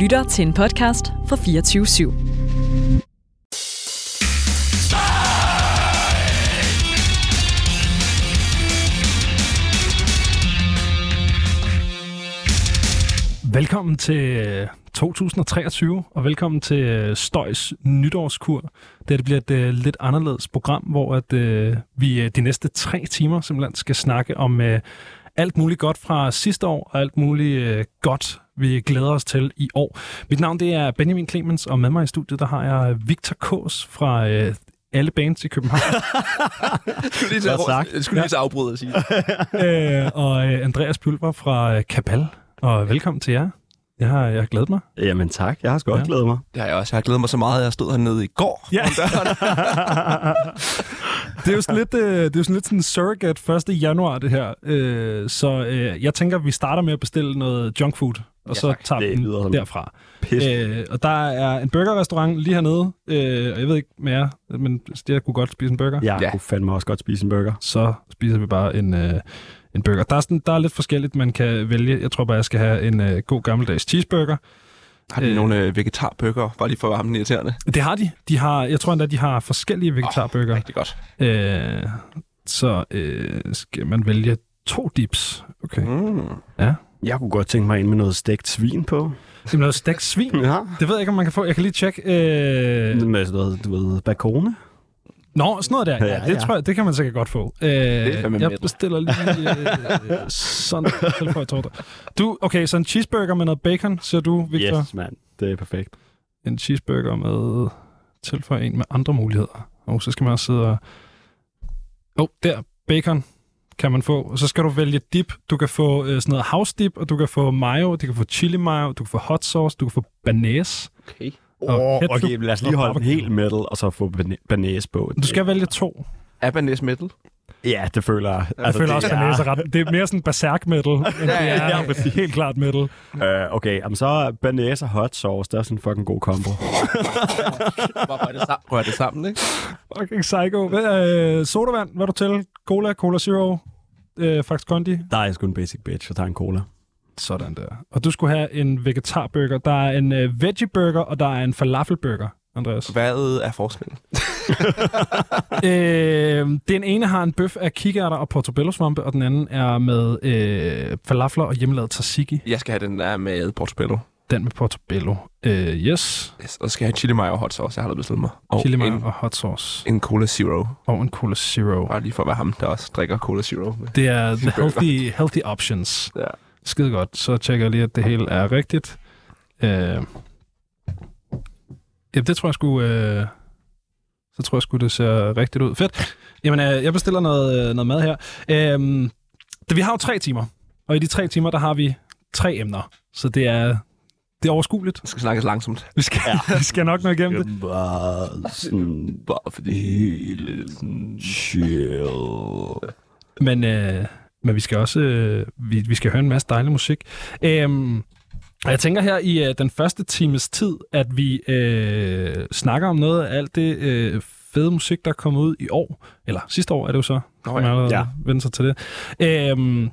lytter til en podcast fra 24 /7. Velkommen til øh, 2023, og velkommen til øh, Støjs nytårskur. Det, det bliver et øh, lidt anderledes program, hvor at, øh, vi øh, de næste tre timer simpelthen skal snakke om øh, alt muligt godt fra sidste år, og alt muligt øh, godt, vi glæder os til i år. Mit navn det er Benjamin Clemens, og med mig i studiet der har jeg Victor Kås fra øh, alle bands i København, skulle lige Godt sagt. Skulle lige at afbryde og sige. øh, og øh, Andreas Pulver fra øh, Kabal. Og velkommen til jer. Jeg har, jeg har glædet mig. Jamen tak, jeg har sgu godt Ja. glædet mig. Det har jeg også. Jeg har glædet mig så meget, at jeg stod hernede i går. Ja. det er jo sådan lidt, øh, det er jo sådan lidt sådan surrogate 1. januar, det her. Øh, så øh, jeg tænker, at vi starter med at bestille noget junk food, og Ja, så tak. tager vi Det den lyder derfra. Øh, og der er en burgerrestaurant lige hernede, øh, og jeg ved ikke med jer, men jeg kunne godt spise en burger. Jeg Ja. kunne fandme også godt spise en burger. Så spiser vi bare en, øh, en burger. Der er, sådan, der er lidt forskelligt, man kan vælge. Jeg tror bare, jeg skal have en øh, god gammeldags cheeseburger. Har de Øh. nogle øh, vegetarbøger, bare lige for at være ham irriterende? Det har de. de har, jeg tror endda, de har forskellige vegetarburger. Rigtig godt. Øh, så øh, skal man vælge to dips. Okay. Mm. Jeg kunne godt tænke mig ind med noget stegt svin på. Det er noget stegt svin. Ja. Det ved jeg ikke, om man kan få. Jeg kan lige tjekke. Øh... Med sådan noget, du ved, bacone. Nå, sådan noget der. Ja, Ja, det ja. tror jeg, det kan man sikkert godt få. Øh, fandme jeg bestiller lige øh, sådan tilføj torter. Du, okay, så en cheeseburger med noget bacon, siger du, Victor? Yes, mand. Det er perfekt. En cheeseburger med tilføj en med andre muligheder. Og så skal man også sidde og... Åh, oh, der, bacon kan man få. Og så skal du vælge dip. Du kan få øh, sådan noget house dip, og du kan få mayo, du kan få chili mayo, du kan få hot sauce, du kan få banæs. Okay. Og Oh, ketchup okay, lad os lige holde den helt metal, og så få banæs på. Du skal vælge to. Abanes Metal. Ja, det føler jeg. Jeg føler også, det banæs er ret... Det er mere sådan berserk metal, end det Ja, ja, er ja, ja, helt klart metal. Uh, okay, jamen så er banæs og hot sauce, det er sådan en fucking god kombo. Bare rør det, sammen. rør det sammen, ikke? Fucking psycho. Hvad, øh, sodavand, hvad er du til? Cola, Cola Zero, øh, Fax Kondi. Der er jeg sgu en basic bitch, jeg tager en cola. Sådan der. Og du skulle have en vegetarburger. Der er en øh, veggie-burger, og der er en falafelburger, Andreas. Hvad er forskellen? øh, den ene har en bøf af kikærter og portobello-svampe, og den anden er med øh, falafler og hjemmelavet tzatziki. Jeg skal have den der med portobello. Den med portobello. Øh, yes. Yes. Og så skal jeg have chili mayo og hot sauce. Jeg har allerede bestilt mig. Og Chili mayo en, og hot sauce. en Cola Zero. Og en Cola Zero. Bare lige for at være ham, der også drikker Cola Zero. Det er the healthy, healthy options. Ja. Skide godt. Så tjekker jeg lige, at det hele er rigtigt. Øh, jamen, det tror jeg sgu... Øh, så tror jeg sgu, det ser rigtigt ud. Fedt. Jamen, øh, jeg bestiller noget, øh, noget mad her. Øh, vi har jo tre timer. Og i de tre timer, der har vi tre emner. Så det er, det er overskueligt. Det skal snakkes langsomt. Vi skal, ja. vi skal nok nå igennem det. Bare sådan Bare fordi... helt sådan chill. Men, øh, men vi skal også øh, vi, vi skal høre en masse dejlig musik. Øhm, og jeg tænker her i øh, den første times tid, at vi øh, snakker om noget af alt det øh, fede musik, der er kommet ud i år. Eller sidste år er det jo så. Nå, Man allerede Ja. vende sig til det. Øhm,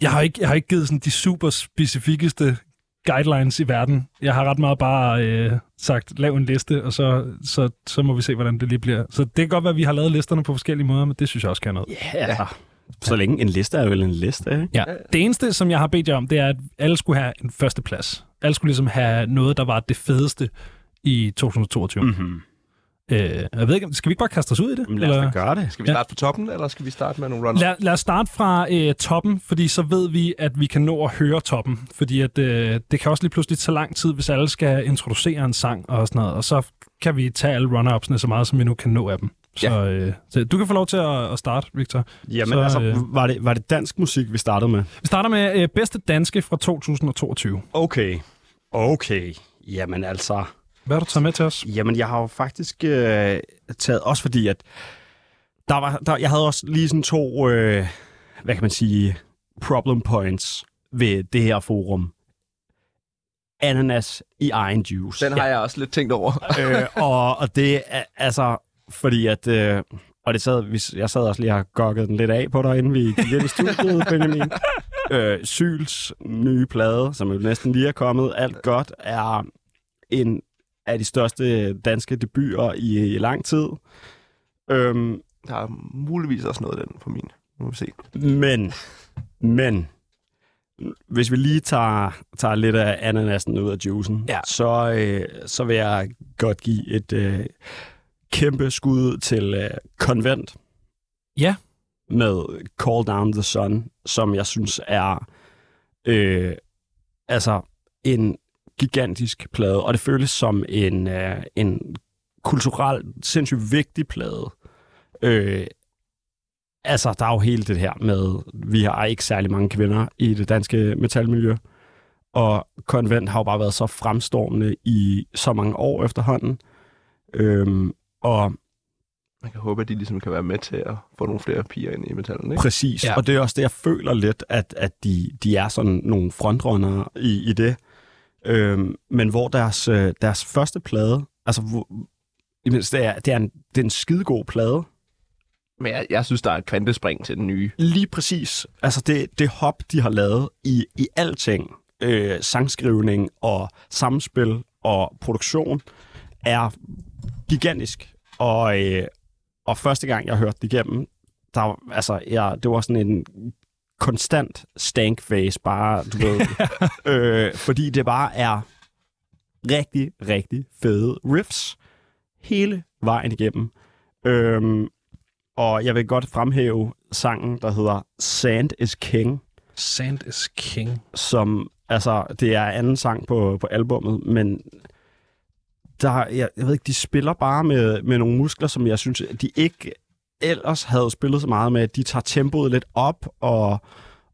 jeg, har ikke, jeg har ikke givet sådan de super specifikkeste guidelines i verden. Jeg har ret meget bare øh, sagt, lav en liste, og så, så, så må vi se, hvordan det lige bliver. Så det kan godt være, at vi har lavet listerne på forskellige måder, men det synes jeg også kan noget. Ja, altså. Så længe en liste er vel en liste, ikke? Ja. Det eneste, som jeg har bedt jer om, det er, at alle skulle have en første plads. Alle skulle ligesom have noget, der var det fedeste i 2022. Mm. Mm-hmm. Øh, jeg ved ikke, skal vi ikke bare kaste os ud i det? Lad os gøre det. Skal vi Ja. starte på toppen, eller skal vi starte med nogle runners? Lad, lad os starte fra øh, toppen, fordi så ved vi, at vi kan nå at høre toppen. Fordi at, øh, det kan også lige pludselig tage lang tid, hvis alle skal introducere en sang og sådan noget. Og så kan vi tage alle runner-upsene så meget, som vi nu kan nå af dem. Så, øh, så du kan få lov til at, at starte, Victor. Jamen, så, altså, øh, var, det, var det dansk musik, vi startede med? Vi starter med øh, bedste danske fra 2022. Okay. Okay. Jamen altså... Hvad har du taget med til os? Jamen, jeg har jo faktisk øh, taget... Også fordi, at der var, der, jeg havde også lige sådan to... Øh, hvad kan man sige? Problem points ved det her forum. Ananas i egen juice. Den har jeg også lidt tænkt over. øh, og, og det er altså fordi, at øh, og det sad, hvis, jeg sad også lige og har gokket den lidt af på dig, inden vi gik ind i studiet, Benjamin. Øh, Syls nye plade, som jo næsten lige er kommet, alt godt, er en af de største danske debuter i, i lang tid. Øhm, Der er muligvis også noget af den på min. Nu må vi se. men, men, hvis vi lige tager, tager lidt af ananasen ud af juicen, Ja. så, øh, så vil jeg godt give et øh, kæmpe skud til øh, Convent. Ja. Med Call Down the Sun, som jeg synes er øh, altså en gigantisk plade, og det føles som en, øh, en kulturelt sindssygt vigtig plade. Øh, altså, der er jo hele det her med, vi har ikke særlig mange kvinder i det danske metalmiljø, og Convent har jo bare været så fremstormende i så mange år efterhånden. Øhm, og Man kan håbe, at de ligesom kan være med til at få nogle flere piger ind i metallen, ikke? Præcis, ja. og det er også det, jeg føler lidt, at, at de, de er sådan nogle frontrunner i, i det. Øhm, men hvor deres, øh, deres første plade, altså hvor, jamen, det er, det er en, det er en skidegod plade. Men jeg, jeg synes, der er et kvantespring til den nye. Lige præcis. Altså det, det hop, de har lavet i, i alting, øh, sangskrivning og samspil og produktion, er gigantisk. Og, øh, og første gang, jeg hørte det igennem, der, altså, jeg, det var sådan en konstant stank face, bare, du ved. øh, fordi det bare er rigtig, rigtig fede riffs hele vejen igennem. Øhm, og jeg vil godt fremhæve sangen, der hedder Sand is King, Sand is king. som, altså, det er anden sang på, på albummet, men der, jeg, jeg ved ikke, de spiller bare med, med nogle muskler, som jeg synes, de ikke ellers havde spillet så meget med. De tager tempoet lidt op og,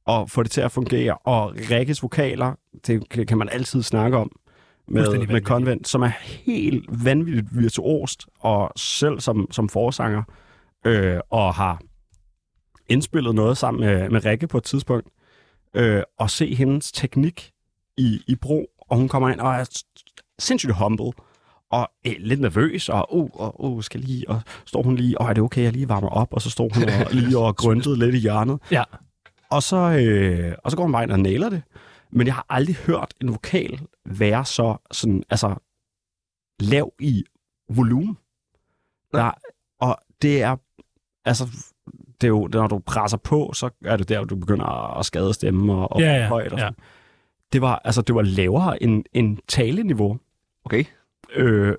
og får det til at fungere. Og Rikkes vokaler, det kan- man altid snakke om med, med. Convent, som er helt vanvittigt virtuost, og selv som, som forsanger, øh, og har indspillet noget sammen med, med Rikke på et tidspunkt, øh, og se hendes teknik i, i brug, og hun kommer ind og er sindssygt humble, og øh, lidt nervøs, og uh, og, uh, skal lige, og står hun lige, og er det okay, jeg lige varmer op, og så står hun og, lige og grøntede lidt i hjørnet. Ja. Og så, øh, og så går hun ind og nailer det. Men jeg har aldrig hørt en vokal være så sådan, altså, lav i volumen. Der, og det er, altså, det er jo, når du presser på, så er det der, du begynder at skade stemmen og, og Ja, ja, højt og ja. sådan. Det var, altså, det var lavere end, end taleniveau. Okay. Øh,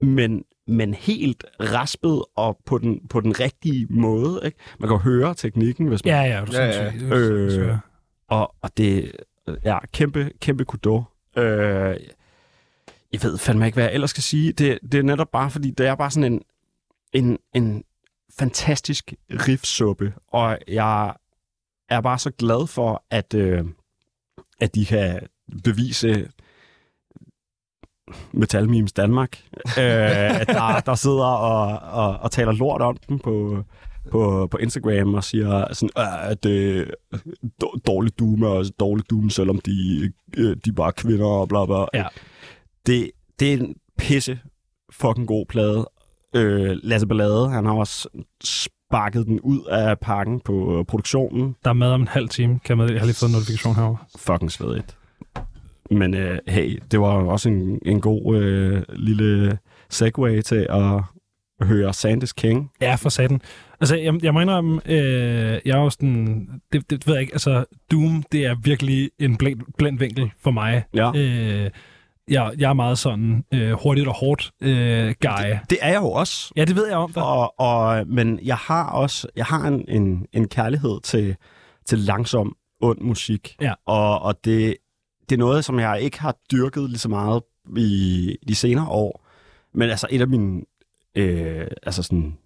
men, men helt raspet og på den, på den rigtige måde. Ikke? Man kan jo høre teknikken, hvis man... Ja, ja, du Ja, ja. Øh. Og, og det ja, kæmpe, kæmpe kudo. Øh, jeg ved fandme ikke, hvad jeg ellers skal sige. Det, det er netop bare, fordi det er bare sådan en, en, en fantastisk riffsuppe, og jeg er bare så glad for, at, øh, at de kan bevise Metal Memes Danmark, øh, der, der sidder og, og, og taler lort om dem på, på, på Instagram og siger sådan, "Ah, at det er dårlig Doom og dårlig Doom, selvom de, øh, de er bare kvinder og bla bla. Ja. Det, det er en pisse fucking god plade. Øh, Lasse Ballade, han har også sparket den ud af pakken på produktionen. Der er mad om en halv time, kan man, jeg har lige fået en notifikation herovre. Fucking svedigt. Men øh, hey, det var også en, en god øh, lille segue til at høre Sanders King. Ja, for satan. Altså, jeg, jeg må indrømme, øh, jeg er jo sådan, det, det ved jeg ikke, altså, Doom, det er virkelig en blind, blind vinkel for mig. Ja. Øh, jeg, jeg er meget sådan øh, hurtigt og hårdt øh, guy. Det er jeg jo også. Ja, det ved jeg om dig. Og, og, men jeg har også jeg har en, en, en kærlighed til, til langsom, ond musik. Ja. Og, og det, det er noget, som jeg ikke har dyrket lige så meget i de senere år. Men altså et af mine øh, altså sådan,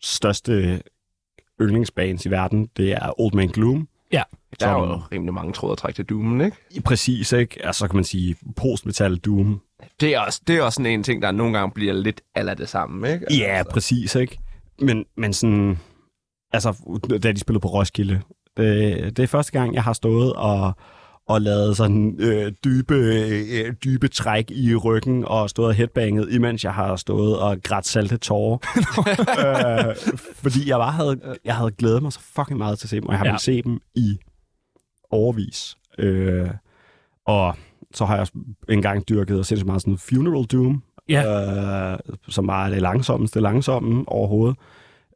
største yndlingsbands i verden, det er Old Man Gloom. Der er jo rimelig mange tråde at trække til Doom, ikke? Præcis, ikke? Altså kan man sige postmetal Doom. Det er, også, det er også sådan en ting, der nogle gange bliver lidt alla det samme, ikke? Ja, Altså, præcis, ikke? Men, men sådan, altså, da de spillede på Roskilde, det, det er første gang, jeg har stået og, og lavet sådan øh, dybe, øh, dybe træk i ryggen og stået og headbanget, imens jeg har stået og grædt salte tårer. øh, fordi jeg bare havde, jeg havde glædet mig så fucking meget til at se dem, og jeg har Ja. ja. se dem i overvis. Øh, og så har jeg engang dyrket sindssygt meget sådan Funeral Doom, Ja. øh, som var det langsomste langsomme overhovedet.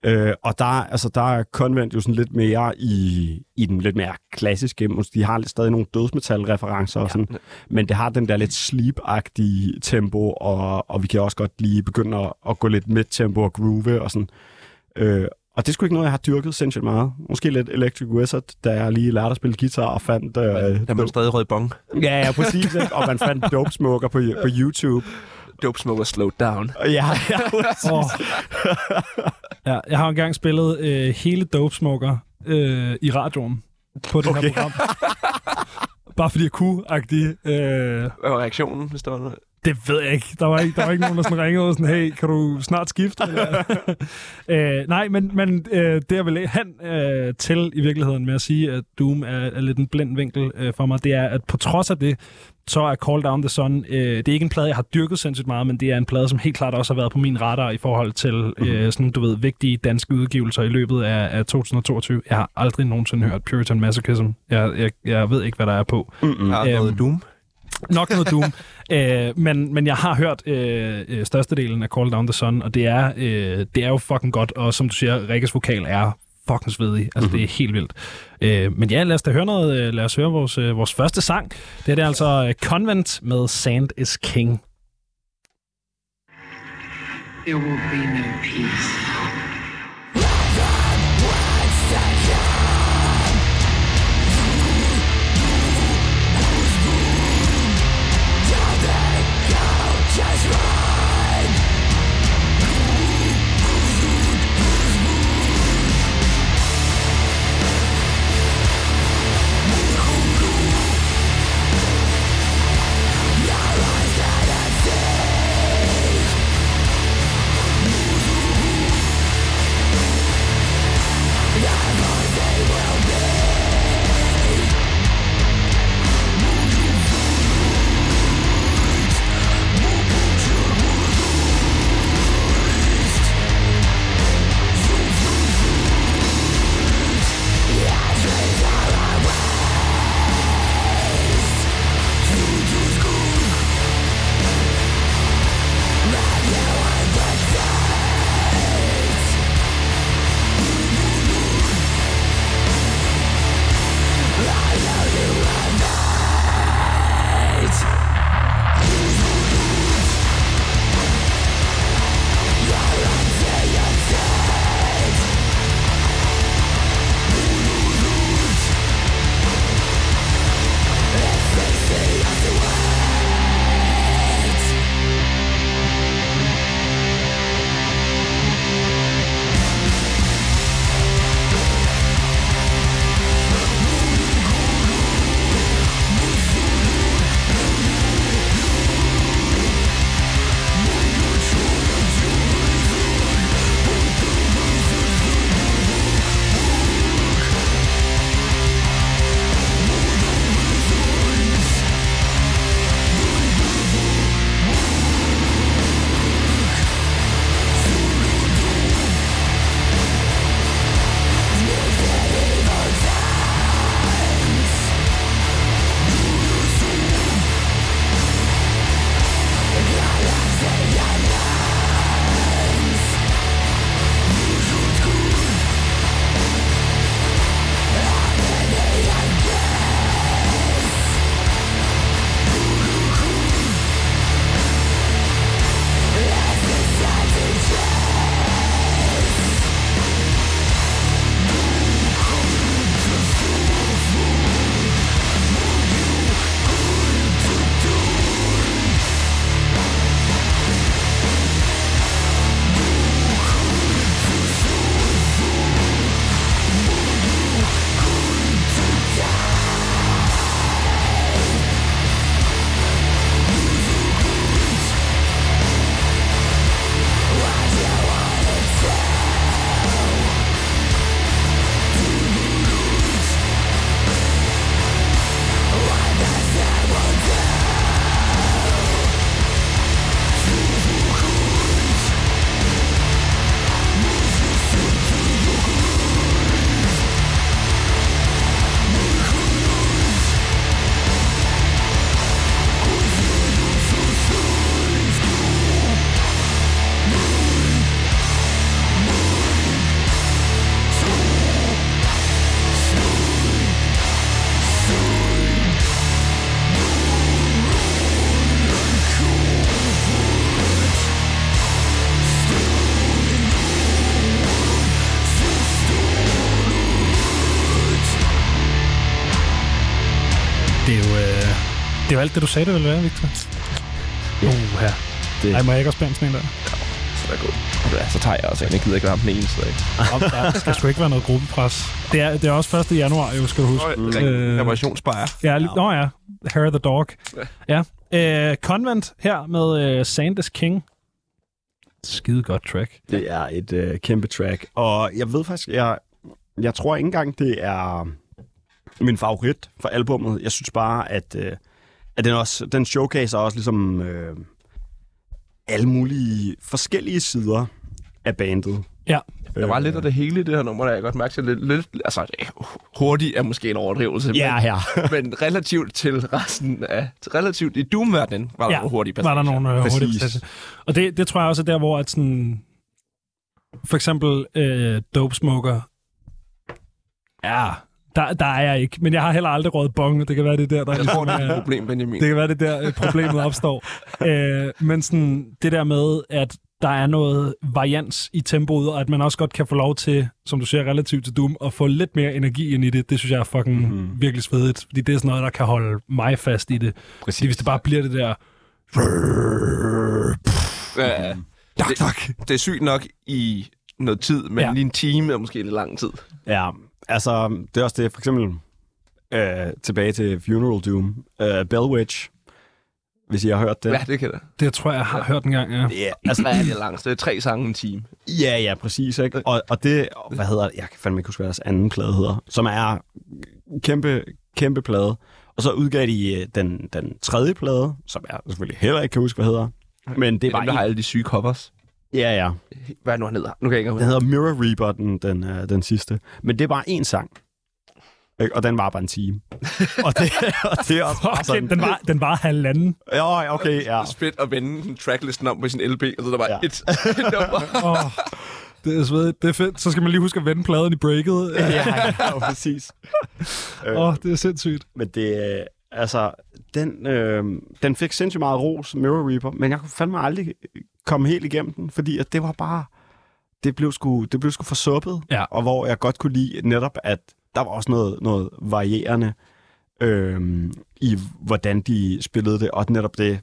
Øh, og der, altså, der er Convent jo sådan lidt mere i, i den lidt mere klassiske. De har lidt stadig nogle dødsmetal-referencer, og sådan, men det har den der lidt sleep-agtige tempo, og, og vi kan også godt lige begynde at, at gå lidt midt-tempo og groove og sådan. Øh, og det er sgu ikke noget, jeg har dyrket sindssygt meget. Måske lidt Electric Wizard, da jeg lige lærte at spille guitar og fandt... Øh, Der man stadig rød bong. Ja, ja, præcis. ikke? og man fandt Dope Smoker på, på YouTube. Dope smoker slowed down. Ja, ja. Oh. ja, jeg har engang spillet øh, hele Dope Smoker øh, i radioen på det okay. her program. Bare fordi jeg kunne-agtigt. Øh, Hvad var reaktionen, hvis der var noget? det ved jeg ikke. Der var ikke, der var ikke nogen, der sådan ringede og sådan, hey, kan du snart skifte? Eller? øh, nej, men, men øh, det jeg vil han øh, til i virkeligheden med at sige, at Doom er, er lidt en blind vinkel øh, for mig, det er, at på trods af det, så er Call Down the Sun, øh, det er ikke en plade, jeg har dyrket sindssygt meget, men det er en plade, som helt klart også har været på min radar i forhold til øh, sådan, du ved, vigtige danske udgivelser i løbet af, af 2022. Jeg har aldrig nogensinde hørt Puritan Masochism. Jeg, jeg, jeg ved ikke, hvad der er på. Mm. Ja, noget Øhm, Doom. Nok noget Doom. øh, men, men jeg har hørt øh, øh, størstedelen af Call Down the Sun, og det er, øh, det er jo fucking godt, og som du siger, Rikkes vokal er fucking svedig. Altså, mm-hmm. det er helt vildt. Øh, men ja, lad os da høre noget. Øh, lad os høre vores, øh, vores første sang. Det er det altså øh, Convent med Sand is King. There will be no peace. Det er jo alt det, du sagde, det ville være, Victor. Ja. Uh, her. Det- Ej, må jeg ikke også spænde sådan en der? Så er det godt. Ja, så tager jeg også en. Jeg gider ikke være ham den eneste. Ikke? Om, der skal sgu ikke være noget gruppepres. Det er, det er også 1. januar, jo, skal du huske. Øh, Øh, Reparationsbejer. Ja, li- nå ja. Harry the Dog. Ja. Øh, Convent her med øh, Sanders King. Skide godt track. Det er et øh, kæmpe track. Og jeg ved faktisk, jeg, jeg tror ikke engang, det er min favorit for albummet. Jeg synes bare, at, øh, at den, også, den showcaser også ligesom øh, alle mulige forskellige sider af bandet. Ja. Der var lidt af det hele i det her nummer, der jeg godt mærke til lidt, lidt altså hurtigt er måske en overdrivelse, Ja, men, her. men relativt til resten af, relativt i Doom-verdenen, var der Ja, nogle hurtige var der nogle øh, hurtige passager. Og det, det tror jeg også er der, hvor at sådan... For eksempel øh, Dope Smoker. Ja, der, der er jeg ikke. Men jeg har heller aldrig rådet bong. Det kan være, det er der, der Jeg tror, det ligesom er et problem, Benjamin. Det kan være, det er der øh, problemet opstår. øh, men sådan, det der med, at der er noget varians i tempoet, og at man også godt kan få lov til, som du siger, relativt til Doom, at få lidt mere energi ind i det, det synes jeg er fucking Mhm. mm-hmm. virkelig svedigt. Fordi det er sådan noget, der kan holde mig fast i det. Præcis. Fordi hvis det bare bliver det der... Ja, det, det er sygt nok i noget tid, men ja. lige en time er måske lidt lang tid. Ja, altså, det er også det, for eksempel øh, tilbage til Funeral Doom. Øh, Bellwitch, hvis I har hørt det. Ja, det kan det. Det tror jeg, jeg har hørt en gang, ja. Ja, altså, Hvad er det langt? Det er tre sange en time. Ja, ja, præcis. Ikke? Og, og det, hvad hedder det? Jeg kan fandme ikke huske, hvad deres anden plade hedder, som er kæmpe, kæmpe plade. Og så udgav de øh, den, den tredje plade, som jeg selvfølgelig heller ikke kan huske, hvad hedder. Men det Det er er dem, der har bare... alle de syge covers. Ja, ja. Hvad er nu, han hedder? Nu kan jeg ikke Den hedder Mirror Reaper, den, den, øh, den sidste. Men det er bare én sang. Ikke? Og den var bare en time. og, det, og det er også bare Okay, sådan... den, var, den var halvanden. Ja, okay, ja. Fedt at vende tracklisten om på sin LP, og så er der bare Ja. ja. et nummer. Oh, det er svedigt. Det er fedt. Så skal man lige huske at vende pladen i breaket. ja, ja, præcis. Åh, oh, det er sindssygt. Men det, øh, altså, den, øh, den fik sindssygt meget ros, Mirror Reaper, men jeg kunne fandme aldrig komme helt igennem den, fordi at det var bare, det blev sgu, det blev sgu forsuppet, Ja. og hvor jeg godt kunne lide netop, at der var også noget, noget varierende øh, i, hvordan de spillede det, og netop det,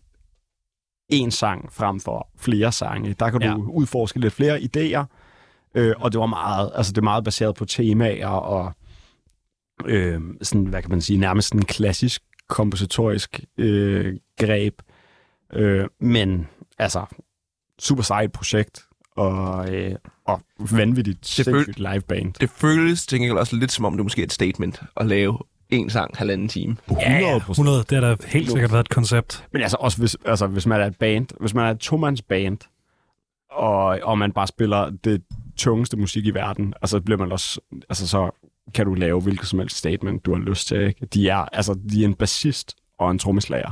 en sang frem for flere sange. Der kan du Ja. udforske lidt flere idéer, øh, og det var meget, altså det er meget baseret på temaer og øh, sådan, hvad kan man sige, nærmest en klassisk kompositorisk øh, greb. Øh, men altså, super sejt projekt, og, øh, og vanvittigt Det føl- sindssygt liveband. Det føles til gengæld også lidt som om, det måske er et statement at lave en sang halvanden time. 100 100, det har da helt sikkert været et koncept. Men altså også, hvis, altså, hvis man er et band, hvis man er et tomands band, og, og man bare spiller det tungeste musik i verden, altså bliver man også, altså så kan du lave hvilket som helst statement, du har lyst til. Ikke? De er, altså, de er en bassist og en trommeslager.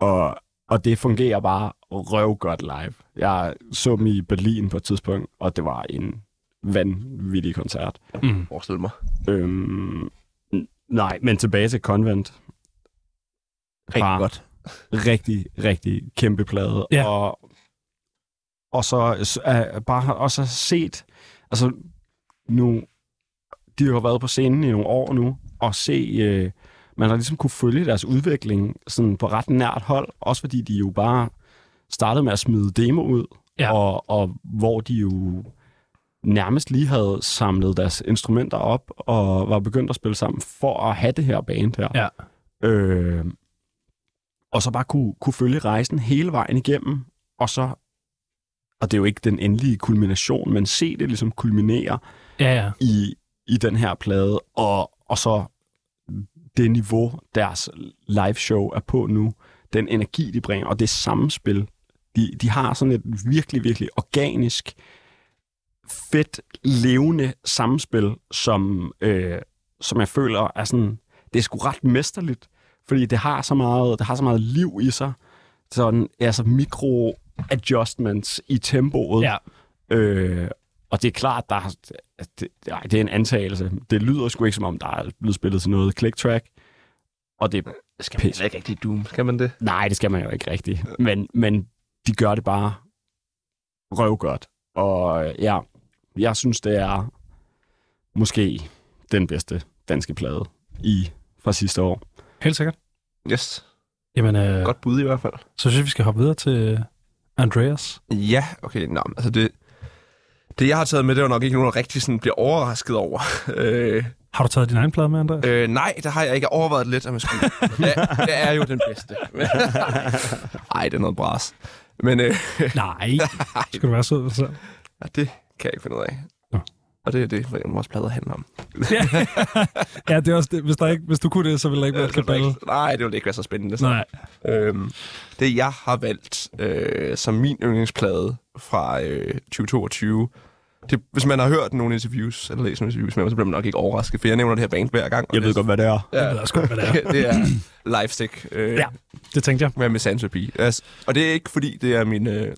Og, og det fungerer bare røvgodt live. Jeg så dem i Berlin på et tidspunkt, og det var en vanvittig koncert. Mm. Forestil mig. Øhm, nej, men tilbage til Convent. Rigtig Bare- godt. rigtig, rigtig kæmpe plade. Ja. Og, og så uh, bare har også set, altså nu, de har været på scenen i nogle år nu, og se, uh, man har ligesom kunne følge deres udvikling sådan på ret nært hold, også fordi de jo bare startede med at smide demo ud, Ja. og, og hvor de jo nærmest lige havde samlet deres instrumenter op, og var begyndt at spille sammen for at have det her band her. Ja. Øh, og så bare kunne, kunne følge rejsen hele vejen igennem, og så, og det er jo ikke den endelige kulmination, men se det ligesom kulminere Ja, ja. i, i den her plade, og, og så det niveau, deres live show er på nu, den energi, de bringer, og det samspil, de, de har sådan et virkelig, virkelig organisk, fedt, levende samspil, som, øh, som jeg føler er sådan, det er sgu ret mesterligt, fordi det har så meget, det har så meget liv i sig, sådan, altså mikro adjustments i tempoet, Ja. Øh, og det er klart, der er, at det, nej, det er en antagelse. Det lyder sgu ikke, som om der er blevet spillet til noget click track. Og det, Skal man ikke rigtig Doom? Skal man det? nej, det skal man jo ikke rigtigt. Men, men de gør det bare røvgodt. Og øh, ja, jeg synes, det er måske den bedste danske plade i fra sidste år. Helt sikkert. Yes. Jamen, øh, Godt bud i hvert fald. så synes jeg, vi skal hoppe videre til Andreas. Ja, okay. Nå, altså det, det, jeg har taget med, det var nok ikke nogen, der rigtig sådan bliver overrasket over. øh, Har du taget din egen plade med, Andreas? øh, nej, der har jeg ikke overvejet lidt, om jeg skulle. ja, det er jo den bedste. Ej, det er noget bras. Men øh, Nej. Skal du være sød? Så? ja, det kan jeg ikke finde ud af. Og det er det, vores plader handler om. ja, det er også det. Hvis, der ikke, hvis du kunne det, så ville der ikke være er kabale. ikke- Nej, det ville ikke være så spændende. Så. Nej. Øhm, det, jeg har valgt øh, som min yndlingsplade fra øh, 2022, det, hvis man har hørt nogle interviews, eller læst nogle interviews med mig, så bliver man nok ikke overrasket, for jeg nævner det her band hver gang. og Jeg ved det, godt, hvad det er. Jeg ved også godt, hvad det er. det er Livestick øh, Ja. Det tænkte jeg. med Misanthropy. Altså, og det er ikke, fordi det er mine øh,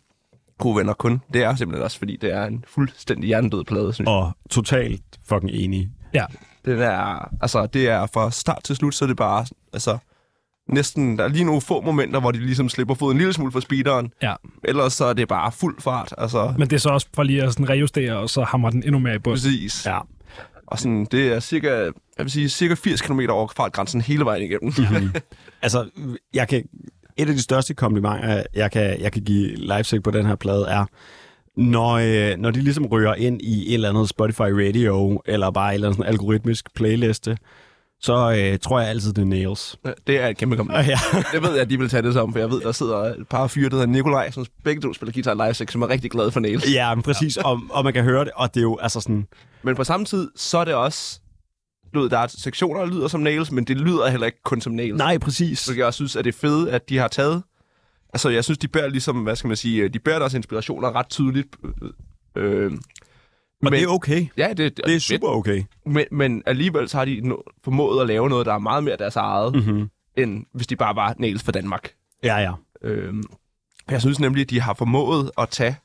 gode venner kun. Det er simpelthen også, fordi det er en fuldstændig hjernedød plade, synes jeg. Og totalt fucking enig. Ja. Den er, altså, det er fra start til slut, så er det bare, altså, næsten, der er lige nogle få momenter, hvor de ligesom slipper foden en lille smule fra speederen. Ja. Ellers så er det bare fuld fart, altså, Men det er så også for lige at sådan rejustere, og så hammer den endnu mere i bund. præcis. Ja. Og sådan, det er cirka, jeg vil sige, cirka 80 km over fartgrænsen hele vejen igennem. Altså, jeg kan, et af de største komplimenter, jeg kan, jeg kan give Leipzig på den her plade, er, når, øh, når de ligesom rører ind i et eller andet Spotify Radio, eller bare et eller andet sådan algoritmisk playliste, så øh, tror jeg altid, det er Nails. det er et kæmpe kompliment. Ja. Det ved jeg, at de vil tage det som, for jeg ved, der sidder et par fyre, der hedder Nikolaj, som begge to spiller guitar live, som er rigtig glade for Nails. Ja, men præcis, og, og man kan høre det, og det er jo altså sådan, Men på samme tid, så er det også, ved, der er sektioner, der lyder som Nails, men det lyder heller ikke kun som Nails. nej, præcis. Så jeg også synes, at det er fedt, at de har taget... Altså, jeg synes, de bærer ligesom, hvad skal man sige, de bærer deres inspirationer ret tydeligt. Øh, Og det er okay. Ja, det, det, Det er super okay. Men, men alligevel så har de no- formået at lave noget, der er meget mere deres eget, mm. Mm-hmm. end hvis de bare var Nails for Danmark. Ja, ja. Øh, jeg synes nemlig, at de har formået at tage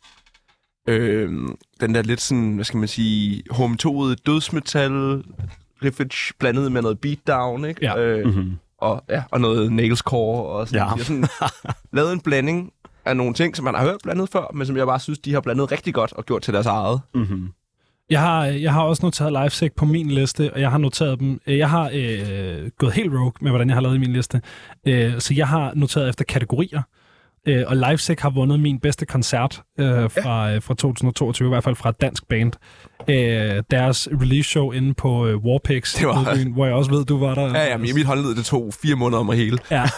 øh, den der lidt sådan, hvad skal man sige, hometoede dødsmetal riffage blandet med noget beatdown, ikke? Ja. Øh, Mm-hmm. og, ja, og noget nailscore og sådan. Ja. De sådan lavet en blanding af nogle ting, som man har hørt blandet før, men som jeg bare synes, de har blandet rigtig godt og gjort til deres eget. Mm-hmm. Jeg har, jeg har også noteret Livesec på min liste, og jeg har noteret dem. øh, Jeg har øh, gået helt rogue med, hvordan jeg har lavet i min liste. Øh, så jeg har noteret efter kategorier. Øh, og Livesec har vundet min bedste koncert øh, fra, øh, fra 2022, i hvert fald fra et dansk band. Øh, deres release show inde på øh, Warpix, Det var- Nydbyen, hvor jeg også ved, du var der. Ja, ja, men i mit håndled, det tog fire måneder om at hele. Ja, øh,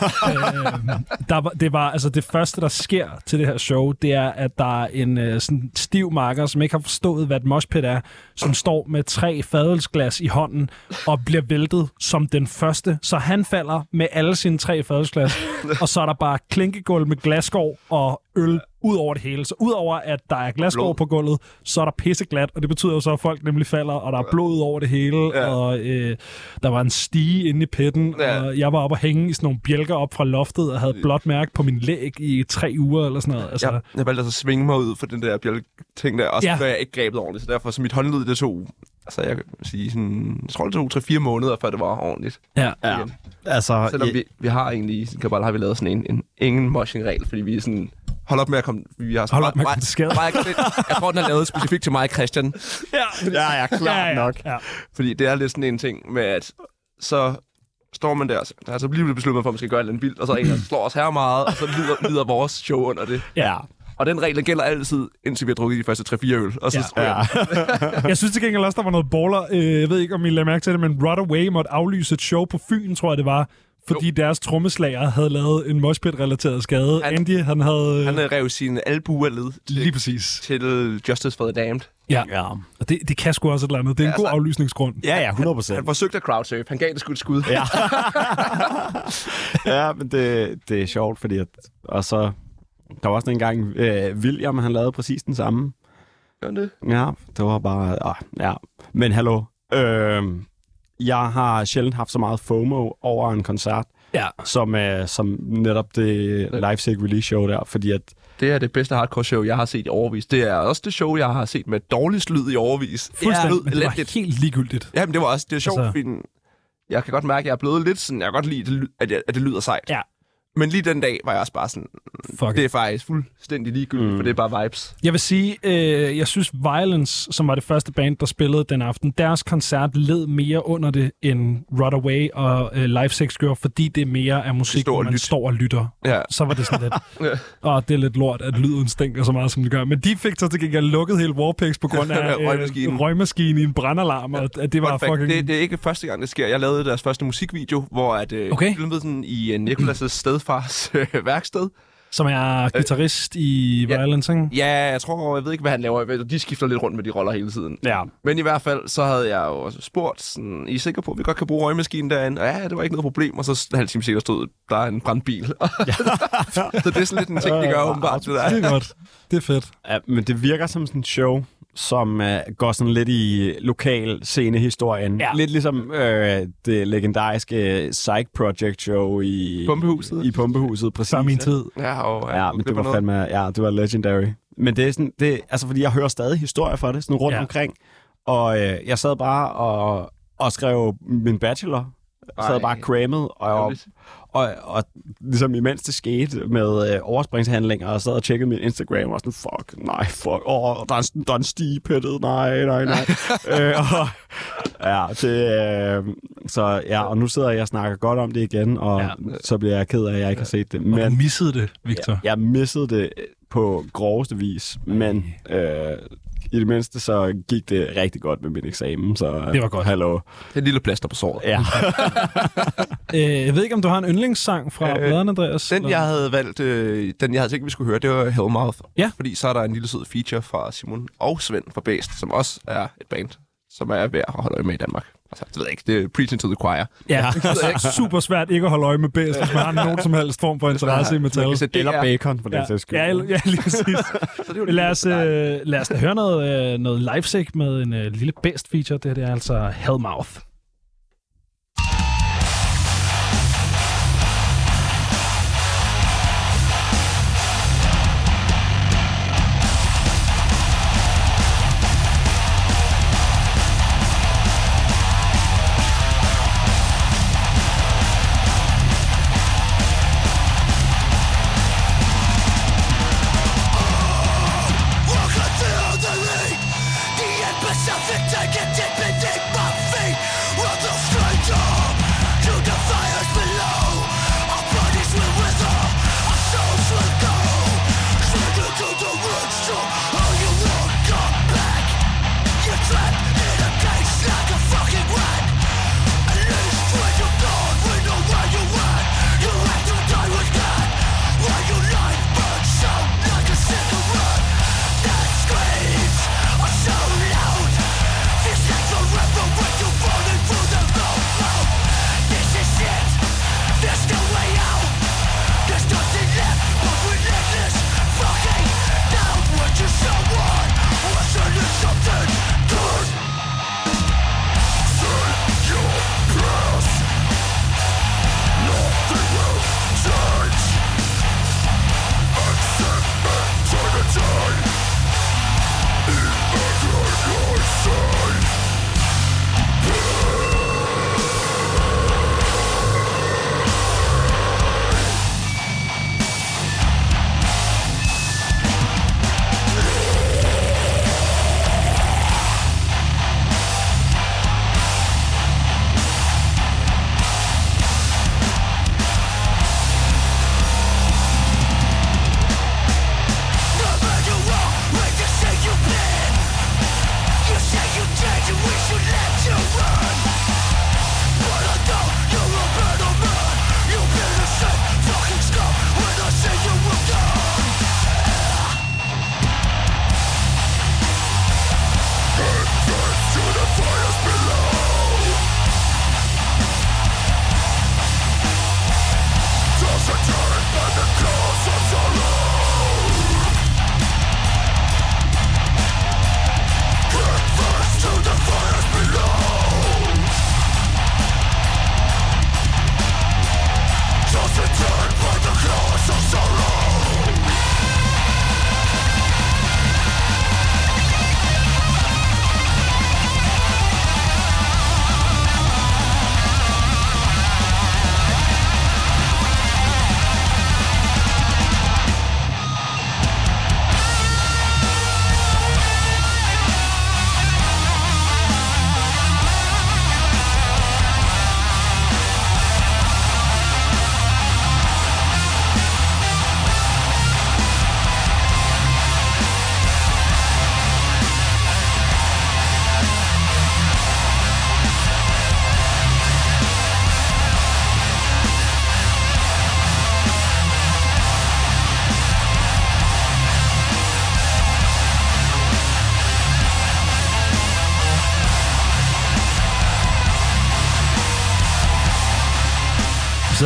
der var, det var altså det første, der sker til det her show, det er, at der er en øh, sådan stiv marker, som ikke har forstået, hvad et moshpit er, som står med tre fadelsglas i hånden og bliver væltet som den første. Så han falder med alle sine tre fadelsglas, og så er der bare klinkegulv med glasskår og øl ud over det hele. Så udover at der er Blod. på gulvet, så er der pisseglat, og det betyder jo så, at folk nemlig falder, og der er blod ud over det hele, Ja. og øh, der var en stige inde i pitten, Ja. og jeg var oppe og hænge i sådan nogle bjælker op fra loftet, og havde blåt mærke på min læg i tre uger, eller sådan noget. Altså, Jeg, jeg valgte altså at svinge mig ud for den der bjælk-ting der, og så Ja. ja. jeg ikke grebet ordentligt. Så derfor, så mit håndled, det tog, altså jeg kan sige sådan, jeg tror, det tog 3-4 måneder, før det var ordentligt. ja. Ja. Altså, Selvom ja, vi, vi har egentlig, i Kabal har vi lavet sådan en, en ingen moshing-regel, fordi vi er sådan, hold op med at komme, vi har Hold op med at komme til skade. Bare, jeg, jeg tror, den er lavet specifikt til mig, Christian, ja, ja, ja, klart ja, ja, nok. Ja. fordi det er lidt sådan en ting med, at så står man der, så- der er så lige blevet besluttet for, at man skal gøre noget vildt, og så er en, der slår os her meget, og så lider, lider vores show under det. Ja. Og den regel gælder altid, indtil vi har drukket de første 3-4 øl. Og så Ja. ja. Jeg synes til gengæld også, der var noget baller. Øh, jeg ved ikke, om I lader mærke til det, men Rodaway måtte aflyse et show på Fyn, tror jeg det var, fordi jo. deres trommeslager havde lavet en moshpit-relateret skade. Han- Andy, han havde... Han øh, rev sin albue af led til, Lige præcis. til Justice for the Damned. Ja, Ja. og det, det kan sgu også et eller andet. Det er en Ja, god altså- aflysningsgrund. Ja, ja, 100 procent. Han forsøgte at crowdsurfe. Han gav det sgu et skud. Ja. ja, men det, det er sjovt, fordi at, og så, der var også en gang, øh, William, han lavede præcis den samme. Gør han det? Ja, det var bare, ah, ja. Men hallo, øh, jeg har sjældent haft så meget FOMO over en koncert, Ja. som, øh, som netop det Leipzig release show der, fordi at, Det er det bedste hardcore show, jeg har set i overvis. Det er også det show, jeg har set med dårligst lyd i overvis. Fuldstændig, men det var helt ligegyldigt. Jamen, det var også det er sjovt, Altså- fordi jeg kan godt mærke, at jeg er blevet lidt sådan, jeg kan godt lide, at det lyder sejt. Ja. Men lige den dag var jeg også bare sådan, Fuck det er faktisk fuldstændig ligegyldigt, mm. for det er bare vibes. Jeg vil sige, øh, jeg synes Violence, som var det første band, der spillede den aften, deres koncert led mere under det, end Away og øh, Live Sex gjorde, fordi det er mere af musik, hvor og man lyt. står og lytter. Ja. Så var det sådan lidt, Ja. åh, det er lidt lort, at lyden stinker så meget, som det gør. Men de fik så til gengæld lukket hele Warpix på grund af øh, Røgmaskinen. røgmaskinen i en brandalarm, og at det var fact, fucking... det, det er ikke første gang, det sker. Jeg lavede deres første musikvideo, hvor at, øh, Okay. filmede den i uh, Nikolas' stedfars øh, værksted. Som er guitarist i ja. Violence, ikke? Ja, jeg tror, jeg ved ikke, hvad han laver. De skifter lidt rundt med de roller hele tiden. Ja. Men i hvert fald, så havde jeg jo også spurgt, sådan, I er sikre på, at vi godt kan bruge røgmaskinen derinde? Og ja, det var ikke noget problem. Og så en halv time senere stod, der er en brandbil. så det er sådan lidt en ting, de gør åbenbart. Det der. Det er godt. Det er fedt. Ja, men det virker som sådan en show, som uh, går sådan lidt i lokal scenehistorien. Ja. Lidt ligesom uh, det legendariske Psych Project show i Pumpehuset. I Pumpehuset, præcis. Min tid. Ja, og, Ja, men det var fandme, ja, det var legendary. Men det er sådan, det, altså fordi jeg hører stadig historier fra det, sådan rundt Ja. ja. omkring. Og øh, jeg sad bare og, og skrev min bachelor. Jeg sad bare crammet, og, og, og, ligesom imens det skete med øh, overspringshandlinger, og sad og tjekkede min Instagram, og sådan, fuck, nej, fuck, åh, der er, en- der er en stigepættet, nej, nej, nej. øh, og, ja, det, øh, så ja, og nu sidder jeg og snakker godt om det igen, og Ja. så bliver jeg ked af, at jeg ikke har set det. Men... Og du missede det, Victor. jeg missede det på groveste vis, men øh, i det mindste så gik det rigtig godt med min eksamen, så Det var godt. hallo. Det er et lille plaster på såret. Ja. Øh, jeg ved ikke, om du har en yndlingssang fra øh, Bladeren, Andreas? Den, Eller- jeg havde valgt, øh, den jeg havde tænkt, vi skulle høre, det var Hellmouth. Ja. Fordi så er der en lille sød feature fra Simon og Svend fra Bæst, som også er et band, som er værd at holde øje med i Danmark. Altså, det ved jeg ikke, det er Preaching to the Choir. Ja, det er super svært ikke at holde øje med bedst, hvis man har nogen som helst form for interesse i metal. Det Eller er- bacon, for den Ja, sags skyld. ja, ja, lige præcis. Så det er lad os, øh, lad os da høre noget, øh, noget live med en øh, lille best feature. Det her det er altså Hellmouth.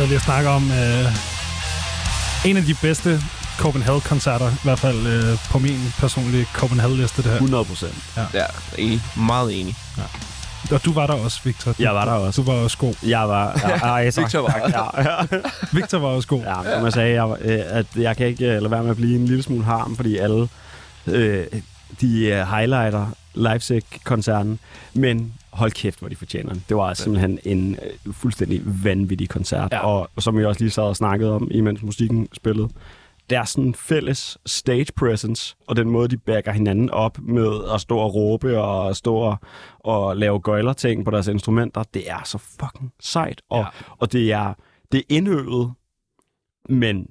Sad lige og snakker om øh, en af de bedste Copenhagen-koncerter, i hvert fald øh, på min personlige Copenhagen-liste, det her. 100 procent. Ja, enig. Meget enig. Og du var der også, Victor. Du, Jeg var der også. Du var også god. Jeg var... Ja, ja, tak. Victor var Ja, ja. Victor var også god. Ja, som jeg sagde, jeg, var- øh, at jeg kan ikke øh, lade være med at blive en lille smule harm, fordi alle øh, de øh, highlighter Leipzig-koncerten, men hold kæft, hvor de fortjener den. Det var simpelthen en øh, fuldstændig vanvittig koncert, Ja. og som vi også lige sad og snakkede om, imens musikken spillede. Der er sådan fælles stage presence, og den måde, de backer hinanden op med at stå og råbe og stå og, og lave gøjler-ting på deres instrumenter, det er så fucking sejt. Og, Ja. og det er, det er indøvet, men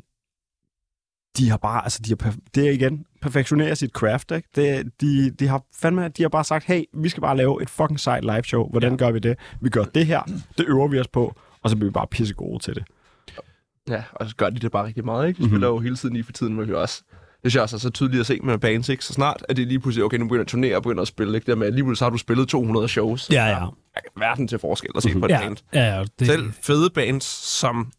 de har bare, altså de har, det er igen, perfektionere sit craft, ikke? Det, de, de har fandme, de har bare sagt, hey, vi skal bare lave et fucking sejt live show. Hvordan ja. gør vi det? Vi gør det her, det øver vi os på, og så bliver vi bare pisse gode til det. Ja, og så gør de det bare rigtig meget, ikke? De Mhm. spiller jo hele tiden lige for tiden, men vi også... Det synes jeg også er så tydeligt at se med bands, ikke? Så snart at det lige pludselig, okay, nu begynder at turnere og begynder at spille, ikke? Det med, lige pludselig så har du spillet 200 shows. Ja, ja. Verden til forskel at se på et Ja, band. ja, ja det, Selv fede bands, som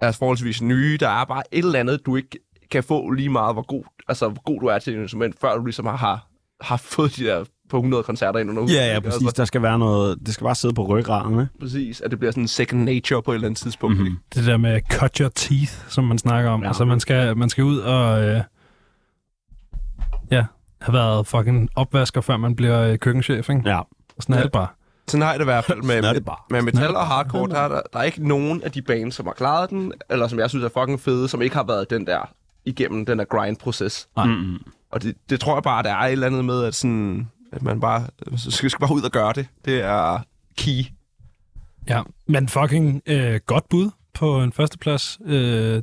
er forholdsvis nye, der er bare et eller andet, du ikke kan få lige meget, hvor god, altså, hvor god du er til et instrument, før du ligesom har, har, har fået de der på 100 koncerter ind under ugen, Ja, ja, præcis. Altså, Der skal være noget, det skal bare sidde på ryggraden, ikke? præcis, at det bliver sådan second nature på et eller andet tidspunkt. Mhm. Mm-hmm. det der med cut your teeth, som man snakker om. Ja. Altså, man skal, man skal ud og... Øh, ja, have været fucking opvasker, før man bliver øh, køkkenchef, ikke? Ja. Og sådan er Ja. det bare. Sådan har jeg det i hvert fald med, er med, med metal er og hardcore. Der er, der, der er ikke nogen af de bands, som har klaret den, eller som jeg synes er fucking fede, som ikke har været den der igennem den der grind-proces. Nej. Mm-hmm. Og det, det tror jeg bare, der er et eller andet med, at, sådan, at man bare skal, skal bare ud og gøre det. Det er key. Ja, men fucking øh, godt bud på en førsteplads. Øh,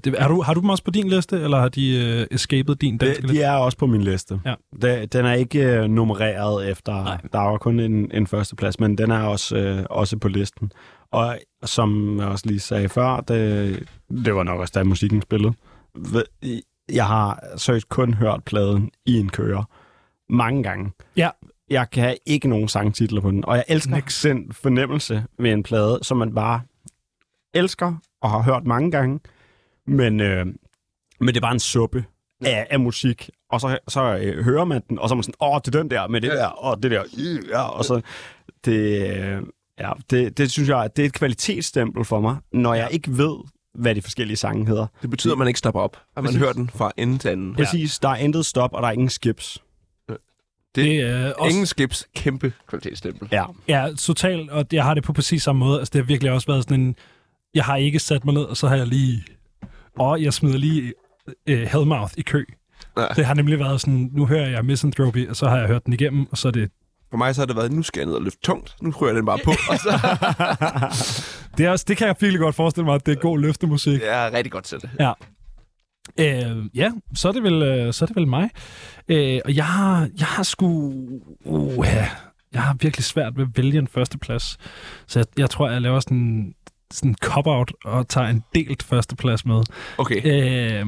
det, er du, har du dem også på din liste, eller har de øh, escaped din danske De, liste? de er også på min liste. Ja. Da- Den er ikke øh, nummereret efter. Nej. der var kun en, en førsteplads, men den er også, øh, også på listen. Og som jeg også lige sagde før, det, det var nok også, da musikken spillede. Jeg har seriøst kun hørt pladen i en kører mange gange. Ja. Jeg kan have ikke nogen sangtitler på den, og jeg elsker Niks. den fornemmelse ved en plade, som man bare elsker og har hørt mange gange, men, øh, men det er bare en suppe af, af musik, og så, så øh, hører man den, og så er man sådan, åh, det er den der med det Ja. der, og det der, øh, ja, og så, det, øh, ja, det, det synes jeg, det er et kvalitetsstempel for mig, når jeg ikke ved, hvad de forskellige sange hedder. Det betyder, at man ikke stopper op. At man Præcis. hører den fra ende til anden. Præcis, der er intet stop, og der er ingen skips. det er også, Ingen skips, kæmpe kvalitetsstempel. Ja, Ja, totalt, og jeg har det på præcis samme måde. Altså, det har virkelig også været sådan en... Jeg har ikke sat mig ned, og så har jeg lige... Og jeg smider lige øh, Hellmouth i kø. Ja. Det har nemlig været sådan, nu hører jeg Misanthropy, og så har jeg hørt den igennem, og så er det... For mig så har det været, nu skal jeg ned og løfte tungt. Nu ryger jeg den bare på. og så Det, er også, det kan jeg virkelig godt forestille mig, at det er god løftemusik. det er rigtig godt til det. Ja. Øh, ja, så er det vel, øh, så er det vel mig. Øh, og jeg har, jeg har sgu... Uh, jeg har virkelig svært ved at vælge en førsteplads. Så jeg, jeg tror, jeg laver sådan en sådan cop-out og tager en delt førsteplads med. Okay, Øh,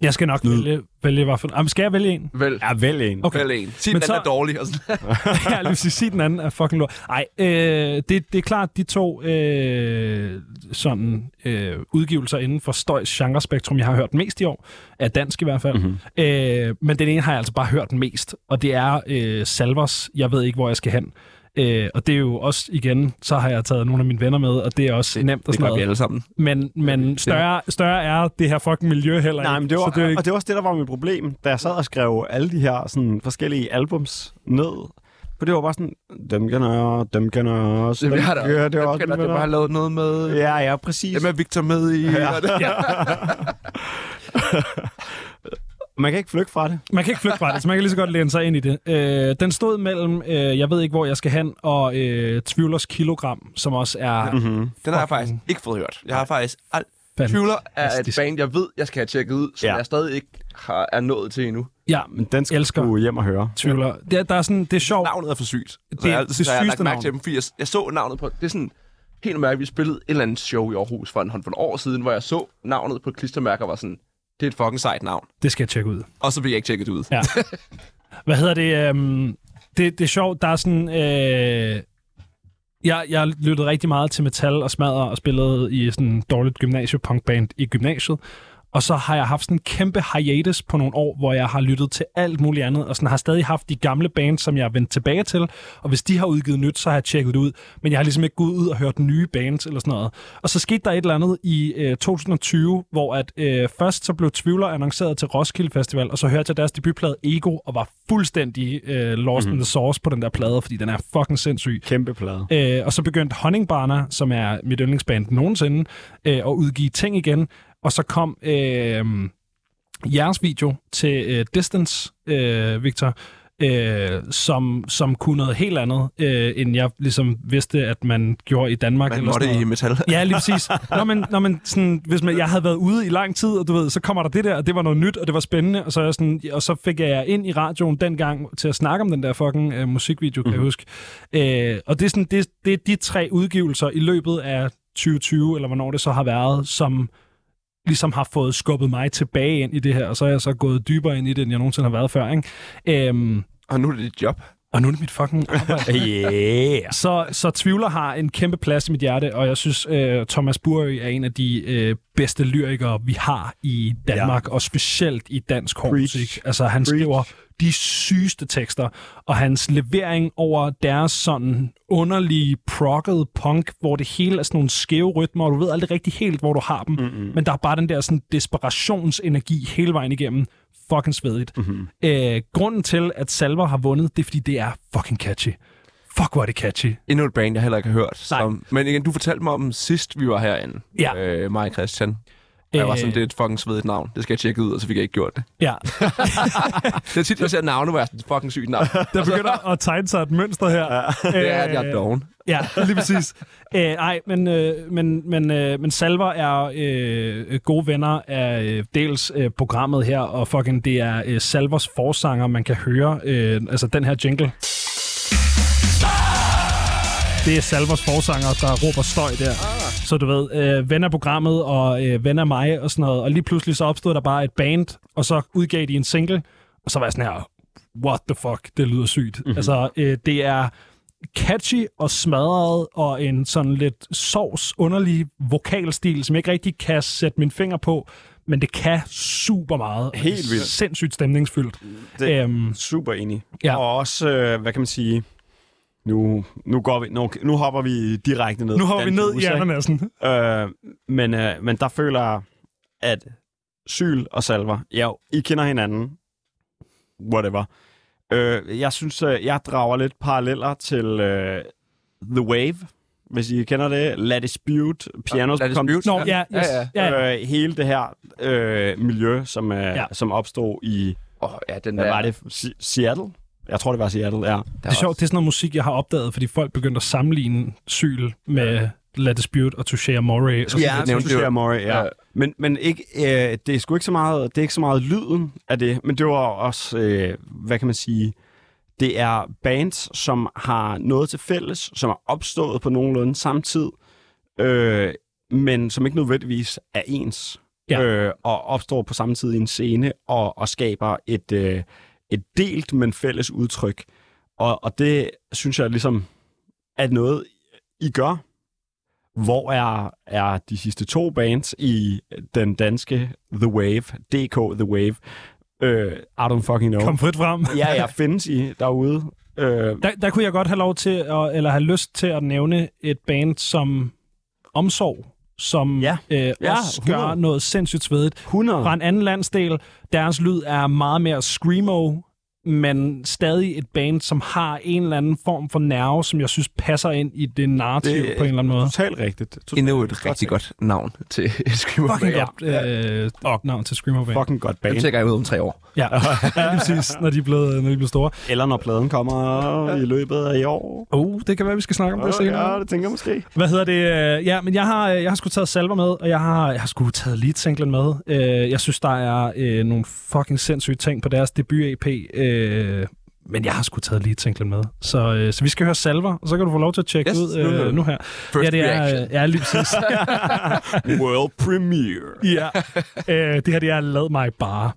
jeg skal nok vælge, vælge hvad for... Jamen, skal jeg vælge en? vel. er vel en. Okay. Vel en. Sig, Men den så- er dårlig. Og sådan. ja, lige sige, den anden er fucking lort. Ej, øh, det, det er klart, de to øh, sådan øh, udgivelser inden for støjs genrespektrum, jeg har hørt mest i år, er dansk i hvert fald. Mhm. Mm-hmm. Øh, men den ene har jeg altså bare hørt mest, og det er øh, Salvers, Jeg ved ikke, hvor jeg skal hen. Øh, og det er jo også, igen, så har jeg taget nogle af mine venner med, og det er også det, nemt og Det sådan gør vi noget. alle sammen. Men, men større, større er det her fucking miljø heller Nej, men det var, så det og det var også det, der var mit problem, da jeg sad og skrev alle de her sådan, forskellige albums ned. For det var bare sådan, dem kender jeg, dem kender jeg også. Det dem har der. kender jeg Det også, kender, dem det bare har lavet noget med... Ja, ja, præcis. Dem er Victor med i. Ja. det- Man kan ikke flygte fra det. Man kan ikke flygte fra det, så man kan lige så godt læne sig ind i det. Øh, den stod mellem, øh, jeg ved ikke, hvor jeg skal hen, og øh, Tvivlers Kilogram, som også er mm-hmm. Den har jeg faktisk ikke fået hørt. Jeg har faktisk alt... Tvivler er et band, jeg ved, jeg skal have tjekket ud, som Ja. jeg stadig ikke har, er nået til endnu. Ja, Men den skal Elsker. du hjem og høre. Tvivler. Det, er- der er sådan, det er sjovt. Navnet er for sygt. Så Det er jeg, det så jeg har lagt sygeste mærke navn. til dem, fordi jeg, jeg så navnet på... Det er sådan helt mærkeligt. Vi spillede et eller andet show i Aarhus for en håndfuld år siden, hvor jeg så navnet på et klistermærke og var sådan, det er et fucking sejt navn. Det skal jeg tjekke ud. Og så vil jeg ikke tjekke det ud. Ja. Hvad hedder det? Øhm, det, det er sjovt, der er sådan... Øh, Jeg, jeg lyttede rigtig meget til metal og smadre og spillede i sådan en dårligt gymnasiepunkband i gymnasiet. Og så har jeg haft sådan en kæmpe hiatus på nogle år, hvor jeg har lyttet til alt muligt andet, og sådan har stadig haft de gamle bands, som jeg er vendt tilbage til. Og hvis de har udgivet nyt, så har jeg tjekket det ud. Men jeg har ligesom ikke gået ud og hørt nye bands eller sådan noget. Og så skete der et eller andet i øh, 2020, hvor at øh, først så blev Tvivler annonceret til Roskilde Festival, og så hørte jeg deres debutplade Ego, og var fuldstændig øh, lost mm-hmm. in the sauce på den der plade, fordi den er fucking sindssyg. Kæmpe plade. Øh, og så begyndte Honningbarner, som er mit yndlingsband nogensinde, øh, at udgive ting igen. Og så kom øh, jeres video til øh, Distance, øh, Victor, øh, som, som kunne noget helt andet, øh, end jeg ligesom vidste, at man gjorde i Danmark. Man eller måtte sådan i noget. metal. Ja, lige præcis. Når man, når man sådan, hvis man, jeg havde været ude i lang tid, og du ved, så kommer der det der, og det var noget nyt, og det var spændende, og så, jeg sådan, og så fik jeg ind i radioen dengang til at snakke om den der fucking øh, musikvideo, kan mm-hmm. jeg huske. Øh, og det er, sådan, det, det er de tre udgivelser i løbet af 2020, eller hvornår det så har været, som ligesom har fået skubbet mig tilbage ind i det her, og så er jeg så gået dybere ind i det, end jeg nogensinde har været før. Ikke? Øhm, Og nu er det dit job. og nu er det mit fucking arbejde. Yeah. Så, så Tvivler har en kæmpe plads i mit hjerte, og jeg synes, øh, Thomas Burø er en af de øh, bedste lyrikere, vi har i Danmark, ja. og specielt i dansk hårdmusik. Altså, han Preach. skriver de sygeste tekster, og hans levering over deres sådan underlige progget punk, hvor det hele er sådan nogle skæve rytmer, og du ved aldrig rigtig helt, hvor du har dem, mm-hmm. men der er bare den der sådan desperationsenergi hele vejen igennem. Fucking svedigt. Mm-hmm. Øh, grunden til, at Salver har vundet, det er, fordi det er fucking catchy. Fuck, hvor er det catchy. Endnu et band, jeg heller ikke har hørt. Nej. Som, men igen, du fortalte mig om sidst, vi var herinde. Ja. Øh, mig og Christian. Jeg var sådan, det er et fucking svedigt navn. Det skal jeg tjekke ud, og så fik jeg ikke gjort det. Ja, Det er tit, jeg ser navne, hvor jeg er sådan, fucking sygt navn. der begynder at tegne sig et mønster her. Ja, Det er, at jeg er doven. Ja, lige præcis. Æ, ej, men, øh, men, men, øh, men Salver er øh, gode venner af øh, dels øh, programmet her, og fucking det er øh, Salvers forsanger, man kan høre. Øh, altså den her jingle. Det er Salvers forsanger, der råber støj der. Så du ved, øh, ven af programmet og øh, ven af mig og sådan noget. Og lige pludselig så opstod der bare et band, og så udgav de en single. Og så var jeg sådan her, what the fuck, det lyder sygt. Mm-hmm. Altså, øh, det er catchy og smadret, og en sådan lidt sovs, underlig vokalstil, som jeg ikke rigtig kan sætte min finger på, men det kan super meget. Helt vildt. Sindssygt stemningsfyldt. Det er Øhm, super enig. ja. Og også, øh, hvad kan man sige, nu, nu, går vi, nu, nu hopper vi direkte ned. nu hopper vi ned i? Anaнаssen. Øh, men, øh, men der føler jeg, at Syl og Salver, ja, I kender hinanden. Whatever. Øh, jeg synes, øh, jeg drager lidt paralleller til øh, The Wave, hvis I kender det. La Dispute, Pianos La Dispute. Nå, ja, yes. Ja, ja, ja. Øh, hele det her øh, miljø, som, øh, Ja. som opstod i, Åh, oh, ja, den hvad der. var det, Si- Seattle? Jeg tror, det var Seattle, ja. Det er sjovt, det er sådan noget musik, jeg har opdaget, fordi folk begyndte at sammenligne Syl med La Dispute og Touche Amore. Ja, lidt. nævnte Touche. Amore, ja. Ja. Men, men ikke, øh, det er sgu ikke så meget, det er ikke så meget lyden af det, men det var også, øh, hvad kan man sige, det er bands, som har noget til fælles, som er opstået på nogenlunde samme tid, øh, men som ikke nødvendigvis er ens, Ja. øh, og opstår på samme tid i en scene, og, og skaber et, øh, et delt, men fælles udtryk. Og, og det synes jeg ligesom er noget, I gør. Hvor er, er de sidste to bands i den danske The Wave, DK The Wave? Øh, I don't fucking know. Kom frit frem. Ja, ja, findes I derude? Øh, Der, der kunne jeg godt have lov til, at, eller have lyst til at nævne et band som Omsorg, som Ja. øh, Ja, også gør 100. noget sindssygt svedigt. 100. Fra en anden landsdel, deres lyd er meget mere screamo, men stadig et band, som har en eller anden form for nerve, som jeg synes passer ind i det narrativ Det det, er på en eller anden måde. Totalt rigtigt. Totalt Endnu et rigtig godt navn til Screamer Fucking Band. godt øh, navn til Screamo Band. Fucking godt band. tjekker jeg ud om tre år. Ja, ja lige præcis, når de er blevet, når de er blevet store. Eller når pladen kommer i løbet af i år. Oh, det kan være, vi skal snakke om det senere. Ja, det tænker jeg måske. Hvad hedder det? Øh, Ja, men jeg har, jeg har sgu taget salver med, og jeg har, jeg har sgu taget lead singlen med. Øh, Jeg synes, der er øh, nogle fucking sindssyge ting på deres debut-EP, øh, men jeg har sgu taget lead singlen med. Så, øh, så vi skal høre salver, og så kan du få lov til at tjekke Yes, ud nu- øh, nu her. First ja, det er, reaction. øh, ja, lige præcis. World premiere. ja. øh, det her, det er Lad mig bare.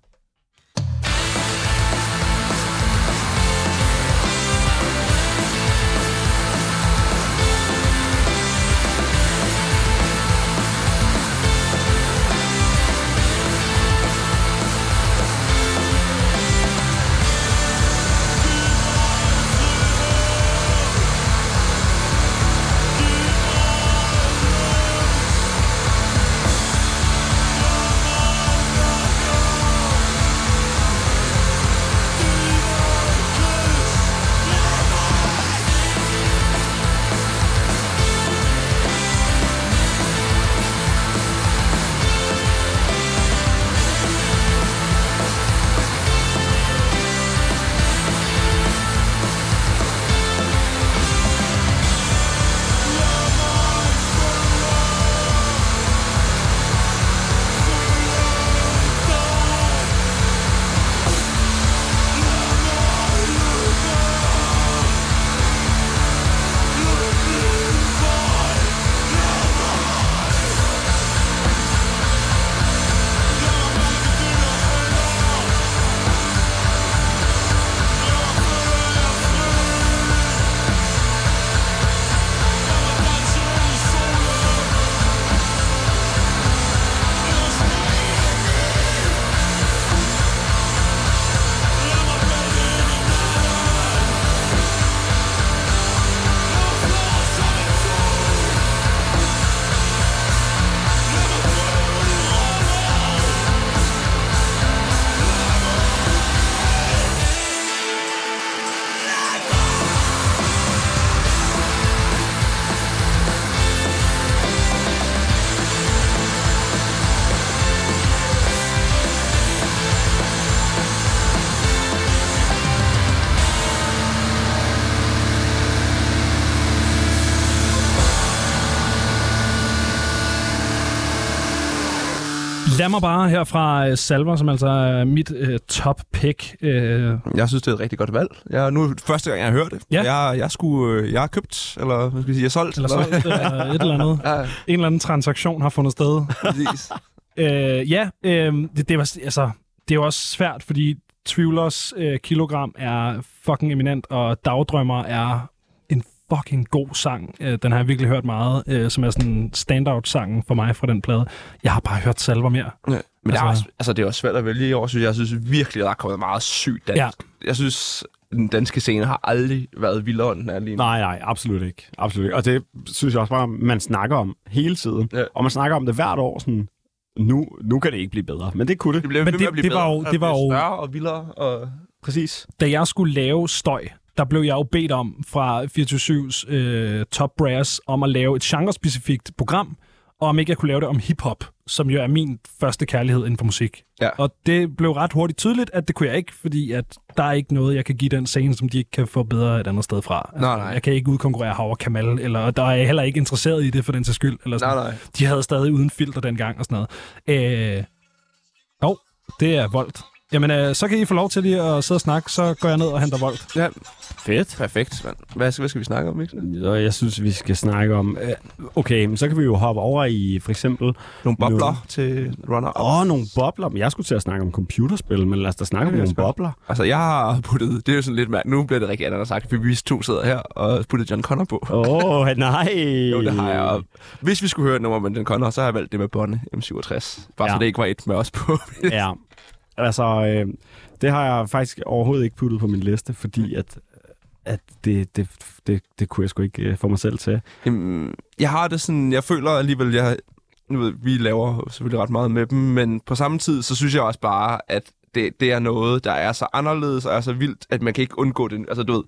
Lad mig bare her fra øh, Salver, som altså er mit øh, top pick. Øh, Jeg synes, det er et rigtig godt valg. Jeg, nu er det første gang, jeg har hørt det. Ja. Jeg, jeg, skulle, øh, jeg har købt, eller hvad skal jeg sige, jeg har solgt. eller så eller et eller andet. Ja, En eller anden transaktion har fundet sted. præcis. Øh, ja, øh, det, det, var, altså, det er jo også svært, fordi Tvivlers øh, kilogram er fucking eminent, og Dagdrømmer er fucking god sang. Øh, den har jeg virkelig hørt meget, øh, som er sådan standout-sangen for mig fra den plade. Jeg har bare hørt salver mere. Ja. Men altså, det, er Altså- også, altså, det er også svært at vælge i år, synes jeg. Jeg synes virkelig, der er kommet meget sygt dansk. Ja. Jeg synes, den danske scene har aldrig været vildere, end den er lige nu. Nej, nej, absolut ikke. Absolut ikke. Og det synes jeg også bare, man snakker om hele tiden. Ja. Og man snakker om det hvert år, sådan, nu, nu kan det ikke blive bedre. Men det kunne det. Det bliver Men det- at blive det var bedre. jo- og det var jo- større og vildere. Og... Præcis. Da jeg skulle lave støj, der blev jeg jo bedt om fra 24-7's øh, Top Brass om at lave et genrespecifikt program, og om ikke jeg kunne lave det om hiphop, som jo er min første kærlighed inden for musik. Ja. Og det blev ret hurtigt tydeligt, at det kunne jeg ikke, fordi at der er ikke noget, jeg kan give den scene, som de ikke kan få bedre et andet sted fra. Altså, Nej, nej. Jeg kan ikke udkonkurrere Hav og Kamal, eller der er jeg heller ikke interesseret i det for den til skyld. Eller sådan. Nej, nej. De havde stadig uden filter dengang og sådan noget. Øh, jo, det er voldt. Jamen, øh, så kan I få lov til lige at sidde og snakke, så går jeg ned og henter voldt. Ja, Fedt. perfekt, mand. Hvad skal, hvad skal vi snakke om, ikke? Og jeg synes, vi skal snakke om... øh, Okay, men så kan vi jo hoppe over i for eksempel... Nogle bobler til runner Åh, oh, nogle bobler. Men jeg skulle til at snakke om computerspil, men lad os da snakke om nogle bobler. Altså, jeg har puttet... Det er jo sådan lidt mærkeligt. Nu bliver det rigtig andet sagt, fordi vi to sidder her og puttet John Connor på. Åh, oh, nej. Jo, det har jeg. Og hvis vi skulle høre et nummer med John Connor, så har jeg valgt det med Bonne M67. Bare ja. Ja. så det ikke var et med os på. ja. Altså, øh, det har jeg faktisk overhovedet ikke puttet på min liste, fordi at, at det, det, det, det kunne jeg sgu ikke øh, få mig selv til. Jamen, jeg har det sådan... Jeg føler alligevel, jeg... Nu ved, vi laver selvfølgelig ret meget med dem, men på samme tid, så synes jeg også bare, at det, det er noget, der er så anderledes og er så vildt, at man kan ikke undgå det. Altså, du ved...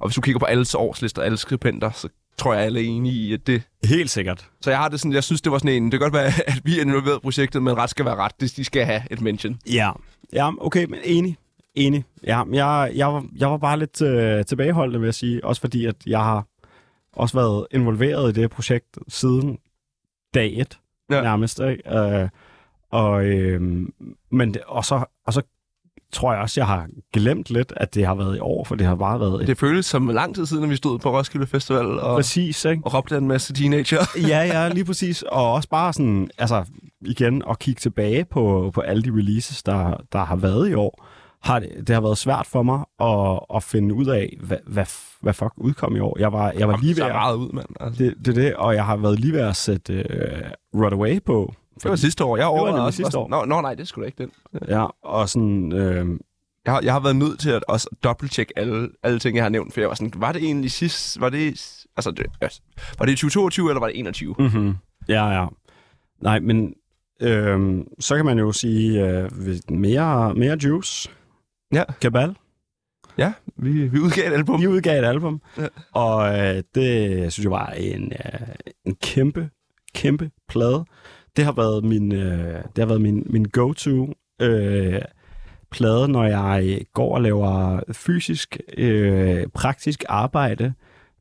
Og hvis du kigger på alles årslister, alle skribenter, så tror jeg, alle er enige i, at det... Helt sikkert. Så jeg har det sådan, jeg synes, det var sådan en... Det kan godt være, at vi er involveret i projektet, men ret skal være ret. De skal have et mention. Ja, ja okay, men enig. Enig. Ja, jeg, jeg, var, jeg var bare lidt øh, tilbageholdende, vil jeg sige. Også fordi, at jeg har også været involveret i det projekt siden dag et, Ja. ja. nærmest. Ikke? Øh, og, øh, men det, og, så, og så tror jeg også, jeg har glemt lidt, at det har været i år, for det har bare været et Det føles som lang tid siden, at vi stod på Roskilde Festival og, præcis, ikke? og råbte en masse teenager. ja, ja, lige præcis. Og også bare sådan, altså igen, at kigge tilbage på, på alle de releases, der, der har været i år, har det, det har været svært for mig at, at finde ud af, hvad, hvad, hvad fuck udkom i år. Jeg var, jeg var lige ved at, meget ud, mand. Altså. det, det er det, og jeg har været lige ved at sætte uh, Runaway på. Det var sidste år. Jeg overvejede også. sidste år. Nå, nå, nej, det skulle da ikke den. Ja, og sådan, øh, Jeg har, jeg har været nødt til at også dobbelttjekke alle, alle ting, jeg har nævnt, for jeg var sådan, var det egentlig sidst, var det, altså, det, var det i 2022, eller var det 21? mm-hmm. ja, ja. Nej, men øh, så kan man jo sige, øh, mere, mere juice. Ja. Kabal. Ja, vi, vi udgav et album. Vi udgav et album, ja. og øh, det synes jeg var en, øh, en kæmpe, kæmpe plade. Det har været min, øh, det har været min, min go-to øh, plade, når jeg går og laver fysisk, øh, praktisk arbejde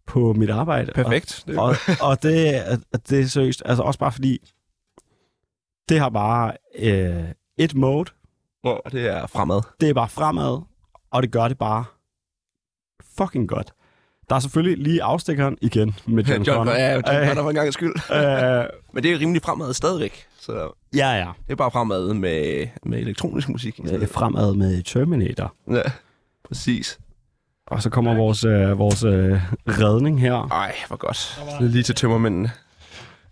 på mit arbejde. Perfekt. Og, og, og det, det er seriøst, altså også bare fordi, det har bare øh, et mode, og det er fremad. det er bare fremad, og det gør det bare fucking godt. Der er selvfølgelig lige afstikkeren igen med John, John, Connor. ja, John Connor for en gang skyld. øh, Men det er rimelig fremad stadigvæk. Så ja, ja. det er bare fremad med, med elektronisk musik. stedet. Fremad med Terminator. Ja, præcis. Og så kommer vores, øh, vores øh, redning her. Ej, hvor godt. Det er lige til tømmermændene.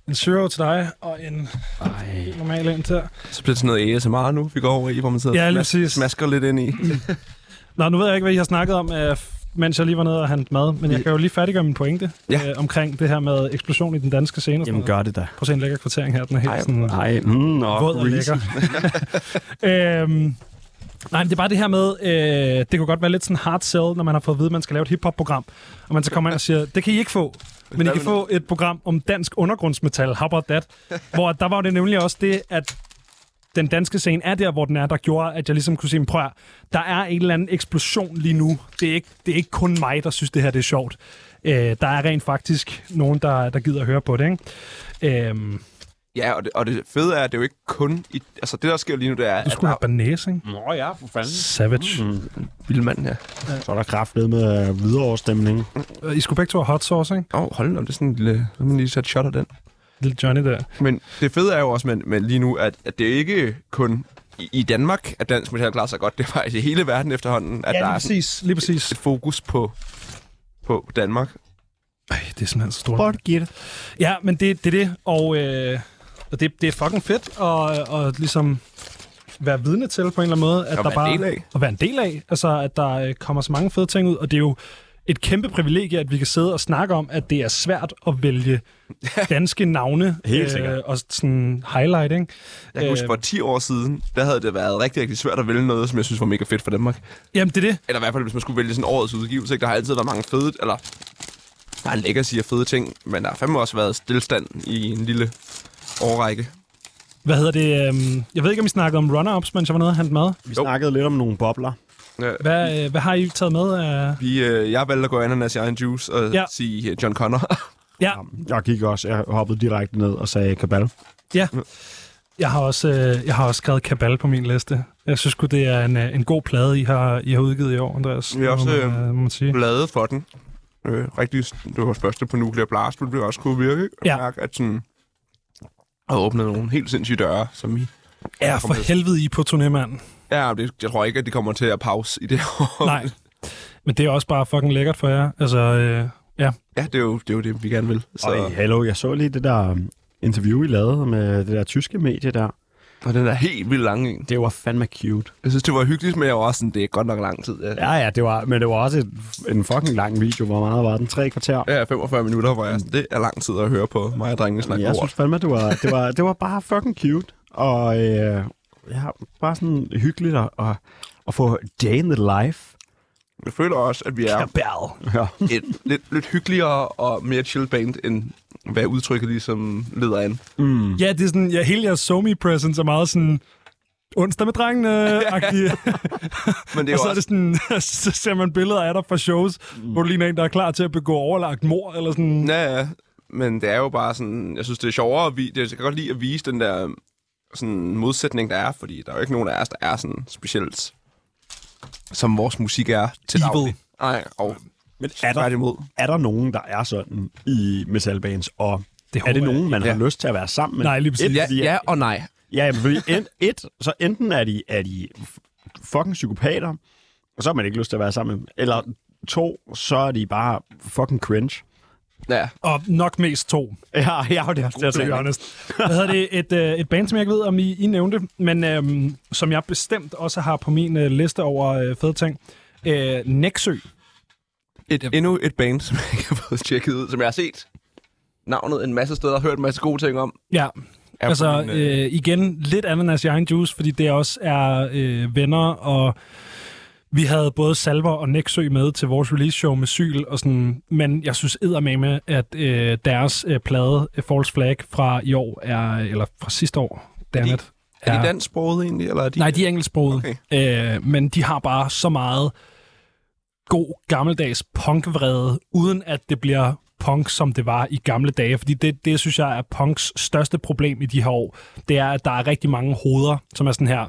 En zero til dig, og en Ej. normal ind til. Så bliver det sådan noget ASMR nu, vi går over i, hvor man sidder Ja, og smasker lidt ind i. Nå, nu ved jeg ikke, hvad I har snakket om, øh, mens jeg lige var nede og handle mad, men jeg kan jo lige færdiggøre min pointe Ja. øh, omkring det her med eksplosion i den danske scene. Jamen gør det da. Prøv at se en lækker kvartering her, den er helt Ej, sådan Nej, mm, nå, våd og lækker. øhm, nej, men det er bare det her med, øh, det kunne godt være lidt sådan hard sell, når man har fået at vide, at man skal lave et hiphop-program, og man så kommer ind og siger, det kan I ikke få, men I kan få et program om dansk undergrundsmetal, how about that? Hvor der var det nemlig også det, at den danske scene er der, hvor den er, der gjorde, at jeg ligesom kunne sige, prøv at der er en eller anden eksplosion lige nu. Det er ikke, det er ikke kun mig, der synes, det her det er sjovt. Øh, der er rent faktisk nogen, der, der gider at høre på det. Ikke? Øh, Ja, og det, og det fede er, at det er jo ikke kun... I, altså, det der sker lige nu, det er... Du skulle have banæs, ikke? Nå ja, for fanden. Savage. Mm. Vildmand, ja. Så er der kraftet med øh, videreårsstemning. I skulle begge to have hot sauce, ikke? Åh, oh, hold da, det er sådan en lille... Så man lige sætte shot af den. Lille Johnny der. Men det fede er jo også med, med lige nu, at, at det er ikke kun i, Danmark, at dansk metal klarer sig godt. Det er faktisk i hele verden efterhånden, at Ja, der lige er sådan præcis. Lige præcis. et fokus på, på Danmark. Ej, det er simpelthen så stort. At det. Ja, men det, det er det, og, øh, og det, det er fucking fedt at, at ligesom være vidne til på en eller anden måde. At Og der være bare, en del af. At være en del af. Altså, at der øh, kommer så mange fede ting ud, og det er jo et kæmpe privilegie, at vi kan sidde og snakke om, at det er svært at vælge danske navne. Helt sikkert. og sådan highlight, ikke? Jeg kan huske, Øh. for 10 år siden, der havde det været rigtig, rigtig svært at vælge noget, som jeg synes var mega fedt for Danmark. Jamen, det er det. Eller i hvert fald, hvis man skulle vælge sådan årets udgivelse. Ikke? Der har altid været mange fede, eller der er legacy af fede ting, men der har fandme også været stillstand i en lille årrække. Hvad hedder det? øhm, Jeg ved ikke, om I snakkede om runner-ups, mens jeg var nede og hente mad. Vi Jo. snakkede lidt om nogle bobler. Ja. Hvad, øh, hvad har I taget med af... Vi, øh, jeg valgte at gå ananas i egen juice og Ja. sige øh, John Connor. Ja, Jeg gik også, jeg hoppede direkte ned og sagde kabal. ja. Jeg har også, øh, jeg har også skrevet Kabal på min liste. Jeg synes sgu, det er en, øh, en god plade, I har, I har udgivet i år, Andreas. Vi har også, man, øh, øh, man sige. Bladet for den. Øh, rigtig, det var første på Nuclear Blast, men det også kunne virke. Ja. mærke, at sådan, har åbnet nogle helt sindssyge døre, som I... Ja, for helvede, I på turné, mand. Ja, det, jeg tror ikke, at de kommer til at pause i det år. Nej. Men det er også bare fucking lækkert for jer. Altså, øh, ja. Ja, det er, jo, det er jo det, vi gerne vil. Så, Og hallo, jeg så lige det der um, interview, I lavede med det der tyske medie der. og den er helt vildt lang en. Det var fandme cute. Jeg synes, det var hyggeligt, men jeg var også sådan, det er godt nok lang tid. Ja, Ja, ja, det var, men det var også et, en fucking lang video. Hvor meget var den? Tre kvarter? ja 45 minutter, hvor jeg sådan, det er lang tid at høre på mig og drengene snakke jeg ord. synes fandme, det var, det var, det var bare fucking cute. Og øh, ja, bare sådan hyggeligt at, at, at få day in the life. Jeg føler også, at vi er. Ja. et lidt, lidt hyggeligere og mere chill band, end hvad udtrykket ligesom leder an. Mm. Ja, det er sådan, ja, hele jeres somi presence er meget sådan onsdag med drengene-agtige. Men det er og så jo er det også, sådan, så ser man billeder af dig fra shows, mm. hvor du ligner en, der er klar til at begå overlagt mor, eller sådan. ja, ja, men det er jo bare sådan, jeg synes, det er sjovere, at vi, det, jeg kan godt lide at vise den der sådan modsætning, der er, fordi der er jo ikke nogen af os, der er sådan specielt, som vores musik er til Evil. daglig. Nej, og Men er der, tværtimod. er der nogen, der er sådan i metalbands, og Det er det nogen, man Ja. har lyst til at være sammen med? Nej, lige præcis. Et, Ja, fordi- ja og nej. Ja, fordi en, et, så enten er de, er de fucking psykopater, og så har man ikke lyst til at være sammen med dem. Eller to, så er de bare fucking cringe. Ja, Og nok mest to. Ja, ja det er det, honest. Hvad hedder det? Et, øh, et band, som jeg ikke ved, om I, I nævnte, men øhm, som jeg bestemt også har på min øh, liste over øh, fede ting. Øh, Nexø. et, endnu et band, som jeg ikke har fået tjekket ud, som jeg har set navnet en masse steder og hørt en masse gode ting om. Ja, Er altså min, øh, øh, igen, lidt ananas i egen juice, fordi det også er øh, venner, og vi havde både Salver og Nexø med til vores release show med Syl, og sådan, men jeg synes eddermame, at øh, deres øh, plade, øh, False Flag, fra i år er, eller fra sidste år, dammit, er de dansksproget egentlig, eller er de... Nej, de er engelsksproget. Okay. Øh, men de har bare så meget god gammeldags punkvrede, uden at det bliver punk, som det var i gamle dage. Fordi det, det synes jeg er punks største problem i de her år. Det er, at der er rigtig mange hoveder, som er sådan her,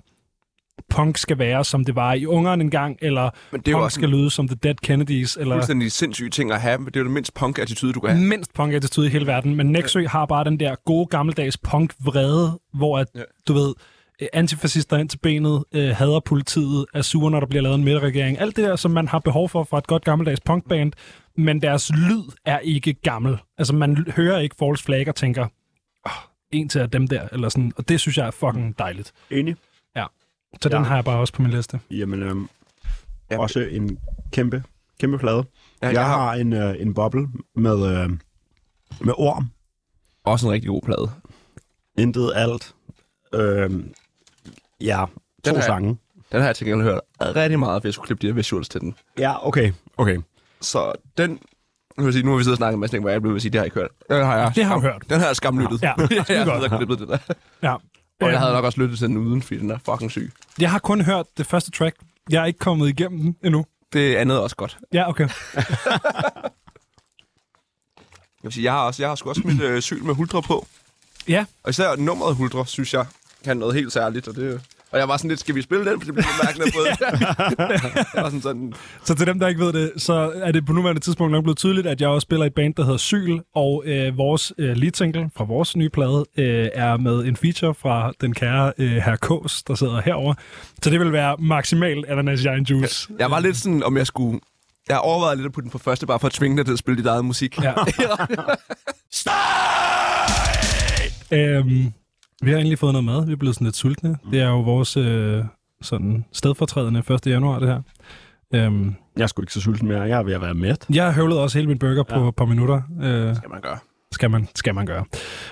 punk skal være, som det var i Ungeren engang, eller Men det er punk også skal lyde som The Dead Kennedys, en eller fuldstændig sindssyg ting at have, men det er jo det mindst punk-attitude, du kan have. mindst punk attitude i hele verden. Men Nexø har bare den der gode gammeldags punk-vrede, hvor at, Ja. du ved, øh, antifascister ind til benet, øh, hader politiet, er sure, når der bliver lavet en midterregering. Alt det der, som man har behov for fra et godt gammeldags punkband, men deres lyd er ikke gammel. Altså, man hører ikke False Flag og tænker, oh, en til af dem der, eller sådan. Og det synes jeg er fucking dejligt. Enig. Så den Ja. har jeg bare også på min liste. Jamen, øhm, Ja. også en kæmpe, kæmpe flade. Ja, jeg, har en, øh, en boble med, øh, med orm. også en rigtig god plade. Intet alt. Øh, ja, Den to har jeg- sange. Den har jeg til gengæld hørt rigtig meget, for jeg skulle klippe de her visuals til den. Ja, okay. okay. Så den... Nu, vil jeg sige, nu har vi siddet og snakket en masse ting, hvor jeg blev at sige, det har jeg ikke hørt. Den har jeg, Det har skam- hørt. Den har jeg skamlyttet. Ja, jeg det er har klippet den der. Ja. Og jeg havde nok også lyttet til den uden, fordi den er fucking syg. jeg har kun hørt det første track. Jeg er ikke kommet igennem den endnu. Det andet er også godt. Ja, okay. Jeg vil sige, jeg har, også, jeg har sgu også mit øh, syl med Hultra på. Ja, Og især nummeret Huldre, synes jeg, kan noget helt særligt. Og, det, og jeg var sådan lidt, skal vi spille den? For det bliver lidt mærkeligt på det. jeg var sådan sådan, Så til dem, der ikke ved det, så er det på nuværende tidspunkt nok blevet tydeligt, at jeg også spiller i et band, der hedder Syl, og øh, vores øh, lead single fra vores nye plade øh, er med en feature fra den kære øh, herr Kås, der sidder herover. Så det vil være maksimalt ananas Giant Juice. jeg var lidt sådan, om jeg skulle... Jeg overvejede lidt at putte den på første, bare for at tvinge dig til at spille dit eget musik. Ja. øhm, vi har egentlig fået noget mad. Vi er blevet sådan lidt sultne. Det er jo vores øh, sådan stedfortrædende 1. januar, det her. Øhm, Jeg er sgu ikke så sulten mere. Jeg er ved at være mæt. jeg har høvlet også hele min burger på Ja. et par minutter. Øh, kan man gøre. Skal man, skal man gøre.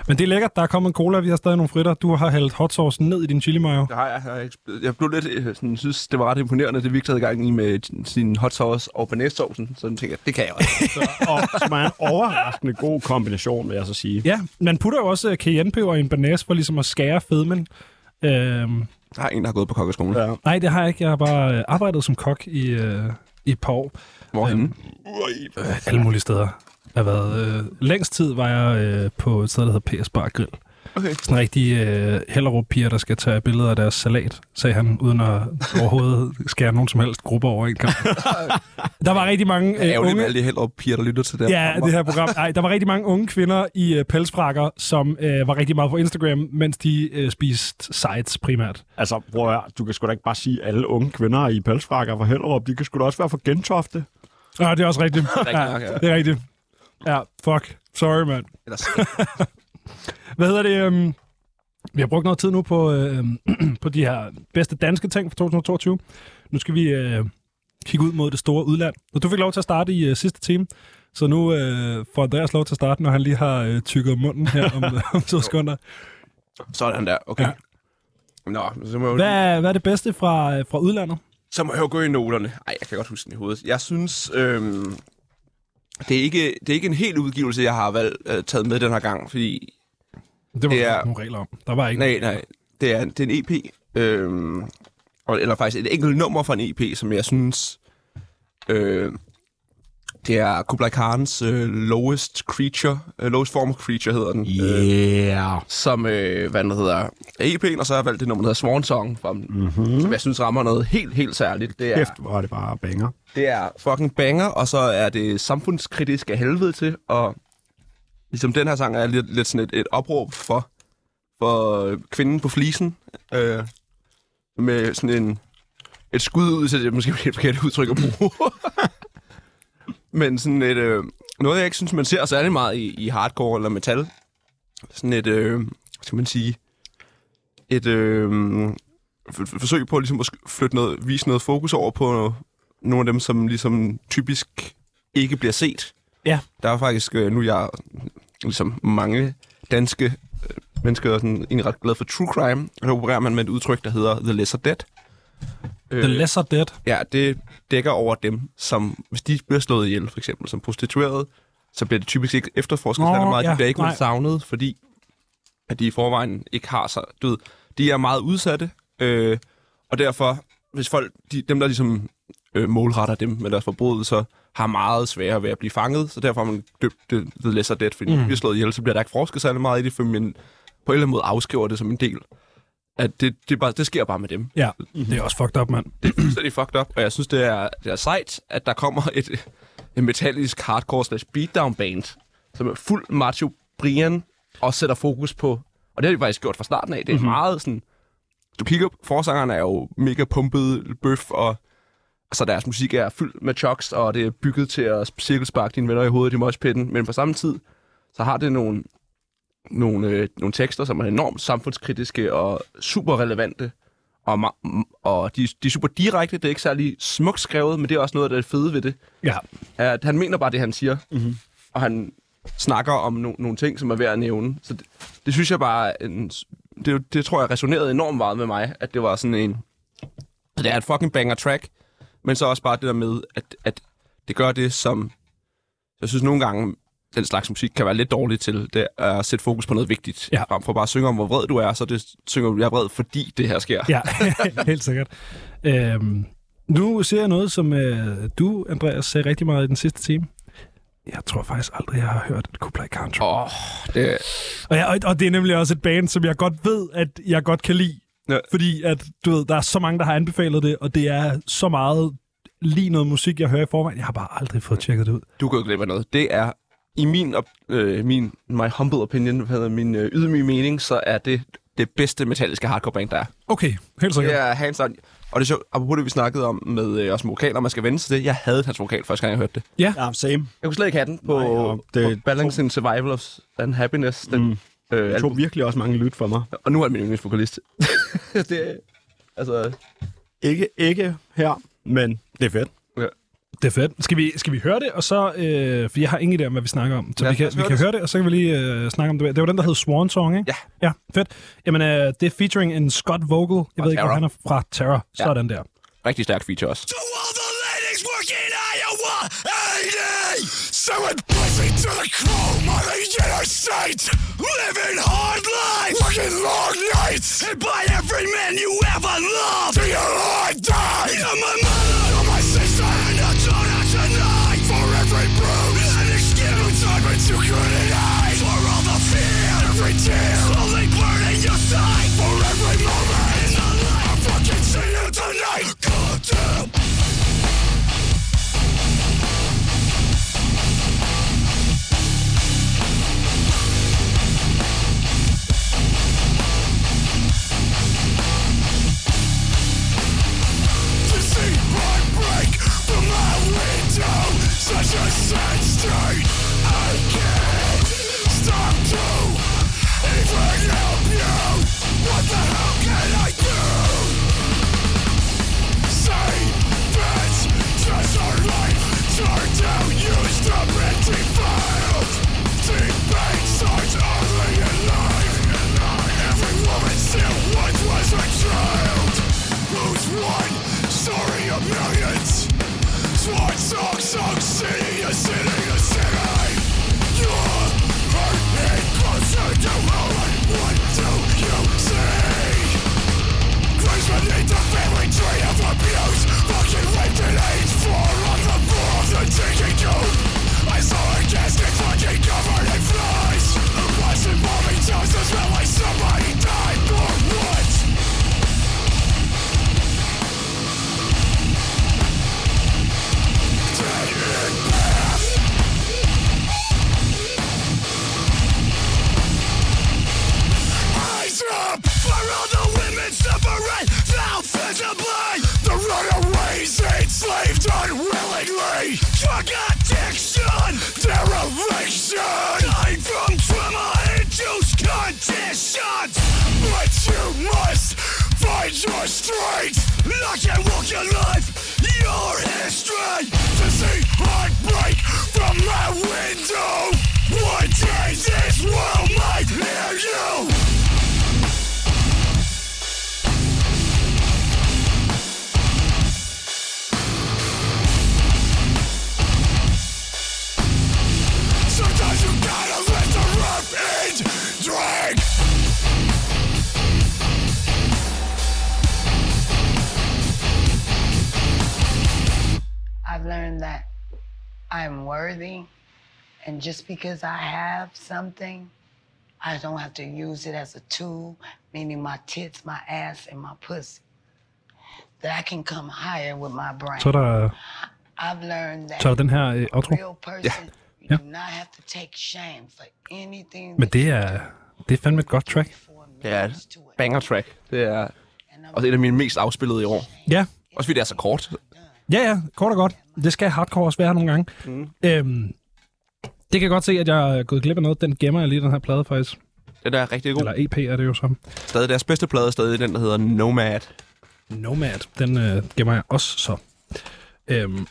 Men det er lækkert. Der er kommet en cola. Vi har stadig nogle fritter. Du har hældt hot sauce ned i din chili mayo. Det har jeg. Jeg, har ikke spillet. jeg blev lidt, øh, sådan, synes, det var ret imponerende, det Victor havde gang i med sin hot sauce og banæssaucen. Så jeg tænkte jeg, det kan jeg også. Og som er en overraskende god kombination, vil jeg så sige. Ja, man putter jo også øh, cayennepeber i en banæs for ligesom at skære fedmen. Øhm, Der er en, der har gået på kokkeskolen. Ja. Nej, det har jeg ikke. Jeg har bare øh, arbejdet som kok i, øh, i et par år. Hvorhenne? Øh, alle mulige steder. Jeg har været, øh, længst tid var jeg øh, på et sted, der hedder PS Bar Grill. Okay. Sådan en rigtig øh, Hellerup-piger, der skal tage billeder af deres salat, sagde han, uden at overhovedet skære nogen som helst grupper over en kamp. der var rigtig mange Øh, Ærgerligt med unge... alle de Hellerup piger, der lytter til det Ja, program. det her program. Ej, der var rigtig mange unge kvinder i øh, pelsfrakker, som øh, var rigtig meget på Instagram, mens de øh, spiste sites primært. Altså, prøv at du kan sgu da ikke bare sige, at alle unge kvinder i pelsfrakker fra Hellerup, de kan sgu da også være fra Gentofte. Ah, det er også rigtigt. Ja, ja. det er rigtigt. Ja, fuck. Sorry, mand. Ellers, Hvad hedder det? øhm, vi har brugt noget tid nu på, øh, på de her bedste danske ting for 2022. Nu skal vi øh, kigge ud mod det store udland. Og du fik lov til at starte i øh, sidste time. Så nu øh, får Andreas lov til at starte, når han lige har øh, tykket munden her om, om to sekunder. sådan der, okay. Ja. Nå, så må, jeg jo, Hvad, hvad er det bedste fra, øh, fra udlandet? så må jeg jo gå i noterne. Ej, jeg kan godt huske den i hovedet. Jeg synes, øhm, det, er ikke, det er ikke en helt udgivelse, jeg har valgt, øh, taget med den her gang, fordi Det var Det er- ikke nogen regler om. Der var ikke Nej, nej. Det er, det er en EP. Og- eller faktisk et enkelt nummer fra en EP, som jeg synes... Øh, det er Kublai Khans øh, Lowest Creature. Øh, lowest Form of Creature hedder den. Øh, Yeah. som, øh, hvad den hedder, er EP'en, og så har jeg valgt det nummer, der hedder Swan Song, fra, mm-hmm. som jeg synes rammer noget helt, helt særligt. Det er, Kæft, hvor er det bare banger. det er fucking banger, og så er det samfundskritisk af helvede til, og ligesom den her sang er lidt, lidt sådan et, et opråb for, for øh, kvinden på flisen, øh, med sådan en, et skud ud, så det måske et helt forkert udtryk at bruge. Men sådan et, øh, noget jeg ikke synes, man ser særlig meget i, i hardcore eller metal, sådan et, øh, hvad skal man sige, et øh, forsøg på ligesom at flytte noget, vise noget fokus over på nogle af dem, som ligesom typisk ikke bliver set. Ja. Der er faktisk, øh, nu jeg ligesom mange danske øh, mennesker er sådan, egentlig ret glad for true crime, og der opererer man med et udtryk, der hedder The Lesser Dead. The Øh, Lesser Dead. Ja, det dækker over dem, som hvis de bliver slået ihjel, for eksempel som prostitueret, så bliver det typisk ikke efterforsket særlig meget. ja, de bliver ikke nej. savnet, fordi at de i forvejen ikke har sig. Du ved, de er meget udsatte, øh, og derfor, hvis folk, de, dem der ligesom øh, målretter dem med deres forbrydelser, har meget sværere ved at blive fanget, så derfor har man døbt det The Lesser Dead, fordi mm. de bliver slået ihjel, så bliver der ikke forsket særlig meget i det, for man på en eller anden måde afskriver det som en del. At det, det, er bare, det sker bare med dem Ja, det er også fucked up, mand. fuldstændig fucked up, og jeg synes, det er, det er sejt, at der kommer et, et metallisk hardcore slash beatdown band, som er fuld macho Brian, og sætter fokus på, og det har de faktisk gjort fra starten af, det er mm-hmm. meget sådan, du kigger, forsangeren er jo mega pumpet bøf, og så deres musik er fyldt med chucks, og det er bygget til at cirkelsparke dine venner i hovedet i moshpitten, men på samme tid, så har det nogle, nogle, øh, nogle tekster, som er enormt samfundskritiske og super relevante, og, og de, de er super direkte, det er ikke særlig smukt skrevet, men det er også noget af det fede ved det, Ja, at han mener bare det, han siger, mm-hmm. og han snakker om no- nogle ting, som er værd at nævne. Så det, det synes jeg bare, en, det, det tror jeg resonerede enormt meget med mig, at det var sådan en, det er et fucking banger track, men så også bare det der med, at, at det gør det, som jeg synes nogle gange, den slags musik kan være lidt dårligt til, det er at sætte fokus på noget vigtigt. Ja. Frem for bare at synge om, hvor vred du er, så det synger du, jeg er vred, fordi det her sker. ja helt sikkert. Øhm, nu ser jeg noget, som øh, du, Andreas, sagde rigtig meget i den sidste time. Jeg tror faktisk aldrig, jeg har hørt et Kublai Khan. Åh, oh, det, Og, ja, og, og det er nemlig også et band, som jeg godt ved, at jeg godt kan lide. Ja. Fordi at, du ved, der er så mange, der har anbefalet det, og det er så meget lige noget musik, jeg hører i forvejen. Jeg har bare aldrig fået tjekket det ud. du går glip af noget. Det er, i min, op, øh, min my humble opinion, hvad hedder min øh, ydmyge mening, så er det det bedste metalliske hardcore band, der er. Okay, helt sikkert. Det er hands on. Og det er sjovt, apropos det, vi snakkede om med øh, også vokaler, man skal vende sig til. Jeg havde hans vokal første gang, jeg hørte det. Ja, same. Jeg kunne slet ikke have den på, Nej, det, på Balance in Survival of and Happiness. Den, mm. øh, Det tog virkelig også mange lyt for mig. Og nu er min yndlingsvokalist. det altså, Ikke, ikke her, men det er fedt. Det er fedt. Skal vi, skal vi høre det, og så... Øh, for jeg har ingen idé om, hvad vi snakker om. Så Ja, vi kan, vi høre kan det. høre det, og så kan vi lige øh, snakke om det. Det var den, der hed Swan Song, ikke? Ja. Ja, fedt. Jamen, øh, det er featuring en Scott Vogel. Jeg Fra ved ikke, hvor Terror. han er fra Terror. Ja. Sådan der. rigtig stærk feature også. To all the ladies working Iowa 80 Sewing pussy to the chrome on the interstate Living hard life Working long nights And by every man you ever loved Till your heart died millions? Swan song, song, city, a city. Taking tomb I saw a casket fucking covered enslaved unwillingly. Drug addiction, derivation. Dying from trauma-induced conditions. But you must find your strength. Lock and walk your life, your history. To see heartbreak from my window. One day this world might hear you. I've learned that I'm worthy, and just because I have something, I don't have to use it as a tool, meaning my tits, my ass, and my pussy. That I can come higher with my brain. Så er der, I've learned that så er der den her a outro. real person, you Ja. do not have to take shame for anything. Men that det you er, do det er fandme et godt track. before Det er millions to it. banger track. Det er I'm også et af mine mest afspillede i år. Ja, Også fordi det er så kort. Ja, ja, kort og godt. Det skal hardcore også være nogle gange. Mm. Øhm, det kan jeg godt se, at jeg er gået glip af noget. Den gemmer jeg lige, den her plade faktisk. Den er rigtig god. Eller EP er det jo så. Stadig deres bedste plade er stadig den, der hedder Nomad. Nomad, den øh, gemmer jeg også så. Øhm,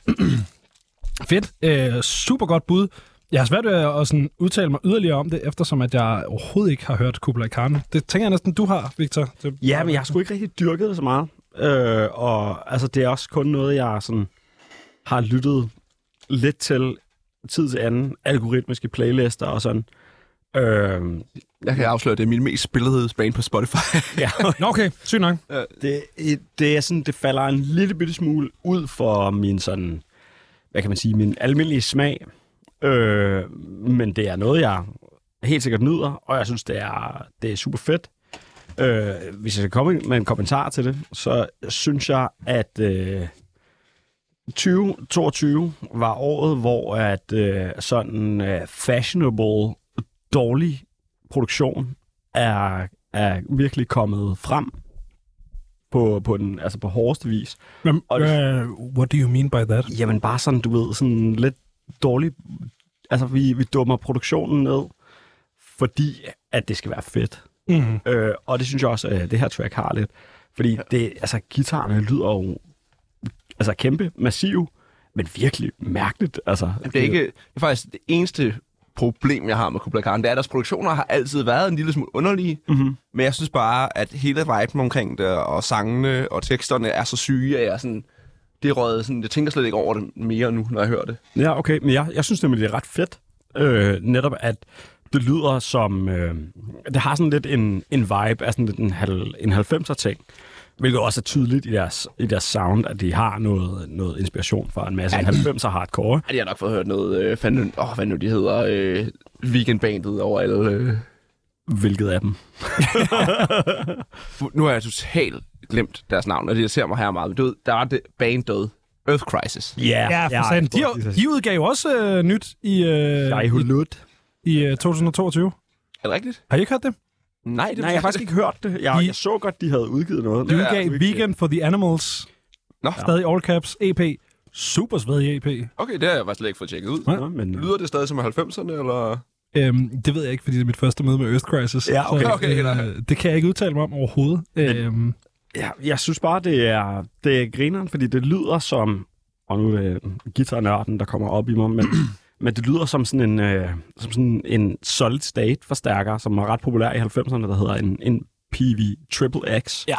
fedt. Øh, super godt bud. Jeg har svært ved at sådan udtale mig yderligere om det, eftersom at jeg overhovedet ikke har hørt Kublai Khan. Det tænker jeg næsten, du har, Victor. Det, Ja, men jeg har sgu ikke rigtig dyrket det så meget. Øh, og altså, det er også kun noget, jeg sådan har lyttet lidt til tid til anden, algoritmiske playlister og sådan. Øh, Jeg kan afsløre, at det er min mest spillede band på Spotify. ja, Nå, okay. Sygt nok. det, det er sådan, det falder en lille bitte smule ud for min sådan, hvad kan man sige, min almindelige smag. Øh, men det er noget, jeg helt sikkert nyder, og jeg synes, det er, det er super fedt. Øh, hvis jeg skal komme med en kommentar til det, så synes jeg, at øh, 2022 var året, hvor at øh, sådan øh, fashionable, dårlig produktion er, er virkelig kommet frem på, på, den, altså på hårdeste vis. Men, Og- uh, what do you mean by that? Jamen bare sådan, du ved, sådan lidt dårlig... Altså, vi, vi dummer produktionen ned, fordi at det skal være fedt. Mm. Øh, og det synes jeg også, at det her track har lidt. Fordi det, altså, guitarerne lyder jo altså, kæmpe, massiv, men virkelig mærkeligt. Altså, Det er, ikke, det er faktisk det eneste problem, jeg har med Kubla Khan. Det er, at deres produktioner har altid været en lille smule underlige. Mm-hmm. Men jeg synes bare, at hele viben omkring det, og sangene og teksterne er så syge, at jeg sådan... Det røget sådan... Jeg tænker slet ikke over det mere nu, når jeg hører det. Ja, okay. Men jeg, jeg synes nemlig, det er ret fedt. Øh, netop at det lyder som... Øh, det har sådan lidt en, en vibe af sådan lidt en, halv, en 90'er ting. Hvilket også er tydeligt i deres, i deres sound, at de har noget, noget inspiration fra en masse 90'er hardcore. Ej, jeg har nok fået hørt noget... Øh, fanden, åh, hvad nu de hedder... Øh, weekendbandet over alle... Øh. Hvilket af dem? Nu har jeg totalt glemt deres navn, og det ser mig her meget. Du ved, der var det band død. Earth Crisis. Yeah, Ja, for ja, de, har- de udgav jo også øh, nyt i, øh, Jeg i, i øh, 2022. Er det rigtigt? Har I ikke hørt det? Nej, det Nej, jeg har faktisk ikke hørt det. Jeg, I- jeg så godt, de havde udgivet noget. De Ja, udgav ikke- Vegan for the Animals. Nå, Stadig all caps, EP. Super svedig EP. okay, det har jeg faktisk slet ikke fået tjekket ud. Nå, men, Lyder det stadig som 90'erne, eller... Øhm, det ved jeg ikke, fordi det er mit første møde med Earth Crisis. Ja, okay. Så, Okay, øh, det kan jeg ikke udtale mig om overhovedet. Øhm, Ja, jeg synes bare, det er, det er grineren, fordi det lyder som... Og nu er det guitarnørden, der kommer op i mig, men, men det lyder som sådan en, øh, som sådan en solid state forstærker, som var ret populær i 90'erne, der hedder en, en PV Triple X. Ja.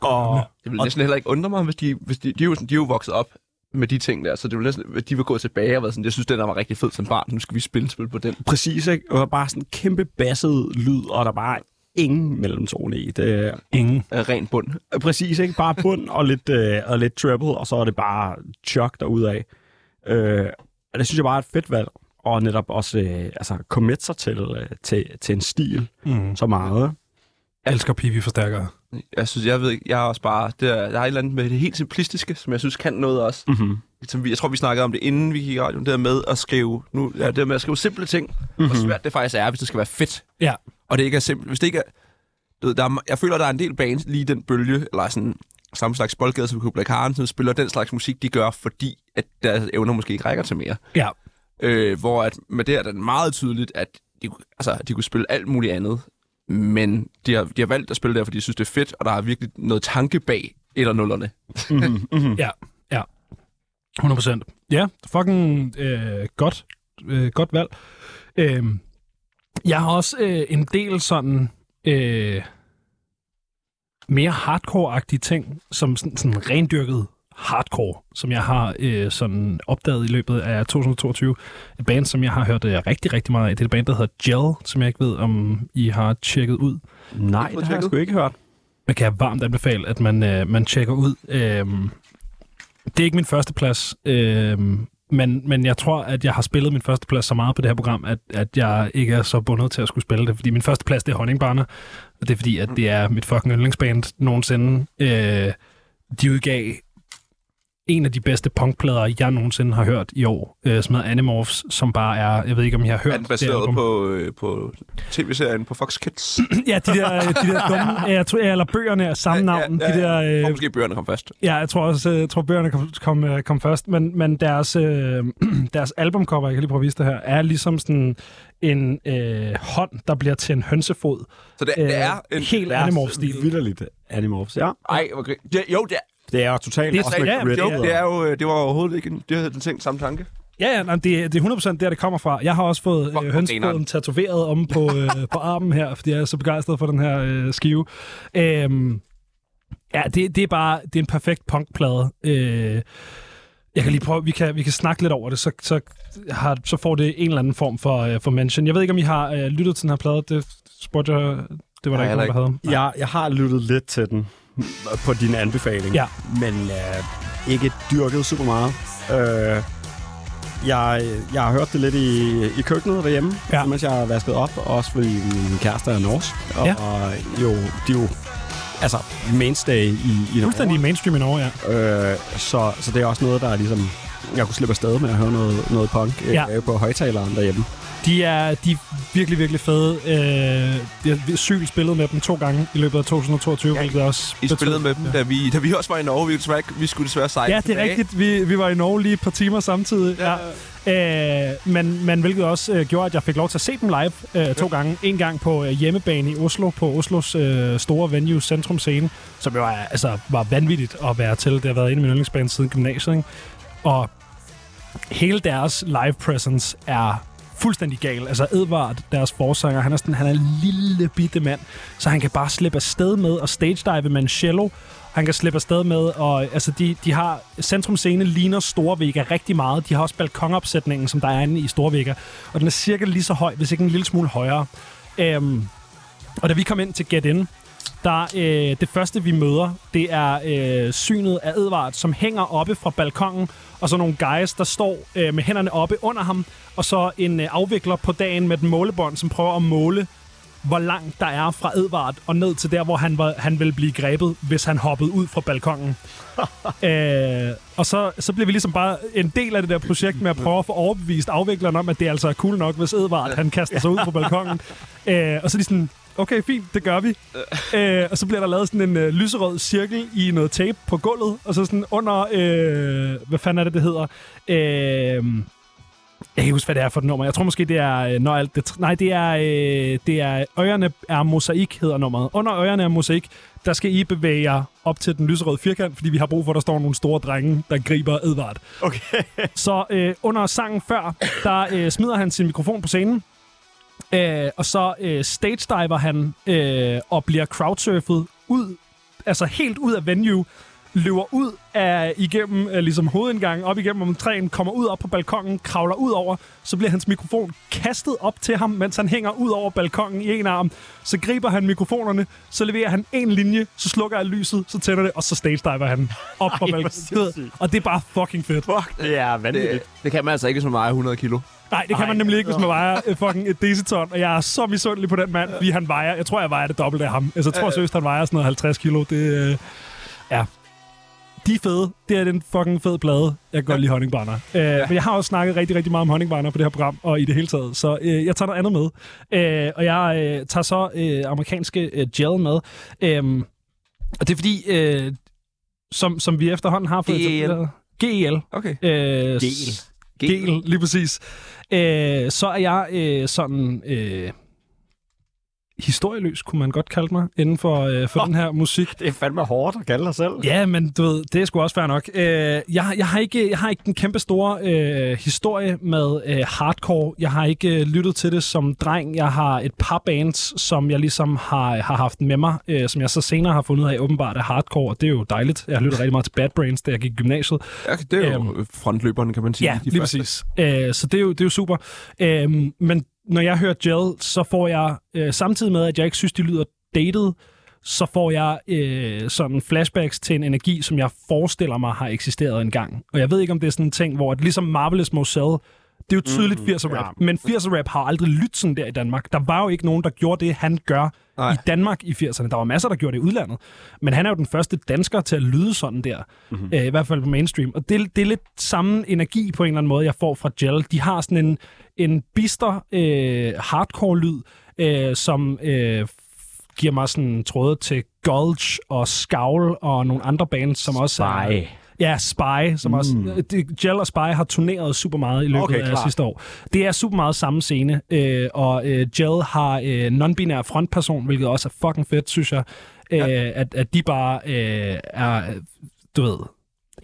Og, Det vil og næsten heller ikke undre mig, hvis de, hvis de, de, er jo, sådan- de er jo vokset op med de ting der, så det vil næsten, de vil gå tilbage og være sådan, jeg synes, den der var rigtig fed som barn, nu skal vi spille spil på den. præcis, ikke? Og bare sådan en kæmpe basset lyd, og der er bare ingen mellemtone i. Det er ingen. Ren bund. Præcis, ikke? Bare bund og lidt, øh, og lidt treble, og så er det bare chok derudad. Øh, og det synes jeg bare er et fedt valg, og netop også øh, altså, commit sig til, øh, til, til en stil Mm. så meget. Jeg elsker PV-forstærkere. Jeg synes, jeg ved ikke, jeg er også bare, det er, der er et eller andet med det helt simplistiske, som jeg synes kan noget også. Mm-hmm. Som vi, jeg tror, vi snakkede om det, inden vi gik i radioen, det der med at skrive, nu, ja, det der med at skrive simple ting, mm-hmm. hvor svært det faktisk er, hvis det skal være fedt. Ja. Og det ikke er simpelt. Hvis det ikke er... Du ved, der er jeg føler, der er en del bands lige den bølge, eller sådan samme slags boldgade som Kubla Khan, som spiller den slags musik, de gør, fordi at deres evner måske ikke rækker til mere. Ja. Øh, hvor at med det er det meget tydeligt, at de, kunne- altså, de kunne spille alt muligt andet, men de har, de har valgt at spille der, fordi de synes, det er fedt, og der er virkelig noget tanke bag et og nullerne. Ja, ja. 100 procent. Ja, fucking øh, godt, øh, godt valg. Øh, jeg har også øh, en del sådan øh, mere hardcore-agtige ting, som sådan, sådan rendyrket hardcore, som jeg har øh, sådan opdaget i løbet af 2022. Et band, som jeg har hørt øh, rigtig, rigtig meget af. Det er et band, der hedder Gel, som jeg ikke ved, om I har tjekket ud. Nej, det har jeg sgu ikke hørt. Jeg kan varmt anbefale, at man, øh, man tjekker ud. Øhm, det er ikke min første plads, øhm, men, men jeg tror, at jeg har spillet min første plads så meget på det her program, at, at jeg ikke er så bundet til at skulle spille det. Fordi min første plads, det er Honningbarner, og det er fordi, at det er mit fucking yndlingsband nogensinde. Øh, de udgav en af de bedste punkplader, jeg nogensinde har hørt i år, øh, som hedder Animorphs, som bare er, jeg ved ikke, om I har hørt Er den det baseret album. på, øh, på tv-serien på Fox Kids? Ja, de der, de der dumme, jeg tror, eller bøgerne er samme navn. Ja, ja, De der, Jeg tror øh, måske, bøgerne kom først. Ja, jeg tror også, jeg tror bøgerne kom, kom, øh, kom først, men, men deres, øh, deres albumcover, jeg kan lige prøve at vise det her, er ligesom sådan en øh, hånd, der bliver til en hønsefod. Så det, Øh, det er en... helt Animorph-stil. Vildt Animorphs, ja. Ej, okay. Det, jo, det er, Det er jo totalt Det er- også ja, Red jo, det er jo øh, det var overhovedet ikke en, det havde den tænkt samme tanke. Ja, ja nej, det, det er 100% der, det kommer fra. Jeg har også fået øh, hønsefoden tatoveret om på, øh, på armen her, fordi jeg er så begejstret for den her øh, skive. Øhm, ja, det, det er bare det er en perfekt punkplade. Øh, jeg kan lige prøve, vi kan, vi kan snakke lidt over det, så, så, har, så får det en eller anden form for, øh, for mention. Jeg ved ikke, om I har øh, lyttet til den her plade. Det spurgte jeg, det var der Nej, ikke nogen, der havde. Jeg, jeg har lyttet lidt til den på din anbefaling, Ja. men øh, ikke dyrket super meget. Øh, jeg, jeg har hørt det lidt i, i køkkenet derhjemme, ja. mens jeg har vasket op. Også fordi min kæreste er norsk. Og, Ja. og jo, de er jo altså mainstay i, i Fuldstændig mainstream i Norge, ja. Øh, så, så det er også noget, der er ligesom... Jeg kunne slippe afsted med at høre noget, noget punk øh, Ja. på højtaleren derhjemme. De er, de er virkelig, virkelig fede. Øh, jeg har sygt spillet med dem to gange i løbet af 2022, ja, hvilket også I betød- spillede med dem, da vi, da vi også var i Norge. Vi, desværre, vi skulle desværre sejle Ja, det er tilbage. rigtigt. Vi, vi var i Norge lige et par timer samtidig. Ja. Øh, men, men hvilket også øh, gjorde, at jeg fik lov til at se dem live øh, to gange. En gang på øh, hjemmebane i Oslo, på Oslos øh, store venue, Centrum Scene, som jo er, altså, var vanvittigt at være til. Det har været en af mine yndlingsbands siden gymnasiet. Ikke? Og hele deres live presence er fuldstændig gal. Altså Edvard, deres forsanger, han er, sådan, han er en lille bitte mand, så han kan bare slippe afsted med at stage dive med en cello. Han kan slippe afsted med, og altså de, de har, Centrum Scene ligner Storvega rigtig meget. De har også balkonopsætningen, som der er inde i Storvega, og den er cirka lige så høj, hvis ikke en lille smule højere. Øhm, og da vi kom ind til Get In, der øh, det første, vi møder, det er øh, synet af Edvard, som hænger oppe fra balkongen, og så nogle guys, der står øh, med hænderne oppe under ham, og så en øh, afvikler på dagen med et målebånd, som prøver at måle, hvor langt der er fra Edvard og ned til der, hvor han, var, han ville blive grebet, hvis han hoppede ud fra balkongen. øh, og så, så bliver vi ligesom bare en del af det der projekt med at prøve at få overbevist afvikleren om, at det altså er cool nok, hvis Edvard han kaster sig ud fra balkongen. øh, og så er de sådan, okay, fint, det gør vi. øh, og så bliver der lavet sådan en øh, lyserød cirkel i noget tape på gulvet, og så sådan under, øh, hvad fanden er det, det hedder? Øh, jeg kan ikke huske, hvad det er for et nummer. Jeg tror måske, det er, øh, når alt det... Nej, det er, øh, det er Øjerne er mosaik, hedder nummeret. Under Øjerne er mosaik, der skal I bevæge jer op til den lyserøde firkant, fordi vi har brug for, at der står nogle store drenge, der griber Edvard. Okay. Så øh, under sangen før, der øh, smider han sin mikrofon på scenen, øh, og så øh, stage diver han øh, og bliver crowdsurfet ud, altså helt ud af venue, løber ud af igennem øh, ligesom hovedindgangen, op igennem om træen, kommer ud op på balkongen, kravler ud over, så bliver hans mikrofon kastet op til ham, mens han hænger ud over balkongen i en arm. Så griber han mikrofonerne, så leverer han en linje, så slukker jeg lyset, så tænder det, og så stage han op på balkongen. Og det er bare fucking fedt. Fuck, det er vanvittigt. Det, det kan man altså ikke, hvis man vejer 100 kilo. Nej, det kan man nemlig ikke, hvis man vejer øh, fucking et deciton. Og jeg er så misundelig på den mand, fordi han vejer... Jeg tror, jeg vejer det dobbelte af ham. Altså, jeg tror seriøst, han vejer sådan noget 50 kilo. Det, øh, ja. De er fede. Det er den fucking fed plade. Jeg kan godt lide honningbrænder. Øh, Men jeg har også snakket rigtig, rigtig meget om honningbrænder på det her program, og i det hele taget. Så øh, jeg tager noget andet med. Øh, og jeg øh, tager så øh, amerikanske øh, gel med. Øh, og det er fordi, øh, som, som vi efterhånden har fået... GEL. GEL. Okay. Øh, Gel. Gel, lige præcis. Øh, så er jeg øh, sådan øh, historieløs, kunne man godt kalde mig, inden for, øh, for oh. den her musik. Det er fandme hårdt at kalde dig selv. Ja, men du ved, det er sgu også fair nok. Øh, jeg, jeg, har ikke, jeg har ikke en kæmpe store øh, historie med øh, hardcore. Jeg har ikke øh, lyttet til det som dreng. Jeg har et par bands, som jeg ligesom har, har haft med mig, øh, som jeg så senere har fundet af åbenbart er hardcore, og det er jo dejligt. Jeg har lyttet rigtig meget til Bad Brains, da jeg gik i gymnasiet. Ja, det er jo frontløberen, kan man sige. Ja, de lige første. præcis. Øh, så det er, jo, det er jo super. Øh, men når jeg hører Gel, så får jeg, øh, samtidig med, at jeg ikke synes, de lyder dated, så får jeg øh, sådan flashbacks til en energi, som jeg forestiller mig har eksisteret engang. Og jeg ved ikke, om det er sådan en ting, hvor at ligesom Marvelous Moselle, det er jo tydeligt mm, 80'er rap, ja. men 80'er rap har aldrig lyttet sådan der i Danmark. Der var jo ikke nogen, der gjorde det, han gør Nej. i Danmark i 80'erne. Der var masser, der gjorde det i udlandet. Men han er jo den første dansker til at lyde sådan der. Mm-hmm. Øh, I hvert fald på mainstream. Og det, det er lidt samme energi på en eller anden måde, jeg får fra Gel. De har sådan en, en bister øh, hardcore-lyd, øh, som øh, giver mig sådan tråde til Gulch og Scowl og nogle andre bands, som også er... Spy. Ja, Spy, som mm. også... Det, Gel og Spy har turneret super meget i løbet Okay, af klart. sidste år. Det er super meget samme scene, øh, og øh, Gel har øh, non-binær frontperson, hvilket også er fucking fedt, synes jeg. Øh, at, at de bare øh, er, du ved,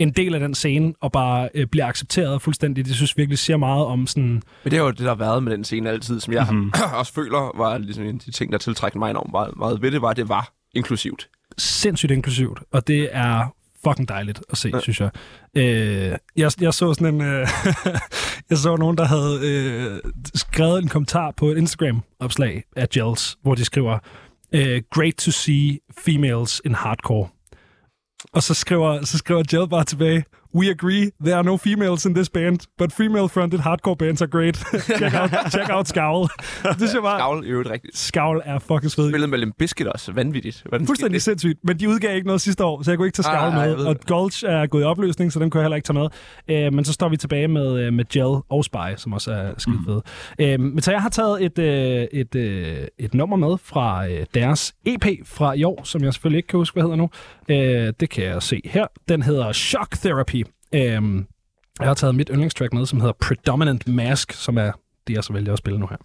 en del af den scene, og bare øh, bliver accepteret fuldstændig. Det synes jeg virkelig siger meget om sådan... Men det er jo det, der har været med den scene altid, som jeg Mhm. mm-hmm. også føler var ligesom en af de ting, der tiltrækker mig enormt meget, meget ved det, var, at det var inklusivt. sindssygt inklusivt, og det er fucking dejligt at se, ja. synes jeg. Øh, jeg. Jeg så sådan en... Øh, jeg så nogen, der havde øh, skrevet en kommentar på et Instagram-opslag af Gels, hvor de skriver, øh, Great to see females in hardcore. Og så skriver, så skriver Jill bare tilbage, We agree, there are no females in this band, but female-fronted hardcore bands are great. check, out, check out Scowl. det synes jeg bare... Skavl i øvrigt rigtigt. Scowl er fucking sved. Spillet med Limp Bizkit også. Vanvittigt. Hvordan Fuldstændig skete sindssygt. Men de udgav ikke noget sidste år, så jeg kunne ikke tage Ej, Scowl jeg med. Og det. Gulch er gået i opløsning, så den kunne jeg heller ikke tage med. Øh, men så står vi tilbage med, øh, med Gel og Spy, som også er skide fede. Øh, men så jeg har taget et, øh, et, øh, et nummer med fra øh, deres EP fra i år, som jeg selvfølgelig ikke kan huske, hvad hedder nu. Øh, det kan jeg se her. Den hedder Shock Therapy. Øhm, jeg har taget mit yndlingstrack med, som hedder Predominant Mask, som er det, jeg så vælger at spille nu her.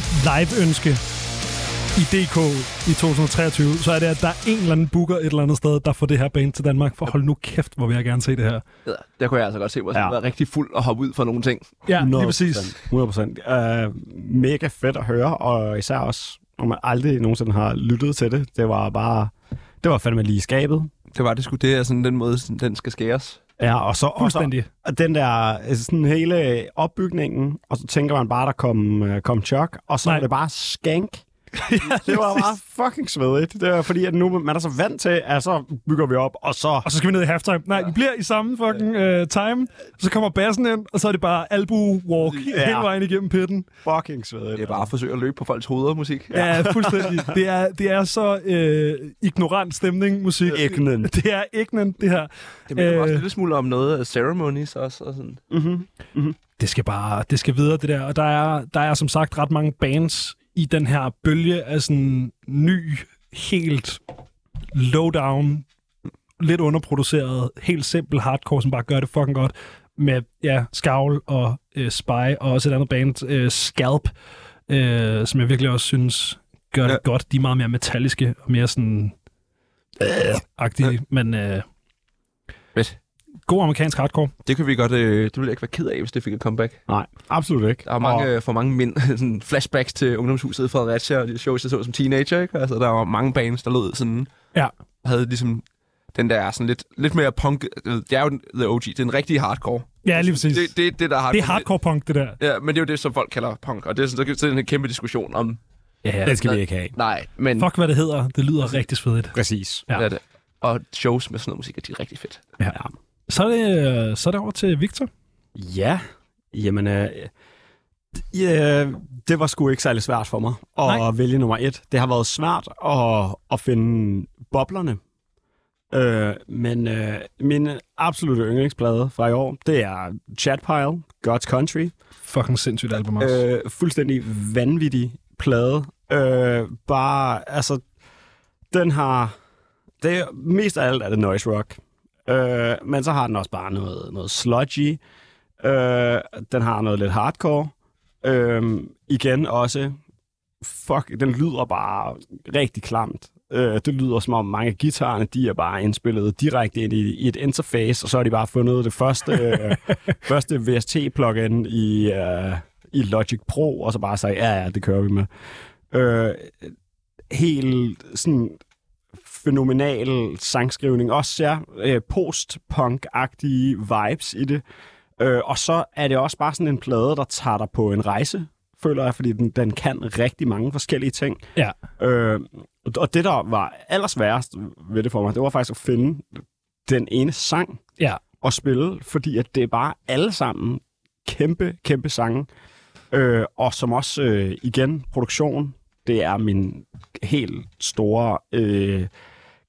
Et live-ønske i DK i 2023, så er det, at der er en eller anden booker et eller andet sted, der får det her band til Danmark. For hold nu kæft, hvor vil jeg gerne se det her. Ja, der kunne jeg altså godt se, hvor Ja. jeg var rigtig fuld og hoppe ud for nogle ting. Ja, lige 100%. præcis. 100 procent. Uh, mega fedt at høre, og især også, når man aldrig nogensinde har lyttet til det. Det var bare... Det var fandme lige i skabet. Det var det sgu. Det er sådan den måde, den skal skæres. Ja, og så, og så og den der altså sådan hele opbygningen, og så tænker man bare, der kom, uh, kom chok, og så Nej. var det bare skank. det var bare fucking svedigt. Det var fordi, at nu man er så vant til, at så bygger vi op, og så... Og så skal vi ned i halftime. Nej, vi bliver i samme fucking uh, time. Så kommer bassen ind, og så er det bare albu-walk Ja. hele vejen igennem pitten. Fucking svedigt. Det er bare at forsøge at løbe på folks hoveder musik. Ja, fuldstændig. Det er, det er så øh, ignorant stemning, musik. Ignorant. Det er ignorant, det her. Det minder øh... også en lille smule om noget af ceremonies også. Og sådan. Mm-hmm. det skal bare, det skal videre, det der. Og der er, der er som sagt ret mange bands i den her bølge af sådan ny, helt low-down, lidt underproduceret, helt simpel hardcore, som bare gør det fucking godt. Med, ja, Scowl og øh, Spy, og også et andet band, øh, Scalp, øh, som jeg virkelig også synes gør det Ja. ja. godt. De er meget mere metalliske og mere sådan... Øh, agtige, men øh, Fedt. God amerikansk hardcore. Det kan vi godt... Øh, det ville jeg ikke være ked af, hvis det fik et comeback. Nej, absolut ikke. Der er mange, øh, for mange mind, sådan flashbacks til ungdomshuset i Fredericia, og de shows, jeg så som teenager. Ikke? Altså, der var mange bands, der lød sådan... Ja. Havde ligesom den der sådan lidt, lidt mere punk... Det er jo den- The OG. Det er en rigtig hardcore. Ja, lige præcis. Det, det, det, der har Det er hardcore punk, det der. Ja, men det er jo det, som folk kalder punk. Og det er sådan, så er det en kæmpe diskussion om... Ja, Den skal vi ikke have. Nej, men... Fuck, hvad det hedder. Det lyder rigtig svedigt. Præcis. Ja. Det er det. Og shows med sådan noget musik, er de rigtig fedt. Ja. Så er det, så er det over til Victor. Ja, jamen, øh, ja, det var sgu ikke særlig svært for mig at Nej. vælge nummer et. Det har været svært at, at finde boblerne. Øh, men øh, min absolutte yndlingsplade fra i år, det er Chatpile, God's Country. Fucking sindssygt album også. Øh, fuldstændig vanvittig plade. Øh, bare, altså, den har... Det mest af alt er det noise rock. Øh, men så har den også bare noget, noget sludgy. Øh, den har noget lidt hardcore. Øh, igen også fuck, den lyder bare rigtig klamt. Øh, det lyder som om mange af guitarerne, de er bare indspillet direkte ind i, i et interface, og så har de bare fundet det første, øh, første VST-plugin i, øh, i Logic Pro, og så bare sagt, ja, ja, det kører vi med. Øh, helt sådan fænomenal sangskrivning. Også ja, øh, post-punk-agtige vibes i det. Øh, og så er det også bare sådan en plade, der tager dig på en rejse, føler jeg, fordi den, den kan rigtig mange forskellige ting. Ja. Øh, og det, der var allersværest ved det for mig, det var faktisk at finde den ene sang Ja. at spille, fordi at det er bare alle sammen kæmpe, kæmpe sange. Øh, og som også, øh, igen, produktion, det er min helt store øh,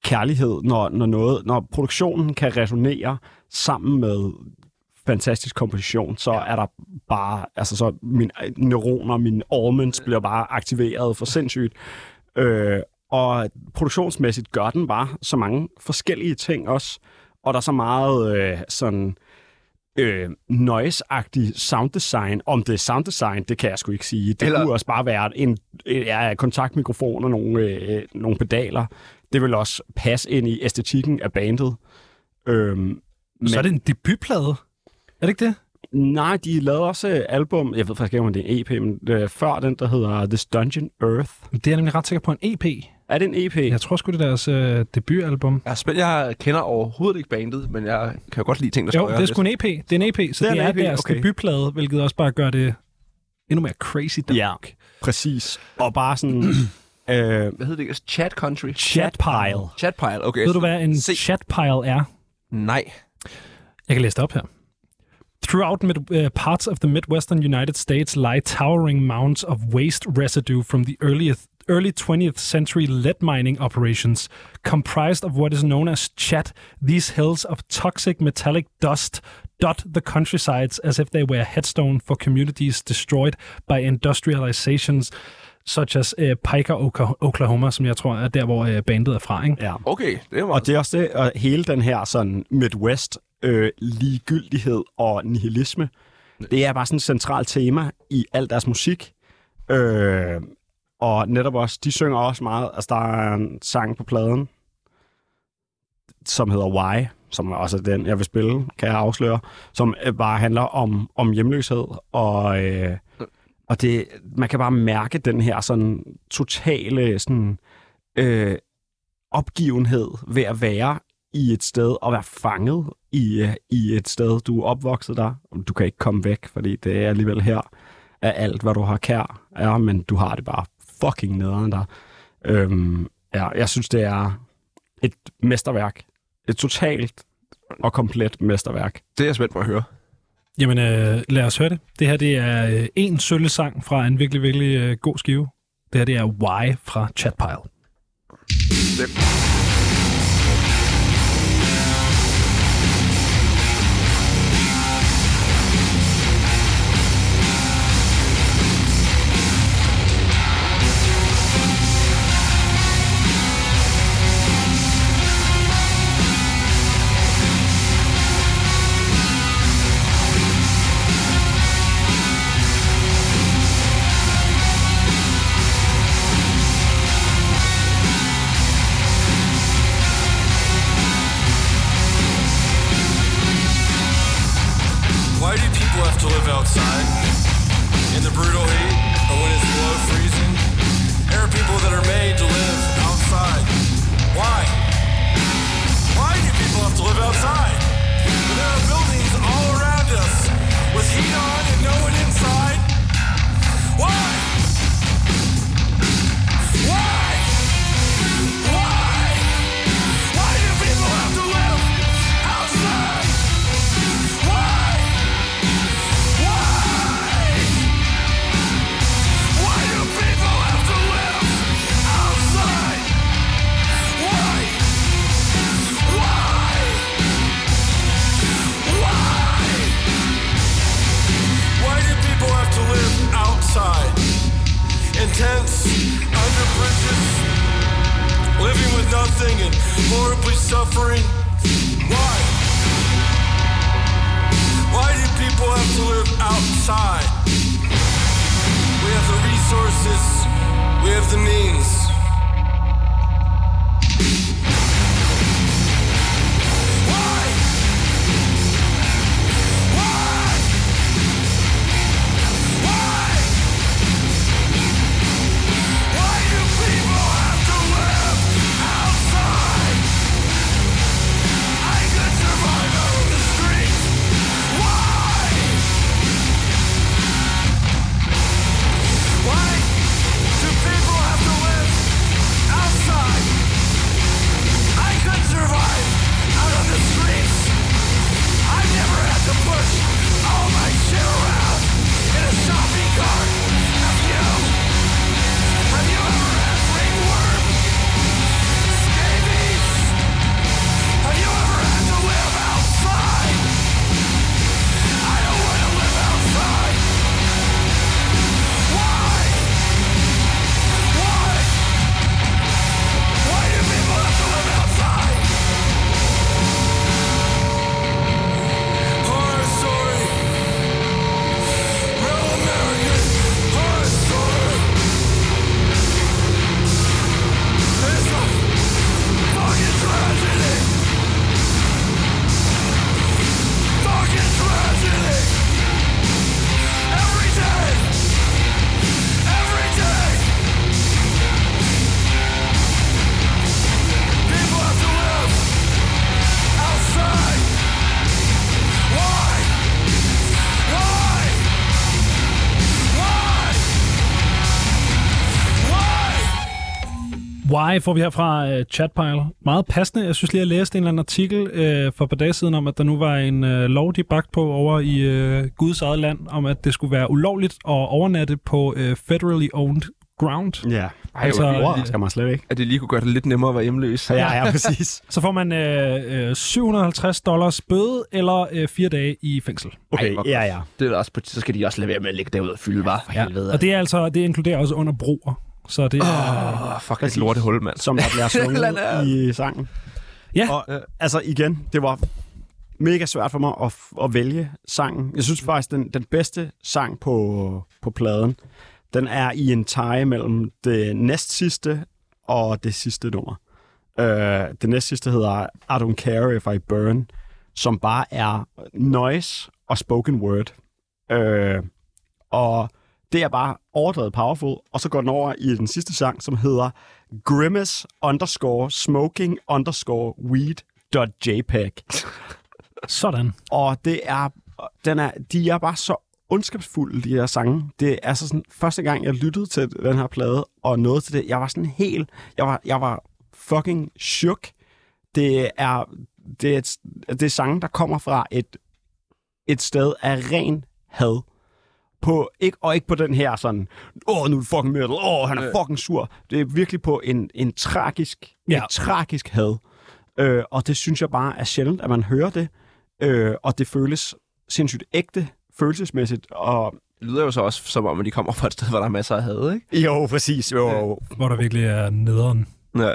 kærlighed, når, når, noget, når produktionen kan resonere sammen med fantastisk komposition, så er der bare, altså så mine neuroner, mine almonds bliver bare aktiveret for sindssygt. Øh, og produktionsmæssigt gør den bare så mange forskellige ting også, og der er så meget øh, sådan øh, noise-agtig sounddesign. Om det er sounddesign, det kan jeg sgu ikke sige. Det Eller- kunne også bare være en ja, kontaktmikrofon og nogle, øh, nogle pedaler. Det vil også passe ind i æstetikken af bandet. Øhm, Så er det en debutplade. Er det ikke det? Nej, de lavede også album, jeg ved faktisk ikke, om det er en EP, men øh, før den, der hedder This Dungeon Earth. Det er jeg nemlig ret sikker på en EP. Er det en E EP? Jeg tror sgu, det er deres øh, debutalbum. Jeg, er spændt, jeg kender overhovedet ikke bandet, men jeg kan jo godt lide ting, der Jo, det er sgu en EP. Det er en EP, så Det er det en er, EP, deres okay. debutplade, hvilket også bare gør det endnu mere crazy dark. Ja, præcis. Og bare sådan... øh, Hvad hedder det? Chat Country? Chatpile. Chatpile, okay. Ved du, hvad en Se. chatpile er? Nej. Jeg kan læse det op her. Throughout mid, uh, parts of the Midwestern United States lie towering mounds of waste residue from the earliest, early 20th century lead mining operations. Comprised of what is known as chat, these hills of toxic metallic dust dot the countrysides as if they were a headstone for communities destroyed by industrializations such as uh, Piker, Oklahoma, som jeg tror er der, hvor uh, bandet er fra. Ikke? Ja. Okay, det er meget... Og det er også det, og hele den her sådan Midwest øh, ligegyldighed og nihilisme, det er bare sådan et centralt tema i al deres musik. Øh, og netop også, de synger også meget, altså der er en sang på pladen, som hedder Why, som er også den, jeg vil spille, kan jeg afsløre, som øh, bare handler om, om hjemløshed, og, øh, og det, man kan bare mærke den her sådan totale sådan, øh, opgivenhed ved at være i et sted og være fanget i, i et sted, du er opvokset der. Du kan ikke komme væk, fordi det er alligevel her at alt, hvad du har kær er, men du har det bare fucking nederen der. Øhm, ja, jeg synes, det er et mesterværk. Et totalt og komplet mesterværk. Det er jeg spændt på at høre. Jamen, øh, lad os høre det. Det her det er øh, en sang fra en virkelig, virkelig øh, god skive. Det her det er Why fra Chatpile. Why outside? And horribly suffering? Why? Why do people have to live outside? We have the resources, We have the means. Why? Får vi her fra uh, Chatpile. Meget passende. Jeg synes lige, at jeg læste en eller anden artikel uh, for et par dage siden om, at der nu var en uh, lov, de bagt på over i uh, Guds eget land, om at det skulle være ulovligt at overnatte på uh, federally owned ground. Ja. Ej, Altså, hvor Det skal man slet ikke. At det lige kunne gøre det lidt nemmere at være hjemløs. Ja, ja, præcis. Så får man uh, uh, 750 dollars bøde eller uh, fire dage i fængsel. Okay, Ej, ja, ja. Det er også så skal de også lade være med at ligge derude og fylde, var. For helvede. Og det er altså, det inkluderer også under broer. Så det er... Oh, fuck, det Præcis. er lortehul, mand. Som der bliver sunget i sangen. Ja. Og altså igen, det var mega svært for mig at, at vælge sangen. Jeg synes faktisk, den, den bedste sang på, på pladen, den er i en tie mellem det næst sidste og det sidste nummer. Uh, det næst sidste hedder I Don't Care If I Burn, som bare er noise og spoken word. Uh, og det er bare overdrevet powerful, og så går den over i den sidste sang, som hedder Grimace underscore smoking underscore weed dot jpeg. Sådan. Og det er, den er, de er bare så ondskabsfulde, de her sange. Det er altså sådan, første gang, jeg lyttede til den her plade, og nåede til det, jeg var sådan helt, jeg var, jeg var fucking shook. Det er, det er, et, det er sange, der kommer fra et, et sted af ren had. På, ikke, og ikke på den her sådan, åh, nu er det fucking metal, åh, han er fucking sur. Det er virkelig på en, en tragisk, Ja. ja. et tragisk had. Øh, og det synes jeg bare er sjældent, at man hører det. Øh, og det føles sindssygt ægte, følelsesmæssigt. Og Det lyder jo så også som om, at de kommer fra et sted, hvor der er masser af had, ikke? jo, præcis. Jo, Hvor der virkelig er nederen. Ja.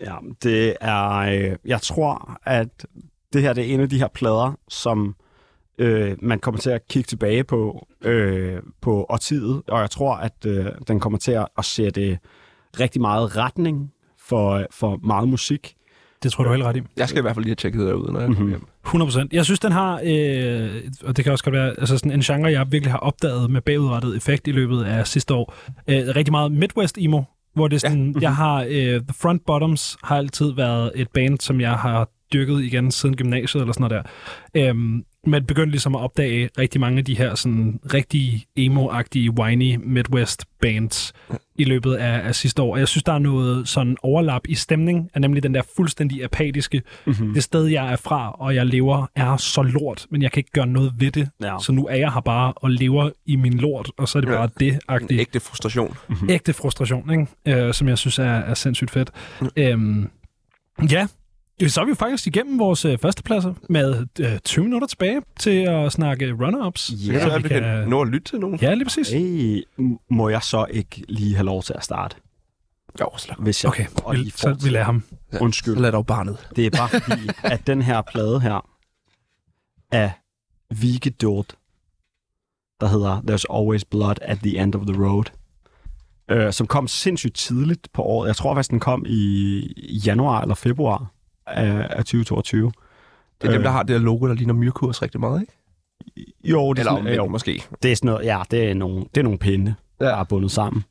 Ja, det er... Øh, jeg tror, at det her det er en af de her plader, som øh, man kommer til at kigge tilbage på øh, på årtiet, og jeg tror, at øh, den kommer til at, at sætte rigtig meget retning for, for meget musik. Det tror du er helt ret i. Jeg skal i hvert fald lige have tjekket det ud, når jeg kommer hjem. 100%. Jeg synes, den har, øh, og det kan også godt være, altså sådan en genre, jeg virkelig har opdaget med bagudrettet effekt i løbet af sidste år. Øh, rigtig meget Midwest emo, hvor det er sådan, ja. jeg har, øh, The Front Bottoms har altid været et band, som jeg har dyrket igen siden gymnasiet eller sådan noget der. Øhm, men begyndte ligesom at opdage rigtig mange af de her sådan rigtig emo-agtige, whiny Midwest bands i løbet af, af sidste år. Og jeg synes, der er noget sådan overlap i stemning, er nemlig den der fuldstændig apatiske, mm-hmm. det sted, jeg er fra, og jeg lever, er så lort, men jeg kan ikke gøre noget ved det. Ja. Så nu er jeg her bare og lever i min lort, og så er det Ja. bare det En ægte frustration. ægte frustration, ikke? Øh, som jeg synes er, er sindssygt fedt. Øhm, ja, så er vi jo faktisk igennem vores øh, førstepladser med øh, 20 minutter tilbage til at snakke runner-ups. Ja, så vi at vi kan nå at lytte til nogen. Ja, lige præcis. Hey, må jeg så ikke lige have lov til at starte? Jo, så Hvis jeg Okay, og vi, så vi lader ham. Undskyld. lad dog barnet. Det er bare fordi, at den her plade her af Vigedort, der hedder There's Always Blood at the End of the Road, øh, som kom sindssygt tidligt på året. Jeg tror faktisk, den kom i januar eller februar af, af 2022. Det er dem, Øh. der har det her logo, der ligner myrkurs rigtig meget, ikke? Jo, det er, Eller sådan, omvendt, jo, måske. det er sådan noget, ja, det er nogle, det er nogle pinde, ja. der er bundet sammen.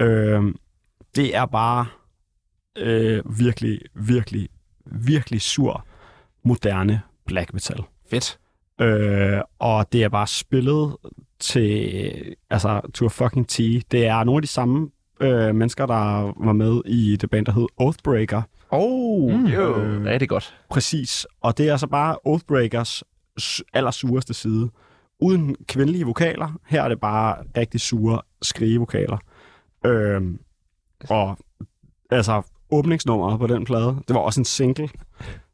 Øh, det er bare øh, virkelig, virkelig, virkelig sur, moderne black metal. Fedt. Øh, og det er bare spillet til, altså, to fucking T. Det er nogle af de samme øh, mennesker, der var med i det band, der hed Oathbreaker. Oh, mm. jo. Øh. Det godt. Præcis. Og det er altså bare Oathbreakers allersureste side. Uden kvindelige vokaler. Her er det bare rigtig sure skrigevokaler. Øhm, og altså, åbningsnummeret på den plade, det var også en single,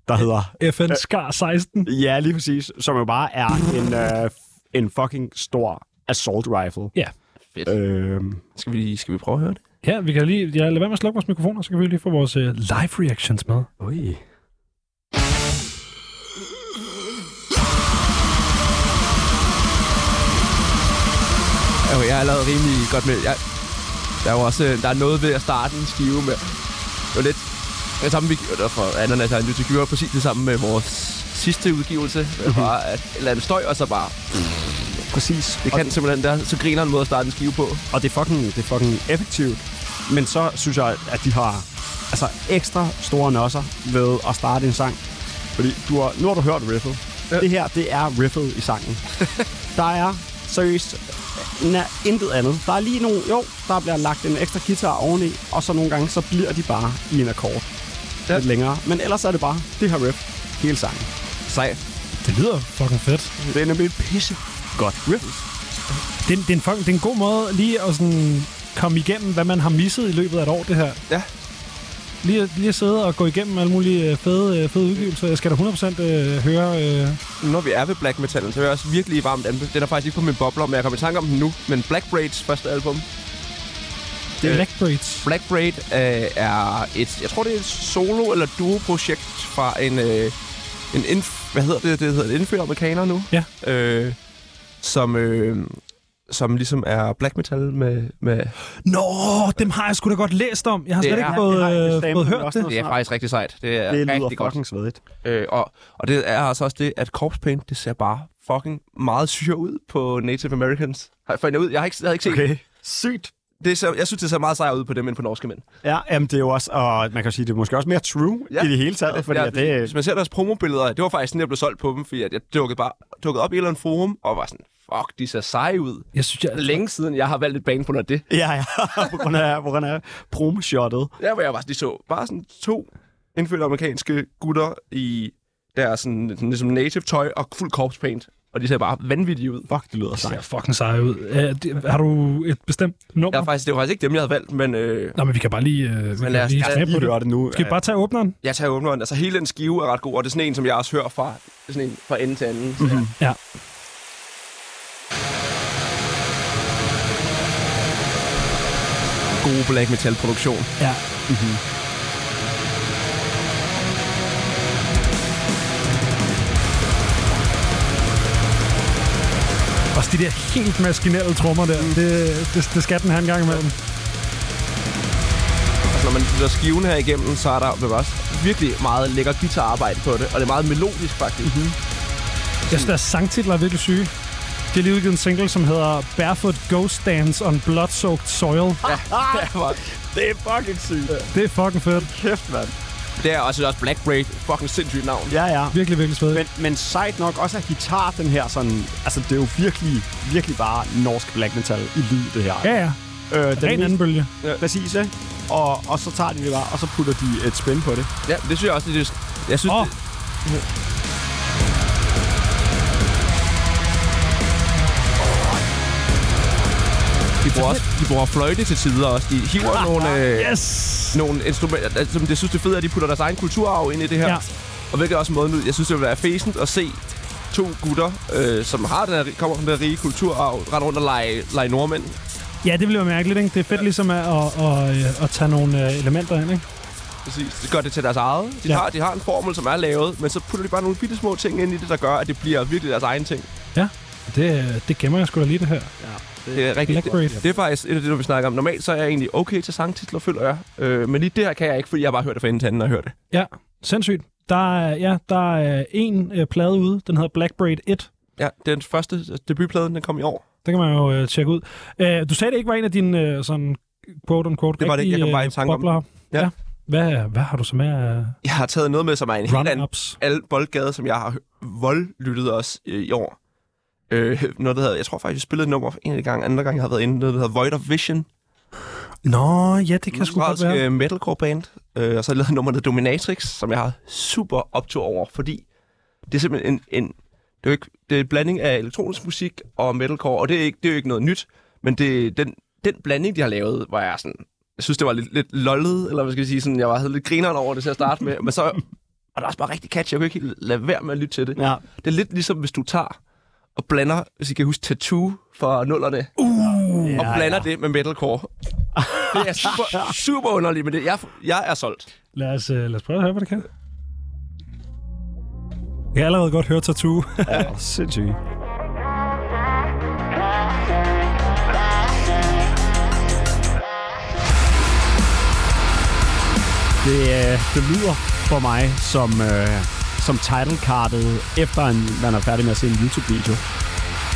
der hedder FN Skar 16. Ja, lige præcis. Som jo bare er en, øh, en fucking stor assault rifle. Ja. Fedt. Øhm, Skal vi, skal vi prøve at høre det? Ja, vi kan lige... Ja, lad være med at slukke vores mikrofoner, så kan vi lige få vores uh, live reactions med. ui. Okay, jeg er allerede rimelig godt med. Jeg, der er jo også øh, der er noget ved at starte en skive med. Det var lidt det samme, vi gjorde for Ananas og gjorde præcis det samme med vores sidste udgivelse. Det var at et eller andet støj, og så bare... Præcis. Det kan simpelthen der, så griner en måde at starte en skive på. Og det er fucking, det er fucking effektivt. Men så synes jeg, at de har altså, ekstra store nosser ved at starte en sang. Fordi du har, nu har du hørt riffet. Ja. Det her, det er riffet i sangen. der er seriøst na, intet andet. Der er lige nogle, jo, der bliver lagt en ekstra guitar oveni, og så nogle gange, så bliver de bare i en akkord. Ja. Lidt længere. Men ellers er det bare det her riff hele sangen. Sej. Det lyder fucking fedt. Det er nemlig et pisse godt riff. Det det, er en, fucking, det er en god måde lige at sådan komme igennem, hvad man har misset i løbet af et år, det her. Ja. Lige, lige at sidde og gå igennem alle mulige øh, fede, øh, fede udgivelser. Jeg skal da 100% øh, høre... Øh, Når vi er ved Black Metal, så er jeg også virkelig varmt anbefale. Den er faktisk ikke på min bobler, men jeg kommer i tanke om den nu. Men Black Braids første album. det er Øh, Black Braids. Black Braid øh, er et, jeg tror det er et solo- eller duo-projekt fra en, øh, en inf, hvad hedder det, det hedder et indfødt amerikaner nu. Ja. Øh, som, øh, som ligesom er black metal med, med Nå, dem har jeg sgu da godt læst om. Jeg har Det slet er- ikke fået, det har øh, fået hørt også det. det er faktisk rigtig sejt. Det er Det lyder rigtig godt. fucking svedigt. Øh, og, og det er altså også det, at Corpse Paint, det ser bare fucking meget syre ud på Native Americans. Har jeg fundet ud? Jeg har ikke, jeg har ikke set Okay. Sygt. Det. Ser, jeg synes, det ser meget sejere ud på dem end på norske mænd. Ja, jamen det er jo også, og man kan sige, det er måske også mere true Ja. ja. i det hele taget, fordi ja, ja, det, Hvis man ser deres promobilleder, det var faktisk sådan, jeg blev solgt på dem, fordi at jeg dukkede, bare, dukkede op i et eller andet forum, og var sådan, fuck, de ser seje ud. Jeg synes, jeg, Det er længe siden, jeg har valgt et band på noget af det. ja, ja, på grund af, på grund af promoshottet. Der hvor jeg bare de så bare sådan to indfødte amerikanske gutter i deres sådan, sådan, ligesom native tøj og fuld corpse paint. Og de ser bare vanvittige ud. Fuck, det lyder det ser sejt. fucking sej ud. Det, har du et bestemt nummer? Jeg er faktisk, det var faktisk ikke dem, jeg havde valgt, men øh, Nå, men vi kan bare lige, øh, Men lad os- lige Lige på det. nu. Skal vi bare tage åbneren? jeg tager åbneren. Altså hele den skive er ret god, og det er sådan en, som jeg også hører fra, sådan en fra ende til anden. Så, Mhm. Ja. God black metal produktion. Ja. Også de der helt maskinelle trommer der. Mm. Det, det, det skal den have en gang imellem. Altså, når man lytter skiven her igennem, så er der vel også virkelig meget lækker guitararbejde på det, og det er meget melodisk faktisk. Mm-hmm. Jeg synes, deres sangtitler er virkelig syge. De har lige udgivet en single, som hedder Barefoot Ghost Dance on Blood-Soaked Soil. Det er fucking sygt. Det er fucking fedt. Kæft, mand. Det er også også Black Braid. Fucking sindssygt navn. Ja, ja. Virkelig, virkelig svedigt. Men, men sejt nok også at guitar, den her sådan... Altså, det er jo virkelig, virkelig bare norsk black metal i lyd, det her. Ja, ja. Øh, Den en anden bølge. Præcis, ikke? Og, og så tager de det bare, og så putter de et spin på det. Ja, det synes jeg også, det er... Jeg synes, oh. det, de bruger, også, de bruger fløjte til tider også. De hiver nogle, øh, Yes! nogle instrumenter. Altså, det synes det er fedt, at de putter deres egen kulturarv ind i det her. Ja. Og hvilket også måden ud. Jeg synes, det vil være fæsent at se to gutter, øh, som har den her, kommer fra den der rige kulturarv, rende rundt og lege, lege nordmænd. Ja, det bliver mærkeligt, ikke? Det er fedt ligesom at, at, at, at tage nogle øh, elementer ind, ikke? Præcis. De gør det til deres eget. De, Ja. ja. har, de har en formel, som er lavet, men så putter de bare nogle bitte små ting ind i det, der gør, at det bliver virkelig deres egen ting. Det, det gemmer jeg sgu da lige det her. Det er rigtigt. Det, det er faktisk et af det, vi snakker om. Normalt så er jeg egentlig okay til sangtitler, føler jeg. Øh, men lige det her kan jeg ikke, fordi jeg har bare hørt det fra enden til anden, jeg hørt det. Ja, sindssygt. Der er, ja, der er en øh, plade ude, den hedder Black Braid 1. Ja, den første debutplade, den kom i år. Det kan man jo øh, tjekke ud. Øh, du sagde, det ikke var en af dine øh, sådan quote-unquote Det var det ikke. Jeg kom bare i øh, tanke om. Ja. ja. Hvad, hvad har du så med af Jeg har taget noget med, som er en helt anden al boldgade, som jeg har voldlyttet også øh, i år. Øh, noget, der hedder, jeg tror faktisk, jeg spillede et nummer en af de gange, andre gang jeg har været inde, noget, der hedder Void of Vision. Nå, ja, det kan sgu godt være. øh, metalcore band. Øh, og så har jeg lavet et nummer, der hedder Dominatrix, som jeg har super optur over, fordi det er simpelthen en, en det er, ikke, det er en blanding af elektronisk musik og metalcore, og det er, ikke, det er jo ikke noget nyt, men det, den, den blanding, de har lavet, var jeg sådan, jeg synes, det var lidt, lidt lollet, eller hvad skal jeg sige, sådan, jeg var lidt grineren over det til at starte med, men så, og det er også bare rigtig catchy, jeg kunne ikke helt lade være med at lytte til det. Ja. Det er lidt ligesom, hvis du tager og blander, hvis I kan huske Tattoo fra nullerne, Uh, og blander det med metalcore. Det er super, super underligt, men det, jeg, jeg er solgt. lad, os, øh, lad os prøve at høre, hvad det kan. Jeg kan allerede godt høre Tattoo. Ja, sindssygt. Det, øh, det lyder for mig som, øh, som titlecardet, efter en, man er færdig med at se en YouTube-video.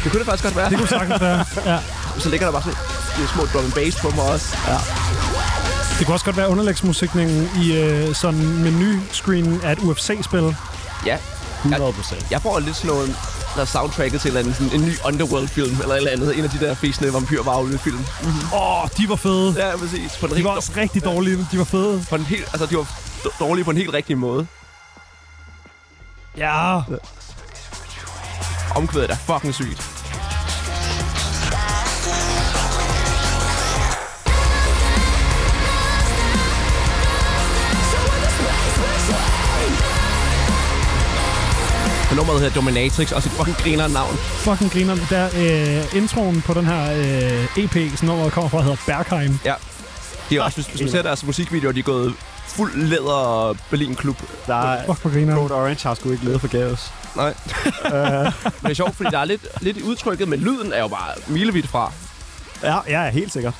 Det kunne det faktisk godt være. det kunne sagtens være. Ja. Så ligger der bare sådan små drum and bass på mig også. Det kunne også godt være underlægsmusikningen i øh, sådan menu-screenen af et UFC-spil. Ja, 100 procent. jeg får lidt sådan noget, der er soundtracket til en, anden, sådan en ny Underworld-film, eller et eller andet. En af de der fæsende vampyrvarulve-film. Mm-hmm. Åh, oh, de var fede. Ja, præcis. På den, De var også rigtig dårlige. De var fede. på den helt, altså, de var dårlige på en helt rigtig måde. Ja. Omkvædet er fucking sygt. Og nummeret hedder Dominatrix, også et fucking griner navn. Fucking griner. Der øh, introen på den her øh, EP, som nummeret kommer fra, hedder Bergheim. Ja. Det er også, hvis, hvis man ser deres musikvideoer, de er gået fuld læder Berlin Klub. Der er Fuck, hvor griner. Code Orange har sgu ikke levet forgæves. Nej. Men det er sjovt, fordi der er lidt, lidt i udtrykket, men lyden er jo bare milevidt fra. Ja, ja, helt sikkert.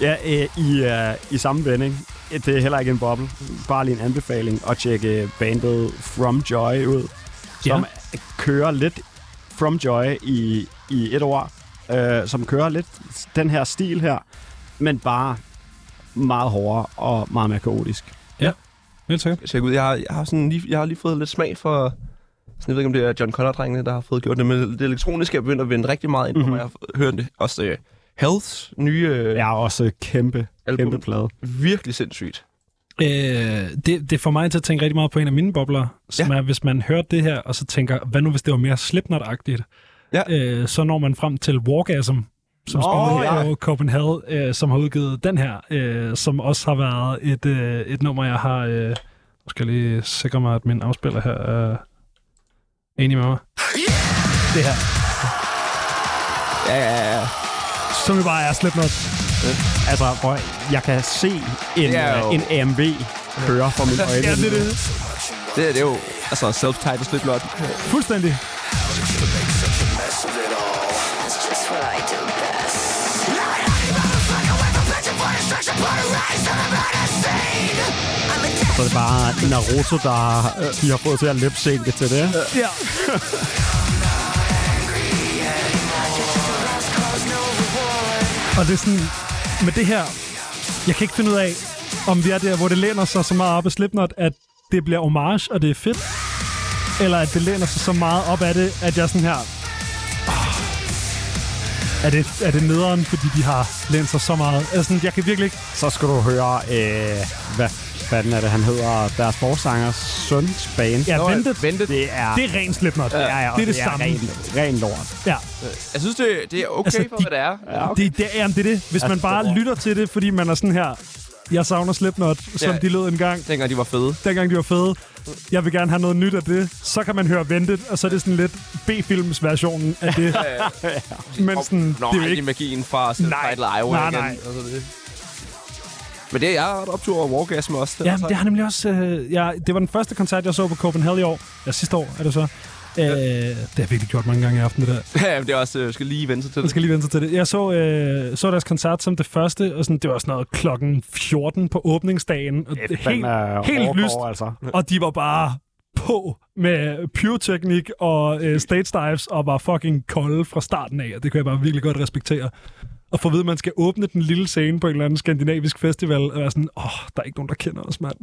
Ja, øh, i, øh, i samme vending. Det er heller ikke en boble. Bare lige en anbefaling at tjekke bandet From Joy ud, som ja. kører lidt From Joy i, i et år, øh, som kører lidt den her stil her, men bare meget hårdere og meget mere kaotisk. Helt sikkert. Tjek ud. Jeg har, jeg har, sådan lige, jeg har lige fået lidt smag for... Sådan, jeg ved ikke, om det er John Connor-drengene, der har fået gjort det, men det elektroniske er begyndt at vende rigtig meget ind, mm-hmm. Mhm. jeg har hørt det. Også uh, Healths nye uh, Jeg er også kæmpe, album. kæmpe plade. Virkelig sindssygt. Øh, det, det får mig til at tænke rigtig meget på en af mine bobler, som Ja. er, hvis man hører det her, og så tænker, hvad nu hvis det var mere Slipknot-agtigt? Ja. Øh, så når man frem til Wargasm, som Åh, spiller ja. på Copenhagen, øh, som har udgivet den her, øh, som også har været et, øh, et nummer, jeg har... Øh, nu skal jeg lige sikre mig, at min afspiller her er enig med mig. Det her, Ja, ja, ja. som jo bare er Slipknot. Altså, prøv, jeg kan se en, Det er jo- øh, en AMV køre for mine øjne. Ja, det er det. Det, er- det er jo altså self-titled Slipknot. Fuldstændig. Så er det bare Naruto, der øh, de har fået til at lipsynke til det. Ja. Og det er sådan, med det her, jeg kan ikke finde ud af, om vi er der, hvor det læner sig så meget op af Slipknot, at det bliver homage, og det er fedt, eller at det læner sig så meget op af det, at jeg sådan her, "Åh, er det, er det nederen, fordi de har lænet sig så meget? Altså, jeg kan virkelig ikke... Så skal du høre, øh, hvad fanden er det, han hedder, deres forsangers søns band. Ja, Nå, ventet. Ventet. Det er, Det er ren Slipknot. ja, ja, det er det samme. Ren, ren lort. Ja. Jeg synes, det, det er okay Altså, for, de- hvad det er. Ja, okay. Det, det, jamen, det er det. Hvis man Altså, bare det er- lytter til det, fordi man er sådan her, jeg savner Slipknot, som Ja. de lød engang, Dengang de var fede. dengang de var fede. Jeg vil gerne have noget nyt af det. Så kan man høre Vented, og så er det sådan lidt B-films versionen af det. Men sådan, Nå, det er jo ikke magien fra Nej. self-titled Iowa Nej, igen. nej. Altså det. Men det er jeg ret optur over Wargasm også. Det er Ja, det har nemlig også... Øh, jeg, det var den første koncert, jeg så på Copenhagen i år. Ja, sidste år er det så. Øh, det har jeg virkelig gjort mange gange i aften, det der. Ja, men det er også, øh, skal lige vente sig til Jeg det. skal lige vente sig til det. Jeg så, øh, så deres koncert som det første, og sådan, det var sådan noget klokken 14 på åbningsdagen. Og det, helt, helt lyst. Altså. Og de var bare på med pyroteknik og øh, stage dives, og var fucking kolde fra starten af, og det kan jeg bare virkelig godt respektere. Og for at vide, at man skal åbne den lille scene på en eller anden skandinavisk festival, og være sådan, åh, oh, der er ikke nogen, der kender os, mand.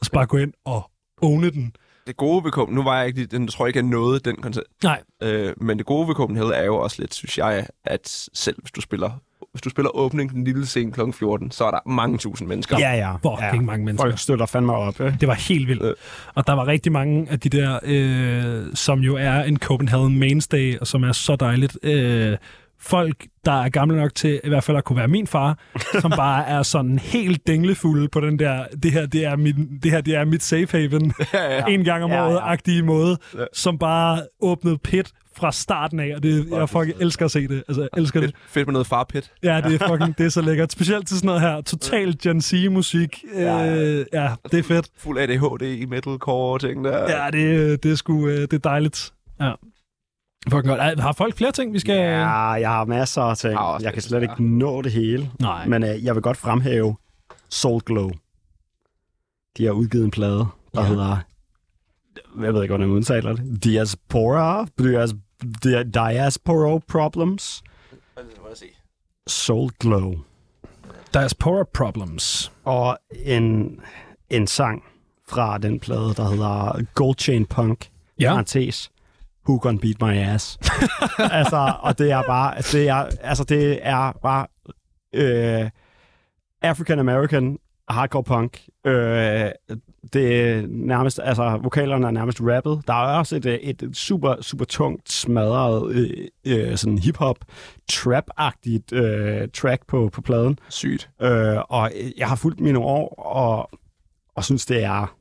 Og så bare gå ind og owne den. Det gode ved Copenhagen, nu var jeg ikke, den tror jeg ikke, jeg nåede den koncert. Nej. Øh, men det gode ved Copenhagen er jo også lidt, synes jeg, at selv hvis du spiller, hvis du spiller åbning den lille scene kl. 14, så er der mange tusind mennesker. Ja, ja. Fucking ja. mange mennesker. Folk støtter fandme op. Eh? Det var helt vildt. Øh. Og der var rigtig mange af de der, øh, som jo er en Copenhagen mainstay, og som er så dejligt. Øh, folk, der er gamle nok til i hvert fald at kunne være min far, som bare er sådan helt dinglefulde på den der, det her, det er, min, det her, det er mit safe haven, ja, ja. en gang om Ja, ja. året-agtige måde, Ja. som bare åbnede pit fra starten af, og det, jeg fucking elsker at se det. Altså, jeg elsker det. Fedt, fedt med noget farpit. Ja, det er fucking, det er så lækkert. Specielt til sådan noget her, total Gen Z-musik. Øh, ja, det er fedt. Fuld ADHD, metalcore ting der. Ja, det, det er sgu øh, det er dejligt. Ja. Fucking godt. Har folk flere ting, vi skal... Ja, jeg har masser af ting. Jeg kan slet ikke nå det hele. Nej. Men øh, jeg vil godt fremhæve Soul Glow. De har udgivet en plade, der ja. hedder... Jeg ved ikke, hvordan man udtaler det. Diaspora? Dias, dia, diaspora Problems? Soul Glow. Diaspora Problems. Og en, en sang fra den plade, der hedder Gold Chain Punk. Ja. Parentes. Who Gonna Beat My Ass? altså, og det er bare, det er, altså, det er bare øh, African American hardcore punk. Øh, det er nærmest, altså, vokalerne er nærmest rappet. Der er også et, et super, super tungt smadret øh, øh, sådan hip-hop, trap-agtigt øh, track på, på pladen. Sygt. Øh, og jeg har fulgt mine år, og, og synes, det er,